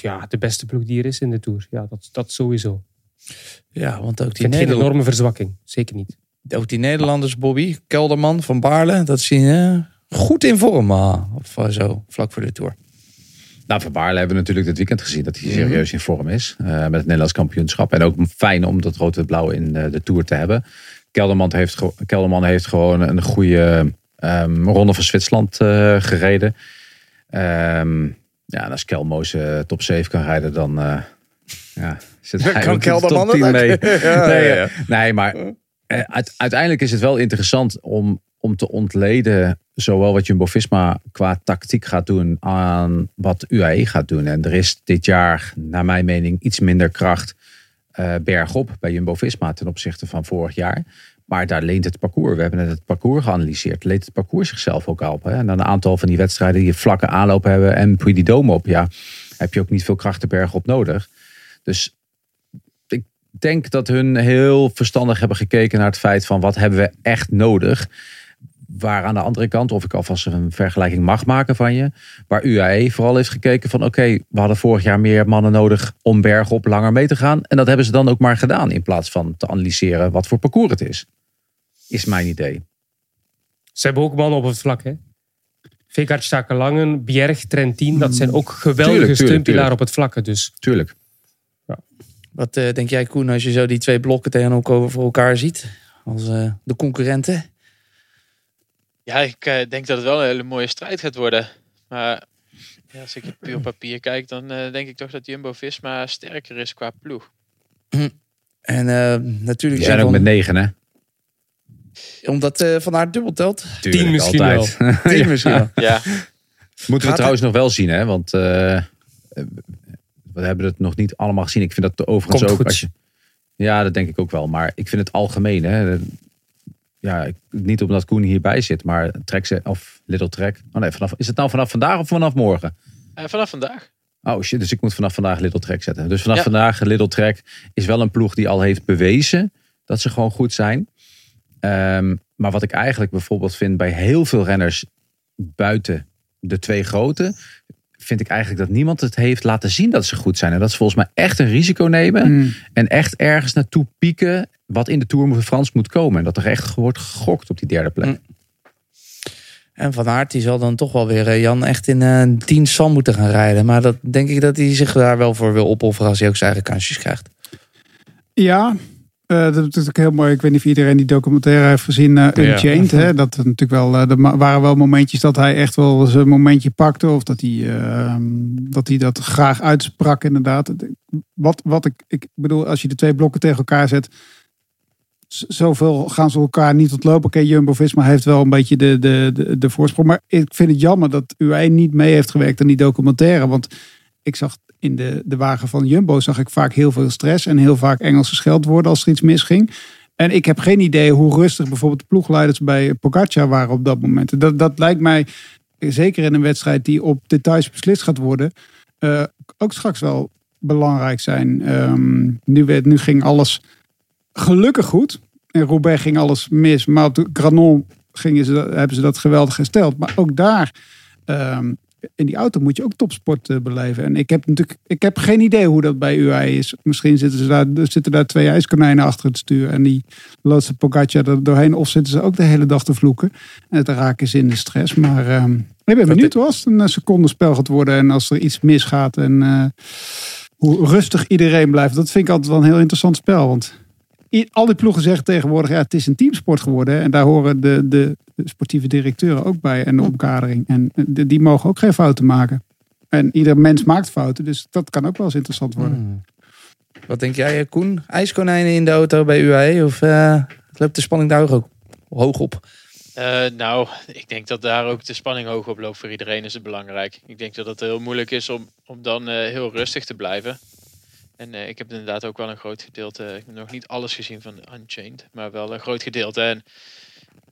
ja, de beste ploeg die er is in de Tour. Ja, dat, dat sowieso. Ja, want ook die, vind geen Nederla- enorme verzwakking. Zeker niet. ook die Nederlanders, Bobby, Kelderman van Baarle, dat zien je goed in vorm. of eh, zo, vlak voor de Tour. Nou, van Baarle hebben we natuurlijk dit weekend gezien dat hij serieus in vorm is. eh, met het Nederlands kampioenschap. En ook fijn om dat rood-wit-blauw in eh, de Tour te hebben. Kelderman heeft, Kelderman heeft gewoon een goede ehm, ronde van Zwitserland eh, gereden. Ehm, ja, en als Kelmoos eh, top 7 kan rijden, dan ja, zit hij Kan Kelderman top 10 het mee. Ja, nee, ja, ja. nee, maar uite- uiteindelijk is het wel interessant om, om te ontleden zowel wat Jumbo-Visma qua tactiek gaat doen aan wat UAE gaat doen. En er is dit jaar, naar mijn mening, iets minder kracht eh, bergop bij Jumbo-Visma ten opzichte van vorig jaar. Maar daar leent het parcours. We hebben net het parcours geanalyseerd. Leent het parcours zichzelf ook al op. Hè? En dan een aantal van die wedstrijden die vlakke aanloop hebben en Puy Dome op. Ja, heb je ook niet veel kracht de berg op nodig. Dus ik denk dat hun heel verstandig hebben gekeken naar het feit van wat hebben we echt nodig. Waar aan de andere kant, of ik alvast een vergelijking mag maken van je, waar UAE vooral heeft gekeken van oké, we hadden vorig jaar meer mannen nodig om bergop langer mee te gaan. En dat hebben ze dan ook maar gedaan in plaats van te analyseren wat voor parcours het is. Is mijn idee. Ze hebben ook mannen op het vlak, hè? Vingegaard, Stakelangen, Bjerg, Trentin. Dat zijn ook geweldige Tuurlijk, tuurlijk, steunpilaren tuurlijk. op het vlakke. Dus Tuurlijk. Wat eh, denk jij, Koen, als je zo die twee blokken tegenover elkaar ziet? Als eh, de concurrenten? Ja, ik eh, denk dat het wel een hele mooie strijd gaat worden. Maar ja, als ik het puur op papier kijk, dan eh, denk ik toch dat Jumbo-Visma sterker is qua ploeg. En eh, natuurlijk... Die zijn ook van- met negen, hè? Omdat eh Van Aert dubbel telt. Tuurlijk, Tien misschien altijd. Tien misschien wel. Ja, Moeten we trouwens nog wel zien, hè? Want eh, we hebben het nog niet allemaal gezien. Ik vind dat overigens Komt ook. goed. Als je, ja, dat denk ik ook wel. Maar ik vind het algemeen, hè? Ja, ik- niet omdat Koen hierbij zit, maar trek ze of Little Trek. Oh nee, vanaf, is het nou vanaf vandaag of vanaf morgen? Eh, vanaf vandaag. Oh shit, dus ik moet vanaf vandaag Little Trek zetten. Dus vanaf Ja. vandaag Little Trek is wel een ploeg die al heeft bewezen dat ze gewoon goed zijn. Ehm, maar wat ik eigenlijk bijvoorbeeld vind bij heel veel renners buiten de twee grote, vind ik eigenlijk dat niemand het heeft laten zien dat ze goed zijn. En dat ze volgens mij echt een risico nemen Mm. en echt ergens naartoe pieken wat in de Tour de France moet komen. En dat er echt wordt gegokt op die derde plek. Mm. En Van Aert die zal dan toch wel weer, eh, Jan, echt in een tien Sam moeten gaan rijden. Maar dat denk ik dat hij zich daar wel voor wil opofferen als hij ook zijn eigen kansjes krijgt. Ja, eh, dat is ook heel mooi. Ik weet niet of iedereen die documentaire heeft gezien, eh Unchained. Hè? Dat er natuurlijk wel, eh, er waren wel momentjes dat hij echt wel zijn momentje pakte. Of dat hij, eh, dat hij dat graag uitsprak inderdaad. wat, wat ik, ik bedoel, als je de twee blokken tegen elkaar zet, zoveel gaan ze elkaar niet ontlopen. Oké, Jumbo-Visma heeft wel een beetje de, de, de, de voorsprong. Maar ik vind het jammer dat UAE niet mee heeft gewerkt aan die documentaire. Want ik zag in de, de wagen van Jumbo zag ik vaak heel veel stress en heel vaak Engelse scheldwoorden als er iets misging. En ik heb geen idee hoe rustig bijvoorbeeld de ploegleiders bij Pogacar waren op dat moment. Dat, dat lijkt mij, zeker in een wedstrijd die op details beslist gaat worden, eh, ook straks wel belangrijk zijn. Ehm, nu, werd, nu ging alles gelukkig goed. En Roubaix ging alles mis. Maar Granon gingen ze, hebben ze dat geweldig gesteld. Maar ook daar, ehm, in die auto moet je ook topsport eh, beleven. En ik heb natuurlijk ik heb geen idee hoe dat bij UAE is. Misschien zitten, ze daar, zitten daar twee ijskonijnen achter het stuur. En die loodsen Pogacar er doorheen. Of zitten ze ook de hele dag te vloeken. En te raken ze in de stress. Maar ehm, ik ben benieuwd als het een eh, secondenspel gaat worden. En als er iets misgaat. En eh, hoe rustig iedereen blijft. Dat vind ik altijd wel een heel interessant spel. Want al die ploegen zeggen tegenwoordig, ja, het is een teamsport geworden. En daar horen de, de, sportieve directeuren ook bij en de omkadering. En eh, die, mogen ook geen fouten maken. En ieder mens maakt fouten, dus dat kan ook wel eens interessant worden. Hmm. Wat denk jij, eh, Koen? IJskonijnen in de auto bij UAE? Of eh, loopt de spanning daar ook hoog op? Eh, nou, ik denk dat daar ook de spanning hoog op loopt. Voor iedereen is het belangrijk. Ik denk dat het heel moeilijk is om, om dan eh, heel rustig te blijven. En eh, ik heb inderdaad ook wel een groot gedeelte. Ik heb nog niet alles gezien van Unchained, maar wel een groot gedeelte. En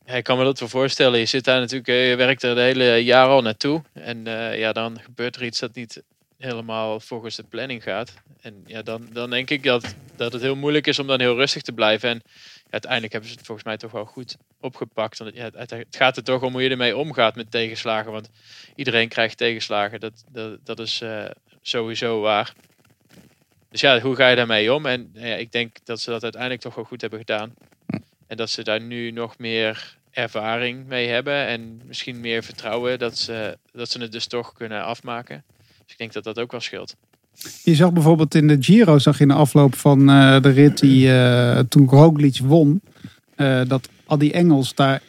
ja, ik kan me dat wel voorstellen. Je zit daar natuurlijk, eh, je werkt er de hele jaar al naartoe. En eh, ja, dan gebeurt er iets dat niet helemaal volgens de planning gaat. En ja, dan, dan denk ik dat, dat het heel moeilijk is om dan heel rustig te blijven. En ja, uiteindelijk hebben ze het volgens mij toch wel goed opgepakt. Want ja, het, het gaat er toch om hoe je ermee omgaat met tegenslagen. Want iedereen krijgt tegenslagen. Dat, dat, dat is sowieso waar. Dus ja, hoe ga je daarmee om? En nou ja, ik denk dat ze dat uiteindelijk toch wel goed hebben gedaan. En dat ze daar nu nog meer ervaring mee hebben. En misschien meer vertrouwen dat ze, dat ze het dus toch kunnen afmaken. Dus ik denk dat dat ook wel scheelt. Je zag bijvoorbeeld in de Giro, zag je in de afloop van eh, de rit die eh, toen Roglic won, eh, dat al die Engels daar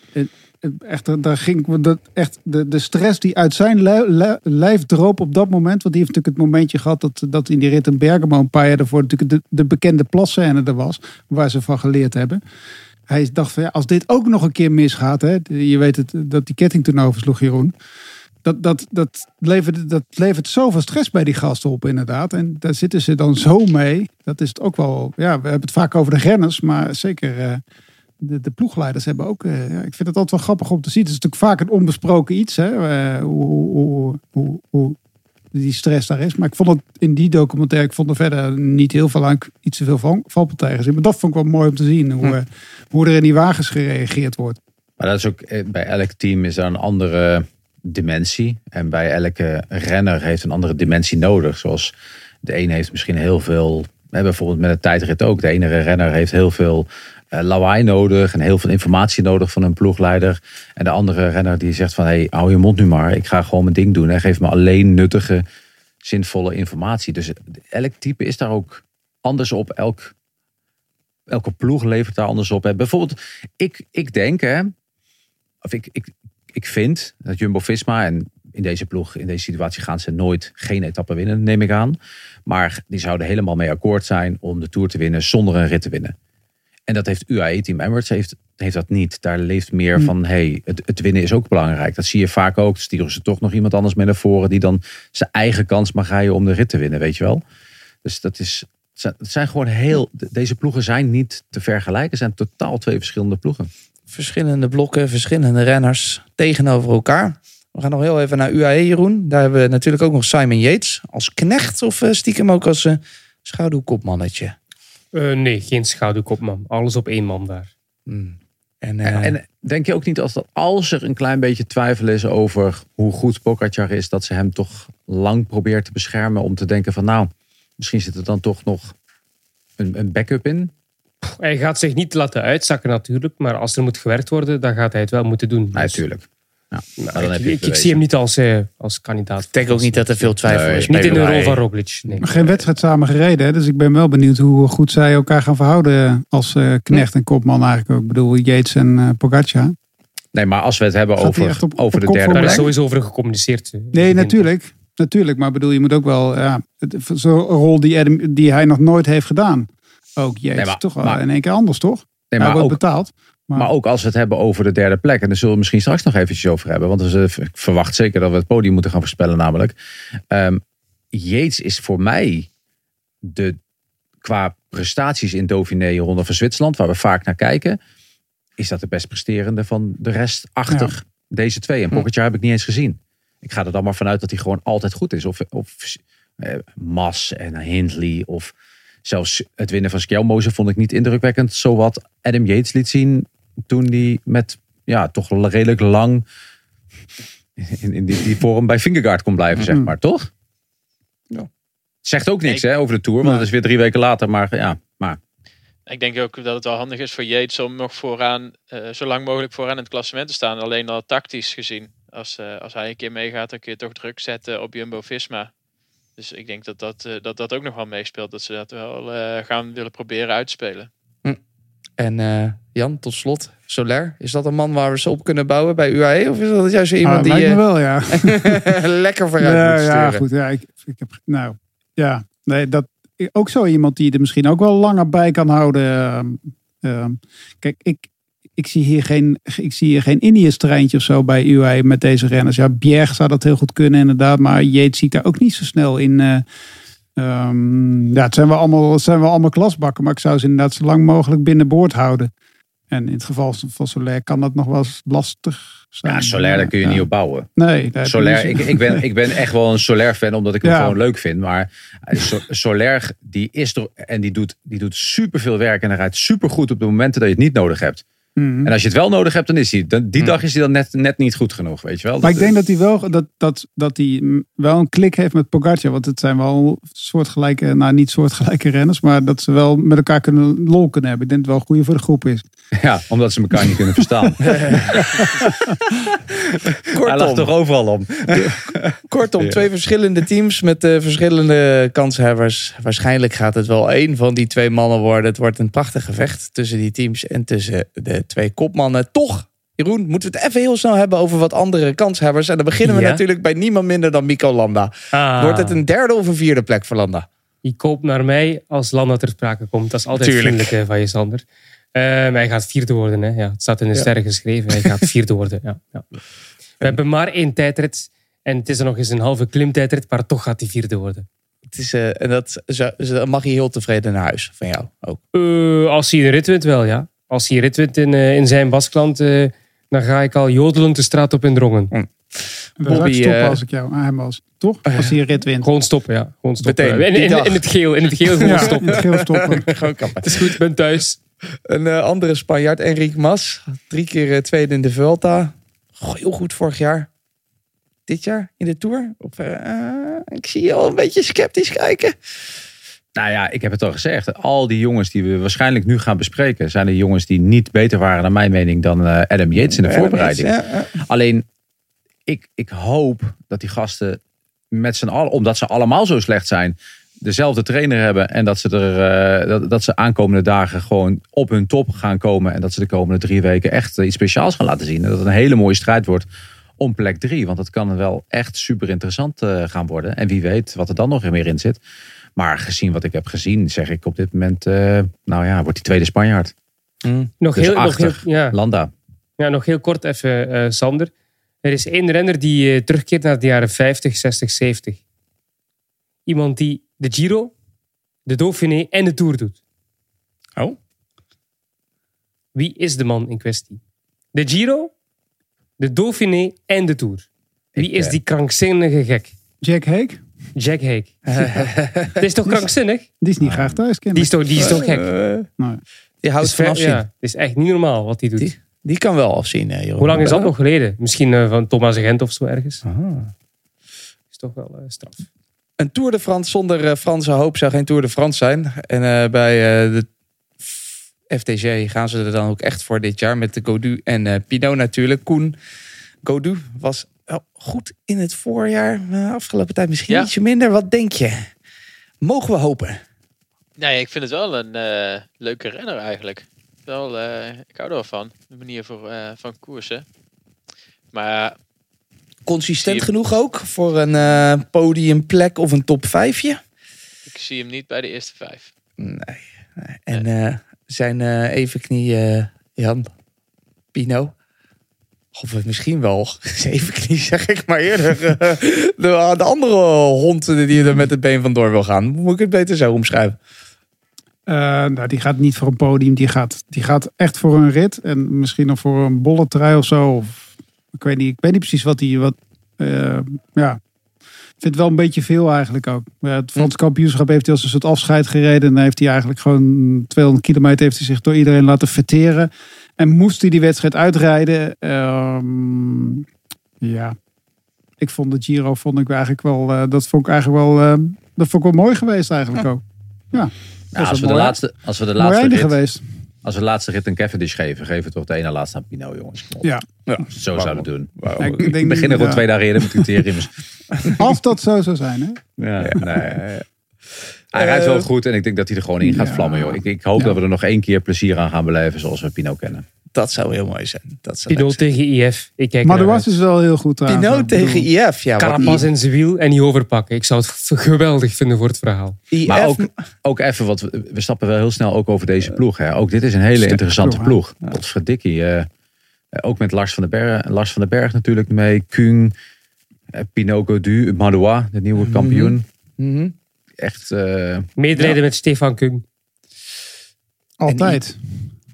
echt, daar ging dat echt de, de stress die uit zijn li- li- lijf droop op dat moment, want die heeft natuurlijk het momentje gehad dat, dat in die rit in Bergamo een paar jaar daarvoor natuurlijk de, de bekende plasscène er was, waar ze van geleerd hebben. Hij dacht van ja, als dit ook nog een keer misgaat, hè, je weet het, dat die ketting toen oversloeg, Jeroen. Dat, dat, dat, levert, dat levert zoveel stress bij die gasten op, inderdaad. En daar zitten ze dan zo mee. Dat is het ook wel. Ja, we hebben het vaak over de renners, maar zeker eh, de, de ploegleiders hebben ook. eh, ja, ik vind het altijd wel grappig om te zien. Het is natuurlijk vaak een onbesproken iets, hè, eh, hoe, hoe, hoe, hoe die stress daar is. Maar ik vond het in die documentaire, ik vond er verder niet heel veel aan iets te veel van, valpartijen gezien. Maar dat vond ik wel mooi om te zien, hoe, Hm. eh, hoe er in die wagens gereageerd wordt. Maar dat is ook bij elk team is er een andere dimensie. En bij elke renner heeft een andere dimensie nodig. Zoals de een heeft misschien heel veel. Hè, bijvoorbeeld met een tijdrit ook. De ene renner heeft heel veel lawaai nodig en heel veel informatie nodig van een ploegleider. En de andere renner die zegt van hey, hou je mond nu maar. Ik ga gewoon mijn ding doen. En geef me alleen nuttige, zinvolle informatie. Dus elk type is daar ook anders op. Elk, elke ploeg levert daar anders op. Hè. Bijvoorbeeld, ik, ik denk hè, of ik, ik, ik vind dat Jumbo-Visma en in deze ploeg, in deze situatie gaan ze nooit geen etappe winnen, neem ik aan. Maar die zouden helemaal mee akkoord zijn om de Tour te winnen zonder een rit te winnen. En dat heeft UAE Team Emirates heeft, heeft dat niet. Daar leeft meer Hm. van, hey, het, het winnen is ook belangrijk. Dat zie je vaak ook. Sturen ze toch nog iemand anders mee naar voren die dan zijn eigen kans mag rijden om de rit te winnen, weet je wel. Dus dat is, het zijn- het zijn gewoon heel, deze ploegen zijn niet te vergelijken. Het zijn totaal twee verschillende ploegen. Verschillende blokken, verschillende renners tegenover elkaar. We gaan nog heel even naar UAE, Jeroen. Daar hebben we natuurlijk ook nog Simon Yates als knecht of eh, stiekem ook als eh, schaduwkopmannetje. Eh, nee, geen schaduwkopman. Alles op één man daar. Hmm. En, En, eh, en denk je ook niet als, dat, als er een klein beetje twijfel is over hoe goed Pogacar is, dat ze hem toch lang probeert te beschermen om te denken van nou, misschien zit er dan toch nog een, een backup in? Hij gaat zich niet laten uitzakken natuurlijk, maar als er moet gewerkt worden, dan gaat hij het wel moeten doen. Dus, Natuurlijk. Ja, nou, heb ik, je ik, zie hem niet als, eh, als kandidaat. ik denk ook niet dat er veel twijfel Nee, is. Niet in de rol van Roglic. Nee. Maar geen wedstrijd samen gereden. Hè? Dus ik ben wel benieuwd hoe goed zij elkaar gaan verhouden als eh, knecht en kopman eigenlijk ook. Ik bedoel, Yates en eh Pogacar. Nee, maar als we het hebben Gaat over, op- over op de derde voor Daar is plek. sowieso over gecommuniceerd. eh, Nee, natuurlijk. natuurlijk. Maar bedoel, je moet ook wel ja, zo'n rol die, Adam, die hij nog nooit heeft gedaan. Ook Yates, Nee, maar- toch wel maar- in één keer anders, toch? Nee, hij maar wordt ook, betaald. Maar, Maar ook als we het hebben over de derde plek. En daar zullen we misschien straks nog eventjes over hebben. Want ik verwacht zeker dat we het podium moeten gaan voorspellen namelijk. Ehm Yates is voor mij de, qua prestaties in Dauphiné Ronde van Zwitserland. Waar we vaak naar kijken. Is dat de best presterende van de rest achter deze twee. En Pogacar heb ik niet eens gezien. Ik ga er dan maar vanuit dat hij gewoon altijd goed is. Of, of eh, Mas en Hindley. Of zelfs het winnen van Skjelmozen vond ik niet indrukwekkend. Zowat Adam Yates liet zien toen hij met ja, toch redelijk lang in, in die, die vorm bij Fingergaard kon blijven, zeg maar, toch? Ja. Zegt ook niks hè, over de Tour, want het is weer drie weken later. Maar ja, maar Ik denk ook dat het wel handig is voor Yates om nog vooraan, eh, zo lang mogelijk vooraan in het klassement te staan. Alleen al tactisch gezien. Als, eh, als hij een keer meegaat, dan kun je toch druk zetten op Jumbo-Visma. Dus ik denk dat dat, eh, dat dat ook nog wel meespeelt. Dat ze dat wel eh, gaan willen proberen uitspelen. En eh, Jan, tot slot, Soler. Is dat een man waar we ze op kunnen bouwen bij UAE? Of is dat juist iemand Ah, die eh, wel, ja. lekker vooruit ja, moet ja, sturen? goed. Ja, ik, ik heb, nou, ja, nee, dat ook zo iemand die er misschien ook wel langer bij kan houden. Ehm, ehm, kijk, ik, ik zie hier geen, ik zie hier geen Indiërs treintje of zo bij UAE met deze renners. Ja, Bjerg zou dat heel goed kunnen inderdaad, maar Yates ziet daar ook niet zo snel in. Eh, ehm, ja, het zijn wel allemaal, het zijn wel allemaal klasbakken, maar ik zou ze inderdaad zo lang mogelijk binnenboord houden. En in het geval van Soler kan dat nog wel eens lastig zijn. ja, Soler, daar kun je Ja. niet op bouwen. Nee, niet ik, ik, ben, ik ben echt wel een Soler-fan, omdat ik hem Ja. gewoon leuk vind. Maar eh, So- Soler, die is er en die doet, die doet superveel werk. En hij rijdt supergoed op de momenten dat je het niet nodig hebt. Mhm. En als je het wel nodig hebt, dan is hij. dan- Die dag is hij dan net, net niet goed genoeg, weet je wel. Maar ik denk dat hij wel, dat, dat, dat hij wel een klik heeft met Pogacar. Want het zijn wel soortgelijke, nou niet soortgelijke renners. Maar dat ze wel met elkaar kunnen lol kunnen hebben. Ik denk dat het wel goed voor de groep is. Ja, omdat ze elkaar niet kunnen verstaan. Hij lag Kortom, toch overal om. kortom twee verschillende teams met eh, verschillende kanshebbers. Waarschijnlijk gaat het wel één van die twee mannen worden. Het wordt een prachtig gevecht tussen die teams en tussen de twee kopmannen. Toch, Jeroen, moeten we het even heel snel hebben over wat andere kanshebbers. En dan beginnen we Ja. natuurlijk bij niemand minder dan Mico Landa. Ah, Wordt het een derde of een vierde plek voor Landa? Je koopt naar mij als Landa ter sprake komt. Dat is altijd Tuurlijk. vriendelijk van je, Sander. Eh, maar hij gaat vierde worden. Hè. Ja, het staat in de Ja. sterren geschreven. Hij gaat vierde worden. Ja, ja. We hebben maar één tijdrit. En het is er nog eens een halve klimtijdrit. Maar toch gaat hij vierde worden. Het is, eh, en dat zo- mag je heel tevreden naar huis van jou ook. Eh, als hij een rit wint, wel ja. Als hij een rit wint in, in zijn basklant, eh, dan ga ik al jodelend de straat op in drongen. Zou Bobby, stoppen als ik jou aan hem was. Toch? Als hij een rit wint. Gewoon stoppen, ja. Gewoon stoppen. Meteen, in, in, het geel, in het geel gewoon Ja, in stoppen. het geel stoppen. Gewoon kappen. Het is goed, ik ben thuis. Een eh, andere Spanjaard, Enric Mas. Drie keer eh, tweede in de Vuelta. Goh, heel goed vorig jaar. Dit jaar in de Tour. Eh, ik zie je al een beetje sceptisch kijken. Nou ja, ik heb het al gezegd. Al die jongens die we waarschijnlijk nu gaan bespreken, zijn de jongens die niet beter waren, naar mijn mening, dan Adam Yates in de voorbereiding. Ja. Alleen, ik, ik hoop dat die gasten met z'n allen, omdat ze allemaal zo slecht zijn, dezelfde trainer hebben. En dat ze, er, eh, dat, dat ze aankomende dagen gewoon op hun top gaan komen. En dat ze de komende drie weken echt eh, iets speciaals gaan laten zien. En dat het een hele mooie strijd wordt om plek drie. Want het kan wel echt super interessant eh, gaan worden. En wie weet wat er dan nog meer in zit. Maar gezien wat ik heb gezien, zeg ik op dit moment, eh, nou ja, wordt die tweede Spanjaard. Nog Dus heel, nog heel, ja. Landa. Ja, nog heel kort even, eh, Sander. Er is één renner die terugkeert naar de jaren 50, 60, 70. Iemand die de Giro, de Dauphiné en de Tour doet. Oh. Wie is de man in kwestie? De Giro, de Dauphiné en de Tour. Wie is eh, die krankzinnige gek? Jack Hake? Jack Hake. Het is toch krankzinnig? Die is niet graag thuis, Die is toch, die is toch gek? Eh, Nee. die houdt van afzien. ja, het is echt niet normaal wat hij doet. Die- Die kan wel afzien. eh, Jeroen. Hoe lang is dat nog geleden? Misschien eh, van Thomas Gent of zo ergens. Ah. Is toch wel eh, straf. Een Tour de France zonder eh, Franse hoop zou geen Tour de France zijn. En eh, bij eh, de FTG gaan ze er dan ook echt voor dit jaar met de Godu en Pinot natuurlijk. Koen, Godu was wel goed in het voorjaar. Afgelopen tijd misschien Ja. ietsje minder. Wat denk je? Mogen we hopen? Nee, ik vind het wel een leuke renner eigenlijk. Wel, ik hou er wel van. De manier voor, van koersen. Maar Consistent genoeg ook voor een eh, podiumplek of een top vijfje? Ik zie hem niet bij de eerste vijf. Nee. nee. En eh, zijn eh evenknie Jan Pino. Of misschien wel zevenknie, zeg ik maar eerder. de, de andere hond die er met het been vandoor wil gaan. Moet ik het beter zo omschrijven? Eh, nou, die gaat niet voor een podium. Die gaat, die gaat echt voor een rit. En misschien nog voor een bolle trui of zo. Of, ik, weet niet, ik weet niet precies wat hij... Wat, eh, ja. Ik vind het wel een beetje veel eigenlijk ook. Ja, het Frans kampioenschap heeft hij als een soort afscheid gereden. En dan heeft hij eigenlijk gewoon 200 kilometer heeft hij zich door iedereen laten verteren. En moest hij die wedstrijd uitrijden. Ehm, ja, ik vond de Giro vond ik eigenlijk wel... eh, dat vond ik eigenlijk wel... eh, dat vond ik wel mooi geweest eigenlijk ook. Ja, Ja, als, we de mooi- laatste, als we de laatste rit, geweest. Als we de laatste rit een Cavendish geven, geven we toch de ene laatste aan Pino, jongens. Ja. Ja. We Zo Waarom? zouden doen. Waarom? Ja, ik Ik denk begin er gewoon ja. twee dagen eerder met criteriums. Als dat zo zou zijn, hè? Ja, nee. Hij rijdt wel goed en ik denk dat hij er gewoon in gaat Ja. vlammen. Joh. Ik, ik hoop Ja. dat we er nog één keer plezier aan gaan beleven zoals we Pino kennen. Dat zou heel mooi zijn. Dat zou Pinot tegen IF. Ik kijk Maar de ernaar was uit. is wel heel goed. Pinot bedoel, tegen IF. Ja, wat Carapaz in zijn wiel en niet overpakken. Ik zou het geweldig vinden voor het verhaal. IF Maar ook, ook even, wat we, stappen wel heel snel ook over deze ploeg. Hè. Ook dit is een hele Sterke interessante ploeg, ploeg. Potverdikkie. eh, eh, ook met Lars van, den Berg, Lars van den Berg natuurlijk mee. Kuhn, eh, Pinot Godu, de nieuwe kampioen. Mhm. Echt, eh, Medelijden met Stefan Kung. Altijd.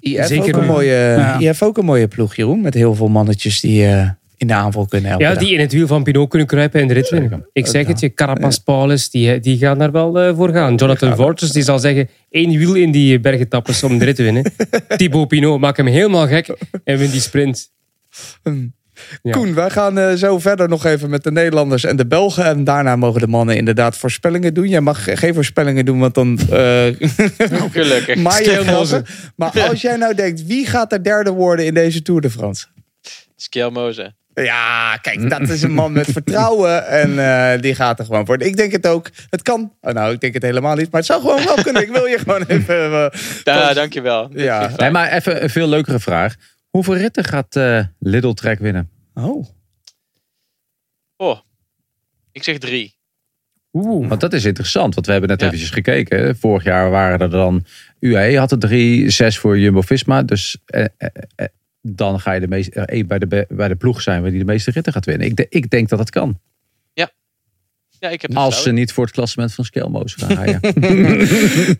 IF Zeker ook een mooie, Ja. IF ook een mooie ploeg, Jeroen. Met heel veel mannetjes die eh, in de aanval kunnen helpen. Ja, die in het wiel van Pinot kunnen kruipen en de rit winnen. Ik zeg het je, Carapaz, Paulus, die, die gaan daar wel eh, voor gaan. Jonathan Fortress, die zal zeggen, één wiel in die bergetappes om de rit te winnen. Thibaut Pinot, maak hem helemaal gek en win die sprint. Ja. Koen, wij gaan eh, zo verder nog even met de Nederlanders en de Belgen. En daarna mogen de mannen inderdaad voorspellingen doen. Jij mag geen voorspellingen doen, want dan uh, Gelukkig. maai je. Maar als jij nou denkt, wie gaat er derde worden in deze Tour de France? Skjelmozen. Ja, kijk, dat is een man met vertrouwen. En eh, die gaat er gewoon voor. Ik denk het ook. Het kan. Oh, nou, ik denk het helemaal niet. Maar het zou gewoon wel kunnen. Ik wil je gewoon even... eh, Ja, dankjewel. Ja. nee, maar even een veel leukere vraag. Hoeveel ritten gaat eh Lidl Trek winnen? oh. Oh, ik zeg drie. Oeh. Want dat is interessant, want we hebben net Ja. eventjes gekeken. Vorig jaar waren er dan... UAE had er drie, zes voor Jumbo-Visma. Dus eh, eh, eh, dan ga je de meest, eh, bij, de, bij de ploeg zijn waar die de meeste ritten gaat winnen. Ik, de- ik denk dat het kan. Ja, ik heb Als ze niet voor het klassement van Skelmoos gaan.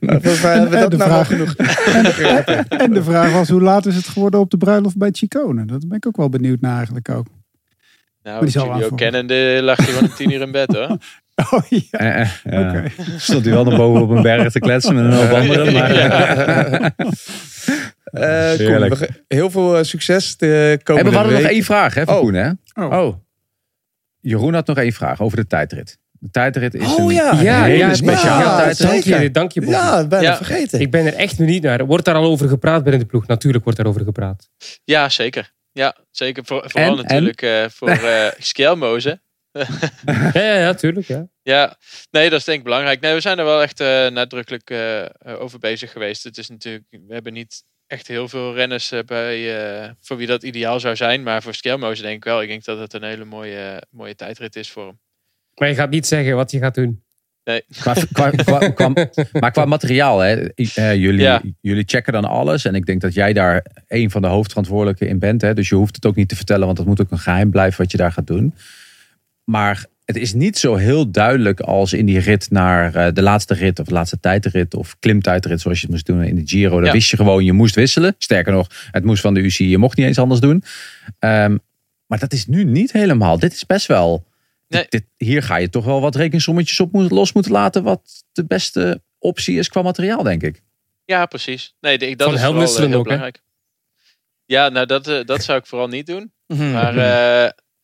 Nou, we en dat de nou wel vraag- genoeg. En de vraag was, hoe laat is het geworden op de bruiloft bij Chicone? Dat ben ik ook wel benieuwd naar eigenlijk ook. Nou, Julio aanvallen. kennende lag hij gewoon om tien uur in bed hoor. Oh ja, Eh, eh, ja. Stond hij wel nog boven op een berg te kletsen met een hoop anderen. Maar, Eh, Koen, heel veel succes de Hey, komende maar we hadden nog één vraag hè, voor Oh. Koen. Hè? Oh. Oh, Jeroen had nog één vraag over de tijdrit. De tijdrit is Oh, een ja. Ja, hele ja, tijdrit. dank je, dank je ja, bijna Ja. vergeten. Ik ben er echt benieuwd naar. Wordt daar al over gepraat binnen de ploeg? Natuurlijk wordt daarover gepraat. Ja, zeker. Ja, zeker. Voor, vooral En- natuurlijk eh, voor eh Skjelmozen. Ja, ja, ja tuurlijk. Ja. Ja, nee, dat is denk ik belangrijk. Nee, we zijn er wel echt eh, nadrukkelijk over bezig geweest. Het is natuurlijk, we hebben niet echt heel veel renners bij, eh, voor wie dat ideaal zou zijn. Maar voor Skjelmozen denk ik wel. Ik denk dat het een hele mooie, mooie tijdrit is voor hem. Maar je gaat niet zeggen wat je gaat doen. Nee. Qua, qua, qua- qua- maar qua materiaal, hè, eh, jullie, Ja. jullie checken dan alles. En ik denk dat jij daar een van de hoofdverantwoordelijken in bent. Hè, dus je hoeft het ook niet te vertellen, want dat moet ook een geheim blijven wat je daar gaat doen. Maar het is niet zo heel duidelijk als in die rit naar eh, de laatste rit of de laatste tijdrit of klimtijdrit zoals je het moest doen in de Giro. Daar Ja. wist je gewoon, je moest wisselen. Sterker nog, het moest van de UCI, je mocht niet eens anders doen. Ehm, maar dat is nu niet helemaal. Dit is best wel. Nee. Dit, hier ga je toch wel wat rekensommetjes op moeten, los moeten laten. Wat de beste optie is qua materiaal, denk ik. Ja, precies. Nee, de- dat Van is vooral eh, heel ook, hè? belangrijk. Ja, nou dat, eh, dat zou ik vooral niet doen. Mhm. Maar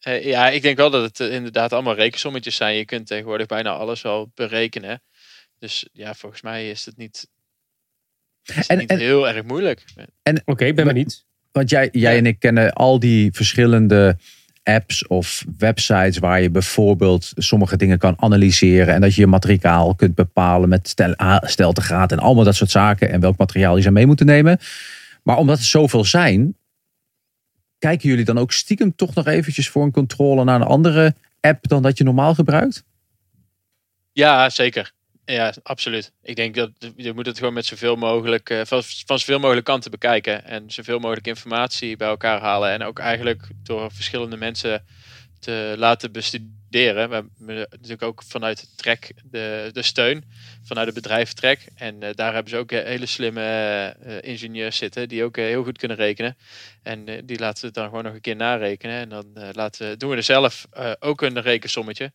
eh, ja, ik denk wel dat het inderdaad allemaal rekensommetjes zijn. Je kunt tegenwoordig bijna alles wel berekenen. Dus ja, volgens mij is het niet, is het En- niet en- heel erg moeilijk. Oké, ik ben benieuwd. Want jij, jij Ja. en ik kennen al die verschillende apps of websites waar je bijvoorbeeld sommige dingen kan analyseren en dat je je materiaal kunt bepalen met stel, ah, steltegraad en allemaal dat soort zaken en welk materiaal je zou mee moeten nemen. Maar omdat er zoveel zijn, kijken jullie dan ook stiekem toch nog eventjes voor een controle naar een andere app dan dat je normaal gebruikt? Ja, zeker. Ja, absoluut. Ik denk dat je moet het gewoon met zoveel mogelijk, uh, van, van zoveel mogelijk kanten bekijken. En zoveel mogelijk informatie bij elkaar halen. En ook eigenlijk door verschillende mensen te laten bestuderen. We hebben natuurlijk ook vanuit Trek de, de steun, vanuit het bedrijf Trek. En uh, daar hebben ze ook hele slimme ingenieurs zitten die ook heel goed kunnen rekenen. En die laten het dan gewoon nog een keer narekenen. En dan laten, doen we er zelf ook een rekensommetje.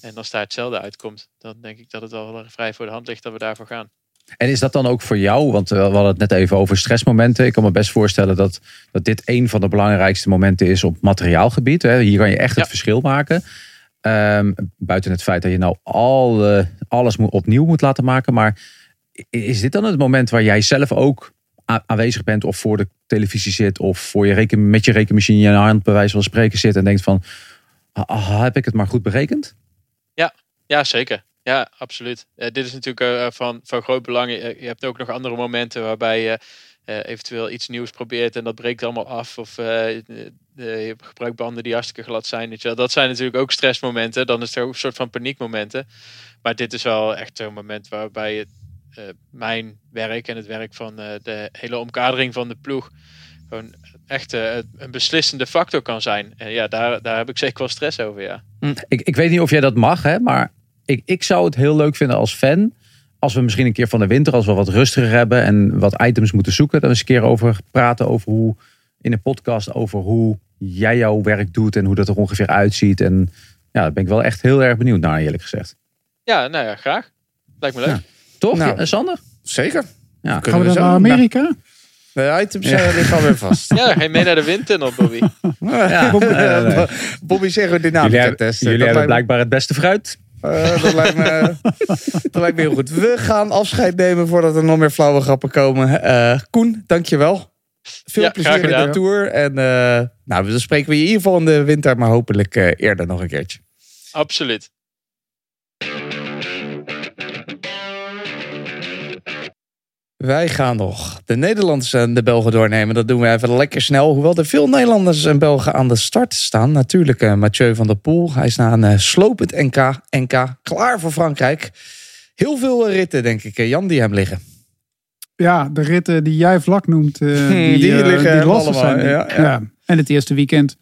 En als daar hetzelfde uitkomt, dan denk ik dat het wel vrij voor de hand ligt dat we daarvoor gaan. En is dat dan ook voor jou, want we hadden het net even over stressmomenten. Ik kan me best voorstellen dat, dat dit een van de belangrijkste momenten is op materiaalgebied. Hier kan je echt het verschil maken. Um, buiten het feit dat je nou al, uh, alles moet, opnieuw moet laten maken. Maar is dit dan het moment waar jij zelf ook aanwezig bent of voor de televisie zit of voor je reken, met je rekenmachine in je hand bij wijze van spreken zit en denkt van, ah, heb ik het maar goed berekend? Ja, ja zeker. Ja, absoluut. Uh, dit is natuurlijk uh, van, van groot belang. Je, hebt ook nog andere momenten waarbij je eventueel iets nieuws probeert en dat breekt allemaal af. Of je hebt gebruikbanden die hartstikke glad zijn. Weet je Dat zijn natuurlijk ook stressmomenten. Dan is er ook een soort van paniekmomenten. Maar dit is wel echt zo'n moment waarbij mijn werk en het werk van de hele omkadering van de ploeg gewoon echt een beslissende factor kan zijn. En ja, daar, daar heb ik zeker wel stress over, ja. Hm. Ik, ik weet niet of jij dat mag, hè, maar ik, ik zou het heel leuk vinden als fan. Als we misschien een keer van de winter, als we wat rustiger hebben en wat items moeten zoeken, dan eens een keer over praten over hoe in een podcast over hoe jij jouw werk doet en hoe dat er ongeveer uitziet. En ja, daar ben ik wel echt heel erg benieuwd naar, eerlijk gezegd. Ja, nou ja, graag. Lijkt me leuk. Ja. Toch, nou, Sander? Zeker. Ja. Gaan we, dan naar Amerika? De items ja. uh, liggen alweer vast. Ja, ga je mee naar de windtunnel, Bobby? ja. Bobby, uh, Bobby dynamica testen. Jullie hebben blijkbaar het beste fruit. Uh, dat, lijkt me, dat lijkt me heel goed. We gaan afscheid nemen voordat er nog meer flauwe grappen komen. Uh, Koen, dankjewel. Veel ja, plezier met de tour. En uh, nou, we spreken we in ieder geval in de winter, maar hopelijk eerder nog een keertje. Absoluut. Wij gaan nog de Nederlanders en de Belgen doornemen. Dat doen we even lekker snel. Hoewel er veel Nederlanders en Belgen aan de start staan. Natuurlijk uh, Mathieu van der Poel. Hij is na een uh, slopend NK, NK klaar voor Frankrijk. Heel veel eh, ritten, denk ik, Jan, die hem liggen. Ja, de ritten die jij vlak noemt, die, die liggen die allemaal. Zijn. Ja, ja. ja, En het eerste weekend.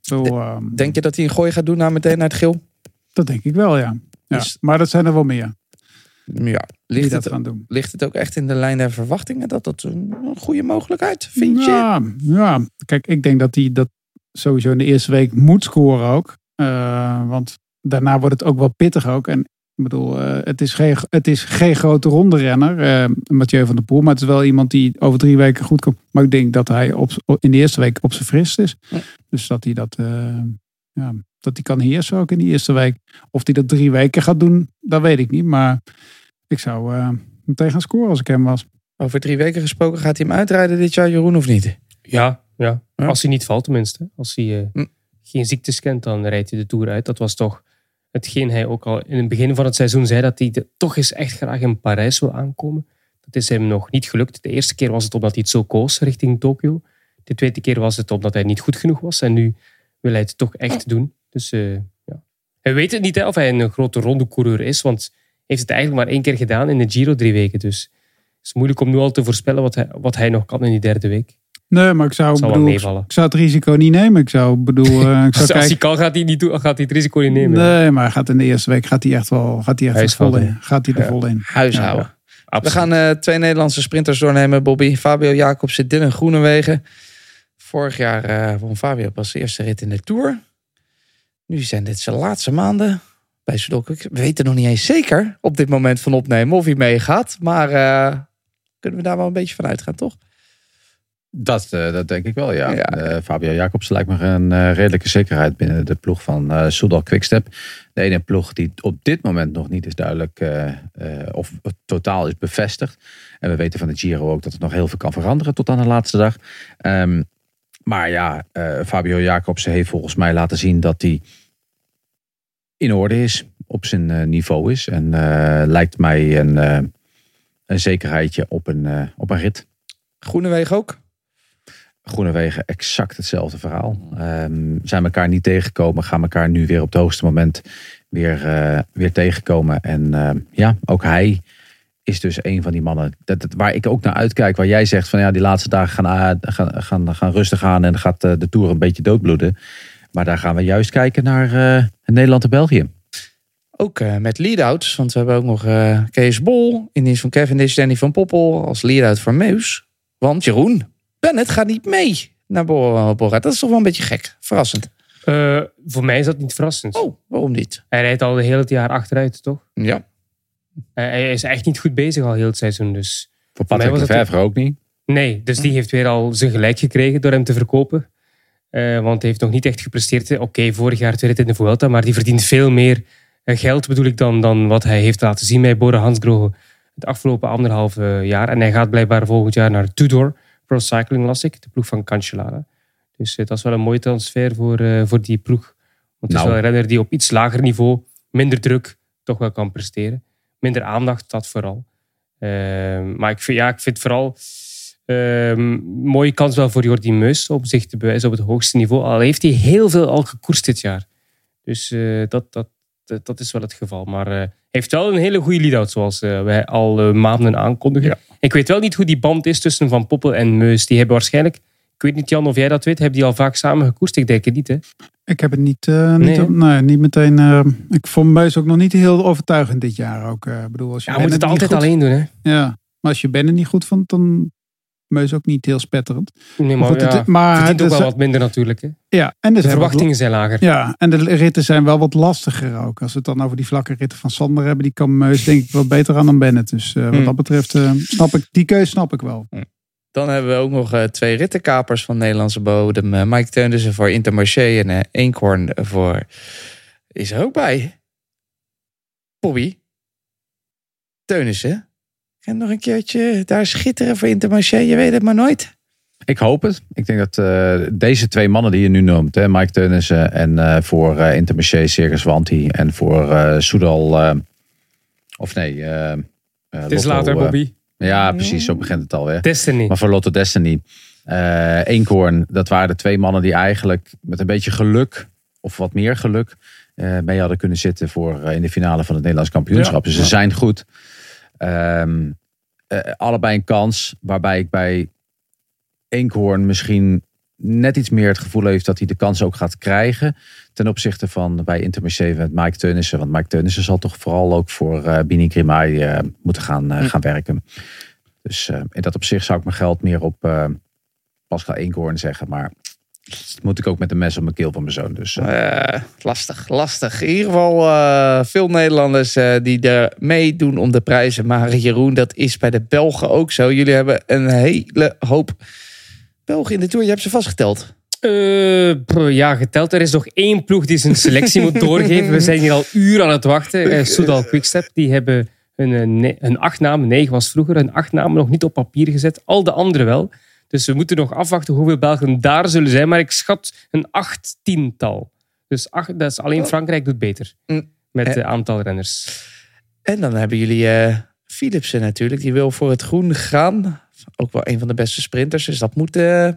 Zo, um, denk je dat hij een gooi gaat doen na meteen naar het geel? Dat denk ik wel, ja. ja. Is... Maar dat zijn er wel meer. Ja, ligt het, gaan doen. ligt het ook echt in de lijn der verwachtingen dat dat een goede mogelijkheid vind ja, je? Ja, kijk, ik denk dat hij dat sowieso in de eerste week moet scoren ook. Uh, want daarna wordt het ook wel pittig ook. En ik bedoel, uh, het, is geen, het is geen grote ronde renner, uh, Mathieu van der Poel. Maar het is wel iemand die over drie weken goed komt. Maar ik denk dat hij op, in de eerste week op zijn frist is. Ja. Dus dat hij dat, ja, dat hij kan heersen ook in die eerste week. Of hij dat drie weken gaat doen, dat weet ik niet. Maar ik zou uh, meteen gaan scoren als ik hem was. Over drie weken gesproken, gaat hij hem uitrijden dit jaar, Jeroen, of niet? Ja, ja. als hij niet valt tenminste. Als hij uh, hm. geen ziektes kent, dan rijdt hij de Tour uit. Dat was toch hetgeen hij ook al in het begin van het seizoen zei, dat hij de, toch eens echt graag in Parijs wil aankomen. Dat is hem nog niet gelukt. De eerste keer was het omdat hij het zo koos richting Tokio. De tweede keer was het omdat hij niet goed genoeg was. En nu wil hij het toch echt doen. Dus uh, ja. Hij weet het niet hè, of hij een grote rondecoureur is, want heeft het eigenlijk maar één keer gedaan in de Giro drie weken. Dus het is moeilijk om nu al te voorspellen wat hij, wat hij nog kan in die derde week. Nee, maar ik zou, bedoel, ik zou het risico niet nemen. Ik zou bedoel, uh, ik zou Als hij kan, gaat hij, niet, gaat hij het risico niet nemen. Nee, maar gaat in de eerste week gaat hij echt wel, gaat hij echt vol in. Gaat hij er vol in. Huishouden. Ja, We gaan uh, twee Nederlandse sprinters doornemen, Bobby. Fabio Jacobsen, Dylan Groenewegen. Vorig jaar uh, won Fabio pas de eerste rit in de Tour. Nu zijn dit zijn laatste maanden bij Sudok. We weten nog niet eens zeker op dit moment van opnemen of hij meegaat. Maar uh, kunnen we daar wel een beetje van uitgaan, toch? Dat, uh, dat denk ik wel, ja. ja. Uh, Fabio Jacobs lijkt me een redelijke zekerheid binnen de ploeg van uh, Soudal Quickstep. De ene ploeg die op dit moment nog niet is duidelijk of totaal is bevestigd. En we weten van de Giro ook dat het nog heel veel kan veranderen tot aan de laatste dag. Um, maar ja, Fabio Jacobs heeft volgens mij laten zien dat hij in orde is, op zijn uh, niveau is. En uh, lijkt mij een, uh, een zekerheidje op een, op een rit. Groenewegen ook? Groenewegen exact hetzelfde verhaal. Ehm, zijn elkaar niet tegengekomen, gaan elkaar nu weer op het hoogste moment weer, eh, weer tegenkomen. En ehm, ja, ook hij is dus een van die mannen dat, dat- waar ik ook naar uitkijk. Waar jij zegt van ja, die laatste dagen gaan, gaan, gaan, gaan rustig aan en gaat eh, de Tour een beetje doodbloeden. Maar daar gaan we juist kijken naar eh, Nederland en België. Ook eh, met lead-outs, want we hebben ook nog eh, Kees Bol in dienst van Cavendish, Danny van Poppel als lead-out voor Meus. Want Jeroen Bennett gaat niet mee naar Bora. Bora. Dat is toch wel een beetje gek. Verrassend. Eh, voor mij is dat niet verrassend. Oh, waarom niet? Hij rijdt al de hele jaar achteruit, toch? Ja. Hij is echt niet goed bezig al heel het seizoen. Dus Voor mij Patrick was de het- Verver ook niet. Nee, dus die heeft weer al zijn gelijk gekregen door hem te verkopen. Eh, want hij heeft nog niet echt gepresteerd. Oké, vorig jaar tweede in de Vuelta, maar die verdient veel meer eh, geld bedoel ik dan, dan wat hij heeft laten zien bij Bora Hansgrohe het afgelopen anderhalve jaar. En hij gaat blijkbaar volgend jaar naar Tudor Pro Cycling las ik, de ploeg van Cancellara. Dus eh, dat is wel een mooie transfer voor, eh, voor die ploeg. Want het is Nou. wel een renner die op iets lager niveau, minder druk, toch wel kan presteren. Minder aandacht, dat vooral. Ehm, maar ik vind, ja, ik vind vooral ehm mooie kans wel voor Jordi Meus om zich te bewijzen op het hoogste niveau. Al heeft hij heel veel al gekoerst dit jaar. Dus eh, dat, dat, dat, dat is wel het geval. Maar eh, hij heeft wel een hele goede lead-out, zoals eh, wij al maanden aankondigen. Ik weet wel niet hoe die band is tussen Van Poppel en Meus. Die hebben waarschijnlijk, ik weet niet Jan of jij dat weet, hebben die al vaak samen gekoerst? Ik denk het niet, hè? Ik heb het niet, niet, Nee, hè? op- nee, niet meteen. ik vond Meus ook nog niet heel overtuigend dit jaar. Ook, bedoel, als je Ja, moet het altijd goed- alleen doen, hè? Ja, maar als je Bennett niet goed vond, dan Meus ook niet heel spetterend. Nee, maar, ja, het- maar het ook is- wel wat minder natuurlijk, hè? Ja, en De wat- verwachtingen zijn lager. Ja, en de ritten zijn wel wat lastiger ook. Als we het dan over die vlakke ritten van Sander hebben, die kan Meus denk ik wat beter aan dan Bennett. Dus eh, wat Hmm. dat betreft eh, snap ik, die keuze snap ik wel. Dan hebben we ook nog eh, twee rittenkapers van Nederlandse bodem. Mike Teunissen voor Intermarché en Eenkhoorn voor... Is er ook bij. Bobby. Teunissen. Kan nog een keertje daar schitteren voor Intermarché? Je weet het maar nooit. Ik hoop het. Ik denk dat eh, deze twee mannen die je nu noemt, hè, Mike Teunissen en eh, voor eh Intermarché Circus Wanti en voor eh Soudal, eh, of nee, Het is Lotto, later, Bobby. ja, precies, zo begint het alweer. Destiny. Maar voor Lotto Destiny, eh Eenkhoorn, dat waren de twee mannen die eigenlijk met een beetje geluk, of wat meer geluk, eh, mee hadden kunnen zitten voor in de finale van het Nederlands kampioenschap. Ja, dus ze ja. zijn goed. Ehm, eh, allebei een kans, waarbij ik bij Eenkhoorn misschien net iets meer het gevoel heeft dat hij de kans ook gaat krijgen. Ten opzichte van bij Intermarché met Mike Teunissen. Want Mike Teunissen zal toch vooral ook voor eh Bini Grimay eh, moeten gaan, gaan werken. Dus in dat opzicht zou ik mijn geld meer op Pascal Eenkhoorn zeggen. Maar dat moet ik ook met een mes op mijn keel van mijn zoon. Dus eh, Eh, lastig, lastig. In ieder geval eh, veel Nederlanders eh, die er meedoen om de prijzen. Maar Jeroen, dat is bij de Belgen ook zo. Jullie hebben een hele hoop Belgen in de Tour. Je hebt ze vastgeteld. Eh, ja, geteld. Er is nog één ploeg die zijn selectie moet doorgeven. We zijn hier al uren aan het wachten. Uh, Soudal Quickstep, die hebben hun, hun acht namen, negen was vroeger, hun acht namen nog niet op papier gezet. Al de anderen wel. Dus we moeten nog afwachten hoeveel Belgen daar zullen zijn. Maar ik schat een achttiental. Dus acht, dat is alleen Frankrijk doet beter. Mm. Met Eh. het aantal renners. En dan hebben jullie eh Philipsen natuurlijk. Die wil voor het groen gaan. Ook wel een van de beste sprinters. Dus dat moet, eh,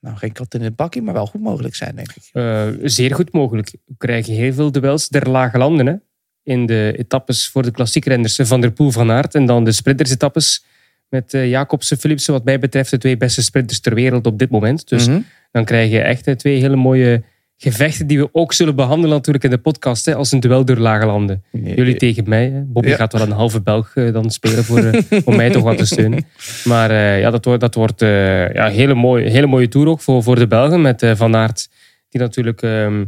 nou geen kat in het bakje, maar wel goed mogelijk zijn, denk ik. Eh, zeer goed mogelijk. We krijgen heel veel duels der lage landen. Hè? In de etappes voor de klassiekrenners Van der Poel van Aert. En dan de sprintersetappes met eh, Jacobsen, Philipsen. Wat mij betreft de twee beste sprinters ter wereld op dit moment. Dus Mhm. dan krijg je echt eh, twee hele mooie gevechten die we ook zullen behandelen natuurlijk in de podcast. Hè, als een duel door lage landen. Jullie tegen mij. Hè. Bobby Ja. gaat wel een halve Belg eh, dan spelen voor, om mij toch wat te steunen. Maar ja, dat wordt, dat wordt ja, een hele mooie, hele mooie tour ook voor, voor de Belgen. Met Van Aert, die natuurlijk ehm,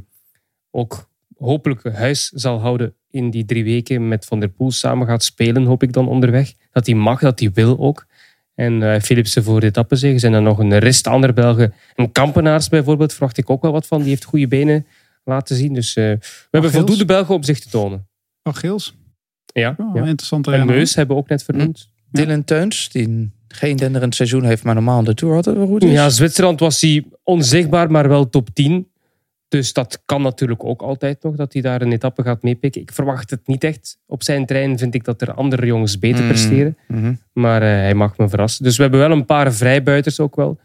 ook hopelijk huis zal houden in die drie weken met Van der Poel samen gaat spelen, hoop ik dan onderweg. Dat hij mag, dat hij wil ook. En eh Philipsen voor de etappenzege. zijn er nog een rest andere Belgen. Een Kampenaars bijvoorbeeld, verwacht ik ook wel wat van. Die heeft goede benen laten zien. Dus eh, we hebben Gils? voldoende Belgen op zich te tonen. Geels. Ja, Oh, ja. Interessante En. Meus hebben we ook net vernoemd. Dylan Teuns, die geen denderend seizoen heeft, maar normaal de Tour had het wel goed is. Ja, Zwitserland was hij onzichtbaar, maar wel top 10. Dus dat kan natuurlijk ook altijd nog, dat hij daar een etappe gaat meepikken. Ik verwacht het niet echt. Op zijn trein vind ik dat er andere jongens beter Mm. presteren. Mhm. Maar eh, hij mag me verrassen. Dus we hebben wel een paar vrijbuiters ook wel.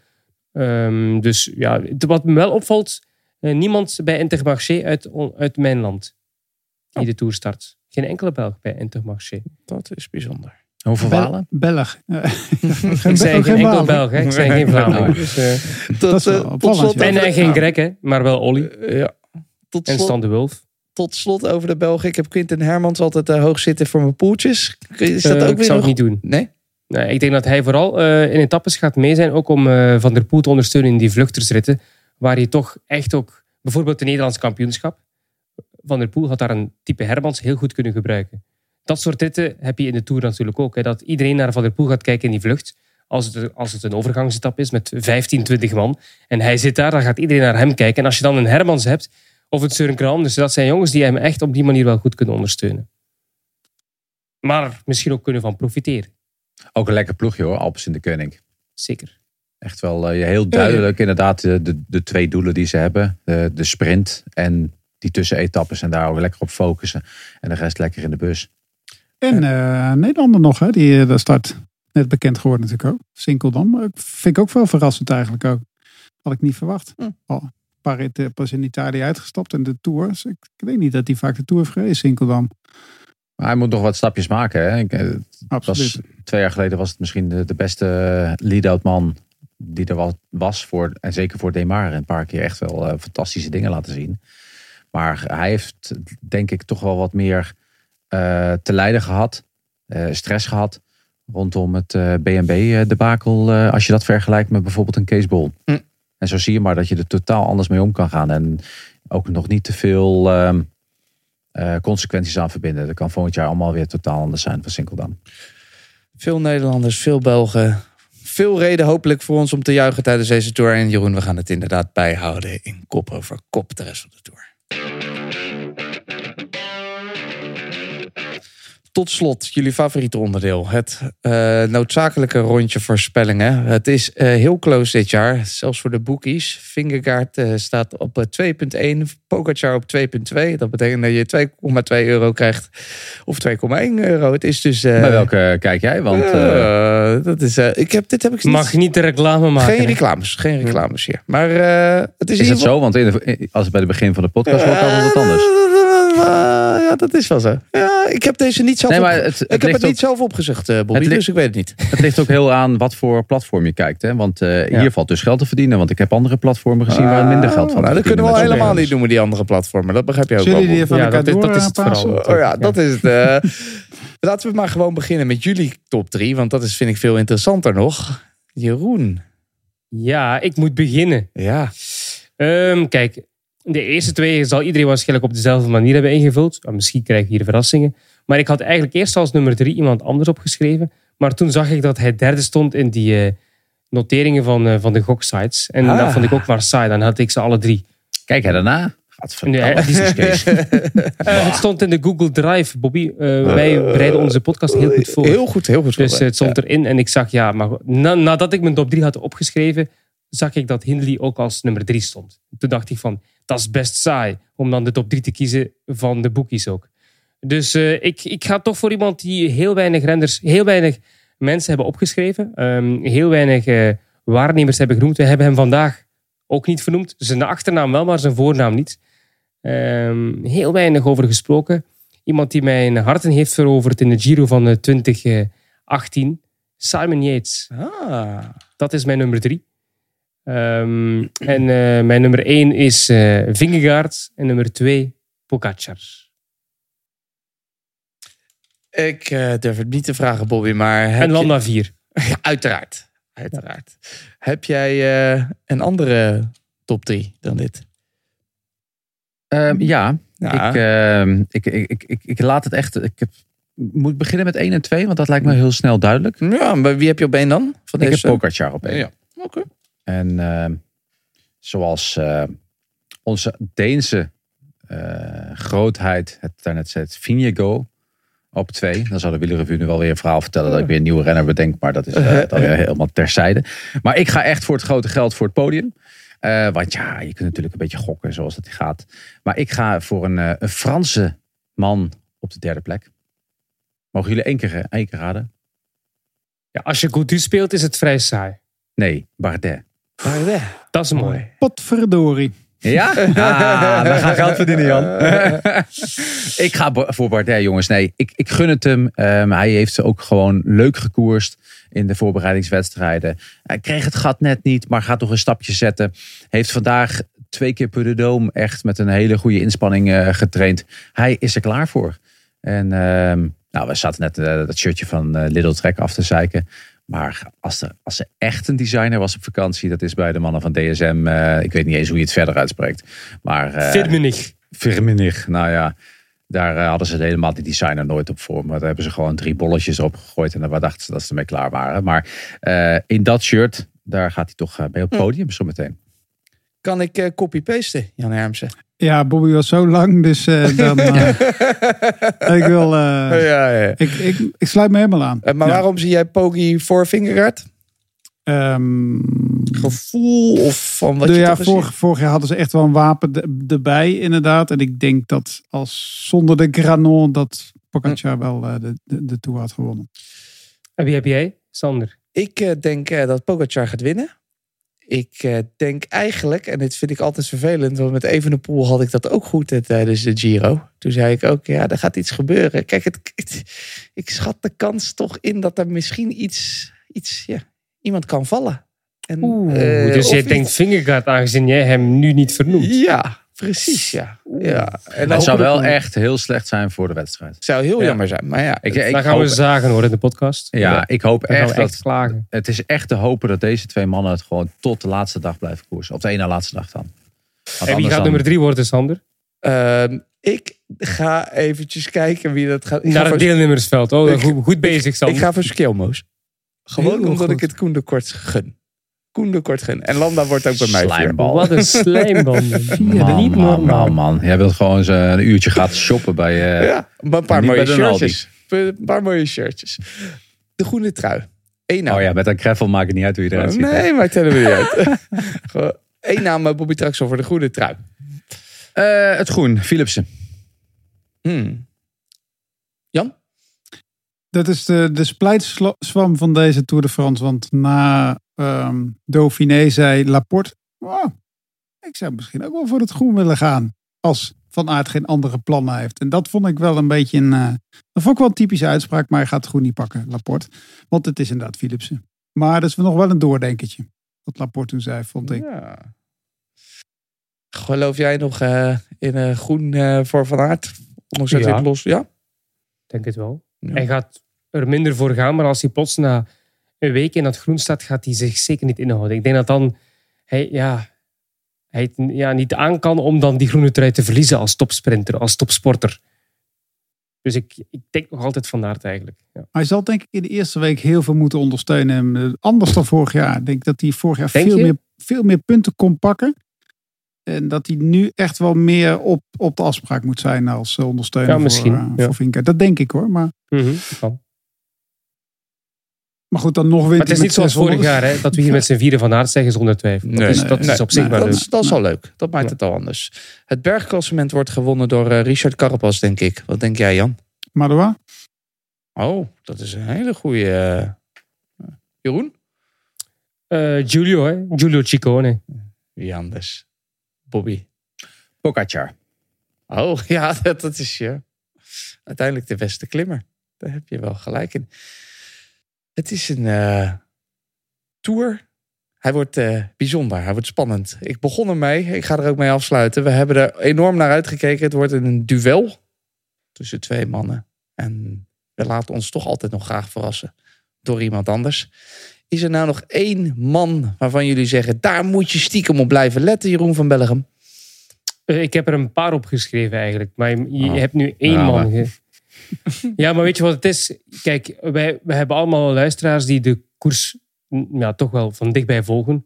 Ehm, dus ja, wat me wel opvalt, eh, niemand bij Intermarché uit, uit mijn land die de Tour start. Geen enkele Belg bij Intermarché. Dat is bijzonder. Hoeveel Bel- Walen? Belg. Ik zei geen enkel Belg, ik zei geen Vlaming. Dus, eh, eh, tot opvallend, slot en de- geen Grek, hè, maar wel Olly Ja. Tot en slot, Stan de Wulf. tot slot over de Belgen. Ik heb Quinten Hermans altijd eh, hoog zitten voor mijn poeltjes. Is dat Eh, ook ik weer zou nog... het niet doen. Nee? Nee, ik denk dat hij vooral eh, in etappes gaat mee zijn, ook om eh, Van der Poel te ondersteunen in die vluchtersritten, waar je toch echt ook, bijvoorbeeld het Nederlands kampioenschap, Van der Poel had daar een type Hermans heel goed kunnen gebruiken. Dat soort ritten heb je in de Tour natuurlijk ook. Hè, dat iedereen naar Van der Poel gaat kijken in die vlucht. Als het, als het een overgangsetappe is met 15, 20 man. En hij zit daar, dan gaat iedereen naar hem kijken. En als je dan een Hermans hebt, of een Søren dus dat zijn jongens die hem echt op die manier wel goed kunnen ondersteunen. Maar misschien ook kunnen van profiteren. Ook een lekker ploegje hoor, Alpes in de Koning. Zeker. Echt wel eh, heel duidelijk inderdaad de, de, de twee doelen die ze hebben. De, de sprint en die tussenetappes en daar ook lekker op focussen. En de rest lekker in de bus. En eh Nederlander nog, hè, die eh, daar start. Net bekend geworden natuurlijk ook. Sinkeldam. Maar ik- Vind ik ook wel verrassend eigenlijk ook. Had ik niet verwacht. Hm. Al een paar ritten pas in Italië uitgestapt. En de Tour. Dus ik, ik weet niet dat hij vaak de Tour heeft gereden, Sinkeldam. Maar hij moet nog wat stapjes maken. Hè? Ik, eh, het Absoluut. was, twee jaar geleden was het misschien de, de beste lead-out man die er was voor. En zeker voor Demar een paar keer echt wel fantastische dingen laten zien. Maar hij heeft denk ik toch wel wat meer te lijden gehad. eh, stress gehad. Rondom het eh BNB-debakel. eh, als je dat vergelijkt met bijvoorbeeld een Kees Bol. Hm. En zo zie je maar dat je er totaal anders mee om kan gaan. En ook nog niet te veel ehm, eh, consequenties aan verbinden. Dat kan volgend jaar allemaal weer totaal anders zijn van Sinkeldam. Veel Nederlanders, veel Belgen. Veel reden hopelijk voor ons om te juichen tijdens deze tour. En Jeroen, we gaan het inderdaad bijhouden in kop over kop de rest van de tour. Tot slot, jullie favoriete onderdeel. Het eh, noodzakelijke rondje voorspellingen. Het is eh, heel close dit jaar, zelfs voor de bookies. Fingergaard eh, staat op eh, 2,1, Pogacar op 2,2. Dat betekent dat je 2,2 euro krijgt. Of 2,1 euro. Het is dus... eh, Bij welke kijk jij? Want dat is, eh, ik heb, dit heb ik niet- Mag niet de reclame maken. Geen reclames, geen reclames hier. Maar eh, het is, is het zo? Want in de- als het bij het begin van de podcast wordt, dan is het anders. Ja, dat is wel zo. Ja, ik heb deze niet zelf Nee, maar het- het Ik heb het niet ook- zelf opgezocht, eh, Bobby, Het ligt- dus ik weet het niet. Het ligt ook heel aan wat voor platform je kijkt. Hè? Want eh, Ja. hier valt dus geld te verdienen. Want ik heb andere platformen gezien waar minder geld van nou, dat kunnen we al helemaal niet doen met die andere platformen. Dat begrijp je ook Zullen wel. Ja, dat is- dat is het vooral. Oh ja, dat is het. eh. Laten we maar gewoon beginnen met jullie top 3. Want dat is, vind ik veel interessanter nog. Jeroen. Ja, ik moet beginnen. Ja. Ehm, kijk, de eerste twee zal iedereen waarschijnlijk op dezelfde manier hebben ingevuld. Ah, misschien krijg ik hier verrassingen. Maar ik had eigenlijk eerst als nummer drie iemand anders opgeschreven. Maar toen zag ik dat hij derde stond in die eh, noteringen van, eh, van de goksites. En Ah. dat vond ik ook maar saai. Dan had ik ze alle drie. Kijk jij daarna? Nee. Eh, het stond in de Google Drive, Bobby. Eh, wij bereiden onze podcast heel goed voor. Heel goed, heel goed. Dus het stond erin en ik zag, ja, maar na- nadat ik mijn top 3 had opgeschreven, zag ik dat Hindley ook als nummer 3 stond. Toen dacht ik van, dat is best saai om dan de top 3 te kiezen van de boekies ook. Dus eh, ik, ik ga toch voor iemand die heel weinig renders, heel weinig mensen hebben opgeschreven, ehm, heel weinig eh, waarnemers hebben genoemd. We hebben hem vandaag ook niet vernoemd. Zijn achternaam wel, maar zijn voornaam niet. Ehm, heel weinig over gesproken. Iemand die mijn harten heeft veroverd in de Giro van eh, 2018. Simon Yates. Ah. Dat is mijn nummer drie. Ehm, en eh, mijn nummer één is eh Vingegaard. En nummer twee, Pogacar. Ik eh, durf het niet te vragen, Bobby, maar... En je- Landa vier. Ja, uiteraard. Uiteraard. Heb jij eh, een andere top 3 dan dit? Ehm, ja, Ja. Ik, ehm, ik, ik, ik, ik, ik laat het echt. Ik heb, moet ik beginnen met 1 en 2, want dat lijkt me heel snel duidelijk. Ja, maar wie heb je op één dan? Van Ik deze? heb Pogacar op 1. Ja. Oké. En ehm, zoals eh, onze Deense eh, grootheid het daarnet zei, Vinjego op 2. Dan zou de wielerrevue nu wel weer een verhaal vertellen dat ik weer een nieuwe renner bedenk. Maar dat is eh, dan weer helemaal terzijde. Maar ik ga echt voor het grote geld voor het podium. Want ja, je kunt natuurlijk een beetje gokken zoals dat gaat. Maar ik ga voor een, een Franse man op de derde plek. Mogen jullie één keer, één keer raden? Ja, als je Goudu speelt, is het vrij saai. Nee, Bardet. Dat is mooi. Potverdorie. Ja? Ah, we gaan geld verdienen, Jan. ik ga voor Bardet, jongens. Nee, ik, ik gun het hem. Ehm, hij heeft ze ook gewoon leuk gekoerst in de voorbereidingswedstrijden. Hij kreeg het gat net niet, maar gaat toch een stapje zetten. Heeft vandaag twee keer per de Doom echt met een hele goede inspanning eh, getraind. Hij is er klaar voor. En ehm, nou, we zaten net eh, dat shirtje van Little Trek af te zeiken. Maar als er, als er echt een designer was op vakantie, dat is bij de mannen van DSM. eh, ik weet niet eens hoe je het verder uitspreekt. Maar, eh, Firmenich. Firmenich, nou ja. Daar eh, hadden ze helemaal die designer nooit op voor. Maar daar hebben ze gewoon drie bolletjes op gegooid. En daar dachten ze dat ze ermee klaar waren. Maar in dat shirt, daar gaat hij toch mee op het podium zometeen. Kan ik copy-pasten, Jan Hermsen? Ja, Bobby was zo lang, dus eh, dan... eh, ik wil... eh, ja, ja. ik, ik, ik sluit me helemaal aan. Maar Ja. waarom zie jij Pogi voor Vingegaard? Ehm, Gevoel of van wat de- je ja, vorig, vorig jaar hadden ze echt wel een wapen de- erbij, inderdaad. En ik denk dat als zonder de Granon dat Pogacar Hm. wel eh, de, de, de Tour had gewonnen. En wie heb jij? Sander. Ik denk dat Pogacar gaat winnen. Ik eh, denk eigenlijk, en dit vind ik altijd vervelend, want met Evenepoel had ik dat ook goed eh, tijdens de Giro. Toen zei ik ook, ja, er gaat iets gebeuren. Kijk, het, het- ik schat de kans toch in dat er misschien iets, iets ja, iemand kan vallen. En, Oeh, eh, dus jij iets- denkt Vingegaard aangezien jij hem nu niet vernoemt. Ja, precies, ja. ja. En Het zou wel echt heel slecht zijn voor de wedstrijd. zou heel Ja. jammer zijn, maar ja. Ik, ik Dan gaan we zagen hoor in de podcast. Ja, ik hoop echt dat klagen. het is echt te hopen dat deze twee mannen het gewoon tot de laatste dag blijven koersen. Of de ene laatste dag dan. Want En wie gaat dan- nummer drie worden, Sander? Ehm, ik ga eventjes kijken wie dat gaat. Ik ga Naar het voor- deelnemersveld. Oh, Ik- goed, goed bezig, Sander. Ik ga voor Skilmo's. Gewoon Heel omdat goed. ik het Koen de Kort gun. Koen de Kort gun. En Landa wordt ook bij mij. Slijmbal. Wat een slijmbal. man. Man, niet man, normaal. man, man. Jij wilt gewoon eens een uurtje gaan shoppen bij... eh, Ja, een paar mooie shirtjes. Een paar mooie shirtjes. De groene trui. Eén naam. Oh ja, met een kreffel maakt het niet uit hoe je eruit ziet. nee, maakt helemaal niet uit. Gewoon Eén naam eh, Bobby Traxel voor de groene trui. Eh, het groen, Philipsen. Hmm. Jan? Dat is de, de splijtswam van deze Tour de France. Want na ehm Dauphiné zei Laporte... "Oh, ik zou misschien ook wel voor het groen willen gaan. Als Van Aert geen andere plannen heeft. En dat vond ik wel een beetje een... eh, dat vond ik wel een typische uitspraak. Maar hij gaat het groen niet pakken, Laporte. Want het is inderdaad Philipsen. Maar dat is nog wel een doordenkertje. Wat Laporte toen zei, vond ik. Ja. Geloof jij nog eh, in een groen eh, voor Van Aert? Ondanks dat Ja. hij het los... Ja? denk het wel. Ja. Hij gaat er minder voor gaan, maar als hij plots na een week in dat groen staat, gaat hij zich zeker niet inhouden. Ik denk dat dan hij, ja, hij het ja, niet aan kan om dan die groene trui te verliezen als topsprinter, als topsporter. Dus ik, ik denk nog altijd van Aert eigenlijk. Ja. Hij zal denk ik in de eerste week heel veel moeten ondersteunen. Eh, Anders dan vorig jaar. Ik denk dat hij vorig jaar veel meer, veel meer punten kon pakken. En dat hij nu echt wel meer op, op de afspraak moet zijn als eh, ondersteuner Ja, misschien, voor, eh, ja. voor. Dat denk ik hoor. Maar, Mhm. Maar goed, dan nog Maar het is niet zoals met 600. vorig jaar, hè, dat we hier met z'n vieren van Aert zeggen zonder twijfel. dat is, dat is nee, op zich nee, maar dat, leuk. is, dat is al leuk. Dat maakt Ja. het al anders. Het bergklassement wordt gewonnen door eh, Richard Carapaz, denk ik. Wat denk jij, Jan? Madoua? Oh, dat is een hele goede. Jeroen? Eh, Giulio, hè? Giulio Ciccone. Wie anders? Bobby. Pogacar. Oh, ja, dat, dat is je. Uiteindelijk de beste klimmer. Daar heb je wel gelijk in. Het is een eh, tour. Hij wordt eh, bijzonder. Hij wordt spannend. Ik begon ermee. Ik ga er ook mee afsluiten. We hebben er enorm naar uitgekeken. Het wordt een duel tussen twee mannen. En we laten ons toch altijd nog graag verrassen door iemand anders. Is er nou nog één man waarvan jullie zeggen... daar moet je stiekem op blijven letten, Jeroen van Bellegem? Eh, Ik heb er een paar opgeschreven eigenlijk. Maar je, Oh. hebt nu één Ja, man. maar- ja, maar weet je wat het is? Kijk, wij, wij hebben allemaal luisteraars die de koers mm, ja, toch wel van dichtbij volgen.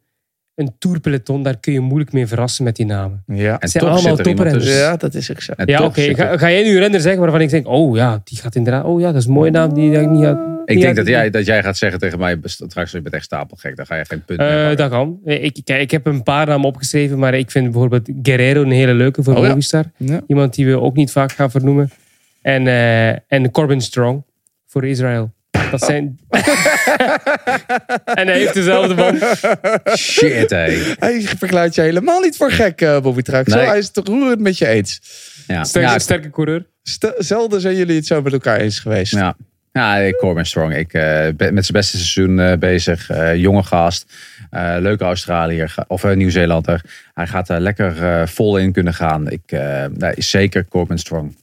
Een tourpeloton, daar kun je moeilijk mee verrassen met die namen. Ja, En zijn allemaal er toprenners. ja dat is ook zo. En Ja, oké. Ga, ga jij nu een renner zeggen waarvan ik denk, oh ja, die gaat inderdaad, oh ja, dat is een mooie naam die, ik niet had. Ik denk dat jij, dat jij gaat zeggen tegen mij, straks je bent echt stapelgek, dan ga je geen punt meer Eh, pakken. dat kan. Ik, kijk, ik heb een paar namen opgeschreven, maar ik vind bijvoorbeeld Guerrero een hele leuke voor Oh ja. Movistar. Ja. Iemand die we ook niet vaak gaan vernoemen. En, eh, en Corbin Strong voor Israël. Dat zijn... en hij heeft dezelfde band. Shit, hé. Hij verklaart je helemaal niet voor gek, eh, Bobby Traxel. Nee. Hij is het roerend met je eens. Ja. Sterke, Ja, sterke coureur. Stel- Zelden zijn jullie het zo met elkaar eens geweest. Ja. Ja, ik Corbin Strong. Ik eh, ben met zijn beste seizoen eh, bezig. Eh, jonge gast. Eh, leuke Australiër. Of uh, Nieuw-Zeelander. Hij gaat er lekker eh, vol in kunnen gaan. Ik, eh, nee, zeker Corbin Strong.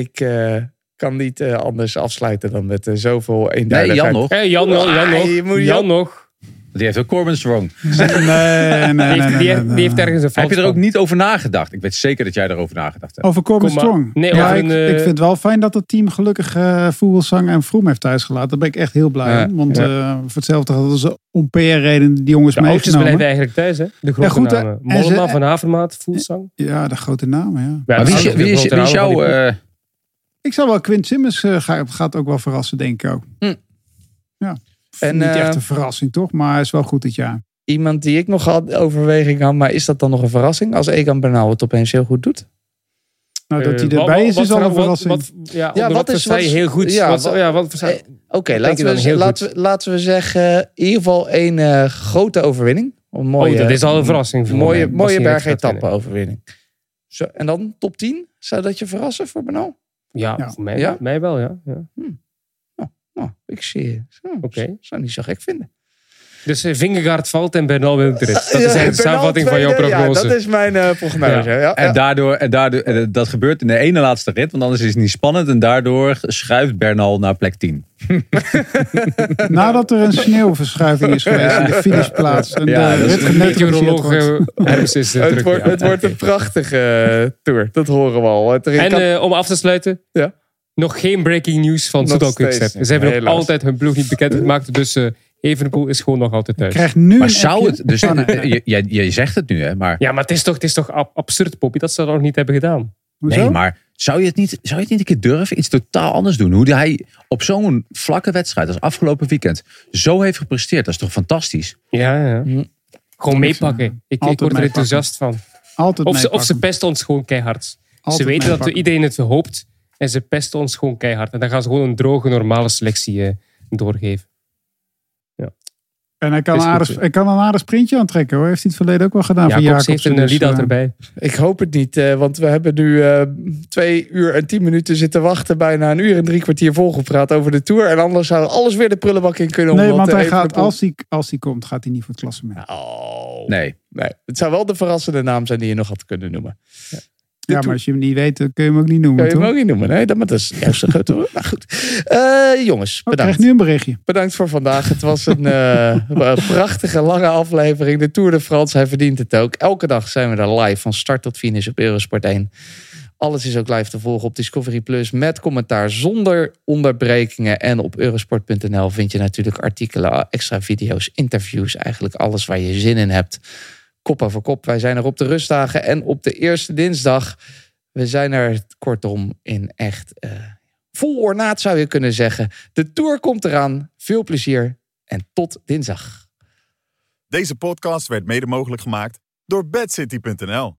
Ik eh, kan niet eh, anders afsluiten dan met eh, zoveel Nee, eenduidigheid. Jan nog. Hé, Jan, Jan, Jan nog. Ah, Jan Jan- nog. Die heeft ook Corbin Strong. Nee, nee, nee. Die nee, heeft, nee, die, nee, heeft, nee. die heeft ergens een Heb je er ook niet over nagedacht? Ik weet zeker dat jij erover nagedacht hebt. Over Corbin Kom. Strong. Nee, ja, over ik, een, ik vind het wel fijn dat het team gelukkig uh, Vogelsang en Vroom heeft thuisgelaten. Daar ben ik echt heel blij Ja. om. Want Ja. eh, voor hetzelfde hadden ze om PR-reden die jongens De meegenomen. blijven eigenlijk thuis, hè? De grote Ja, goed, hè. namen. Mollema, Van Havermaat, Voelsang. Ja, de grote namen, ja. Ja, Maar dat wie is, wie is, de wie jouw... eh, Ik zou wel Quint Simmons eh, ga- gaat ook wel verrassen, denk ik ook. Hm. Ja. En, Niet eh, echt een verrassing, toch? Maar hij is wel goed dit jaar. Iemand die ik nog had overweging had, maar is dat dan nog een verrassing als Egan Bernal het opeens heel goed doet? Nou, dat hij Eh, erbij wat- is, wat is al een verrassing. Wat, ja, Ja, ja, wat wat, is- hij wat is- heel goed? ja, wat, ja, wat voor- Eh, Oké, laten, we, heel laten, we, laten we zeggen in ieder geval een eh, grote overwinning. Een mooie, oh, dat is al een verrassing. voor mooie, mooie hij berg gaat winnen. etappe overwinning. Zo, en dan top 10? Zou dat je verrassen voor Bernal? Ja, Ja. voor mij, Ja? mij wel, ja. ja. Nou, ik zie zo, Oké. Zou niet zo gek vinden. Dus uh, Vingegaard valt en Bernal wint de rit. Dat is de samenvatting van jouw prognose. Ja, dat is mijn eh, prognose. Ja. Ja, En daardoor, en daardoor en dat gebeurt in de ene laatste rit, want anders is het niet spannend. En daardoor schuift Bernal naar plek 10. Nadat er een sneeuwverschuiving is geweest in de finishplaats. En Ja, de dat meteoroloog uh, Hermes is uh, het, druk. wordt, ja. het wordt een prachtige eh, tour. Dat horen we al. En eh, om af te sluiten, Ja. nog geen breaking news van Soudal Quickstep. Ze hebben nog altijd hun ploeg niet bekendgemaakt, dus eh Evenepoel is gewoon nog altijd thuis. Krijgt nu Maar zou het, dus je, je, je zegt het nu hè, maar Ja, maar het is toch, het is toch ab- absurd, Poppy, dat ze dat nog niet hebben gedaan. Hoezo? Nee, maar zou je, het niet, zou je het niet een keer durven? Iets totaal anders doen. Hoe hij op zo'n vlakke wedstrijd als afgelopen weekend zo heeft gepresteerd. Dat is toch fantastisch? Ja, ja. Hm. Gewoon meepakken. Ik, word er enthousiast van. Altijd Of ze, of ze pesten ons gewoon keihard. Altijd ze weten dat meepakken. iedereen het hoopt en ze pesten ons gewoon keihard. En dan gaan ze gewoon een droge, normale selectie eh, doorgeven. En hij kan, aardig, hij kan een aardig sprintje aantrekken hoor. Heeft hij het verleden ook wel gedaan voor Jacobs heeft een dus, erbij. Ik hoop het niet, eh, want we hebben nu eh, twee uur en tien minuten zitten wachten. Bijna een uur en drie kwartier volgepraat over de Tour. En anders zou alles weer de prullenbak in kunnen. Nee, omdat want hij gaat, als hij, als hij komt, gaat hij niet voor het klassement. Oh. Nee. nee. Het zou wel de verrassende naam zijn die je nog had kunnen noemen. Ja, maar als je hem niet weet, dan kun je hem ook niet noemen. Kan je hem toch? ook niet noemen? Nee, dat, maar dat is juist nou goed. Eh, jongens, Oh, ik krijg bedankt. nu een berichtje. Bedankt voor vandaag. Het was een eh, een prachtige lange aflevering. De Tour de France, hij verdient het ook. Elke dag zijn we er live van start tot finish op Eurosport 1. Alles is ook live te volgen op Discovery Plus met commentaar zonder onderbrekingen. En op eurosport.nl vind je natuurlijk artikelen, extra video's, interviews. Eigenlijk alles waar je zin in hebt. Kop over kop. Wij zijn er op de rustdagen en op de eerste dinsdag. We zijn er kortom in echt eh, vol ornaat zou je kunnen zeggen. De Tour komt eraan. Veel plezier en tot dinsdag. Deze podcast werd mede mogelijk gemaakt door bedcity.nl.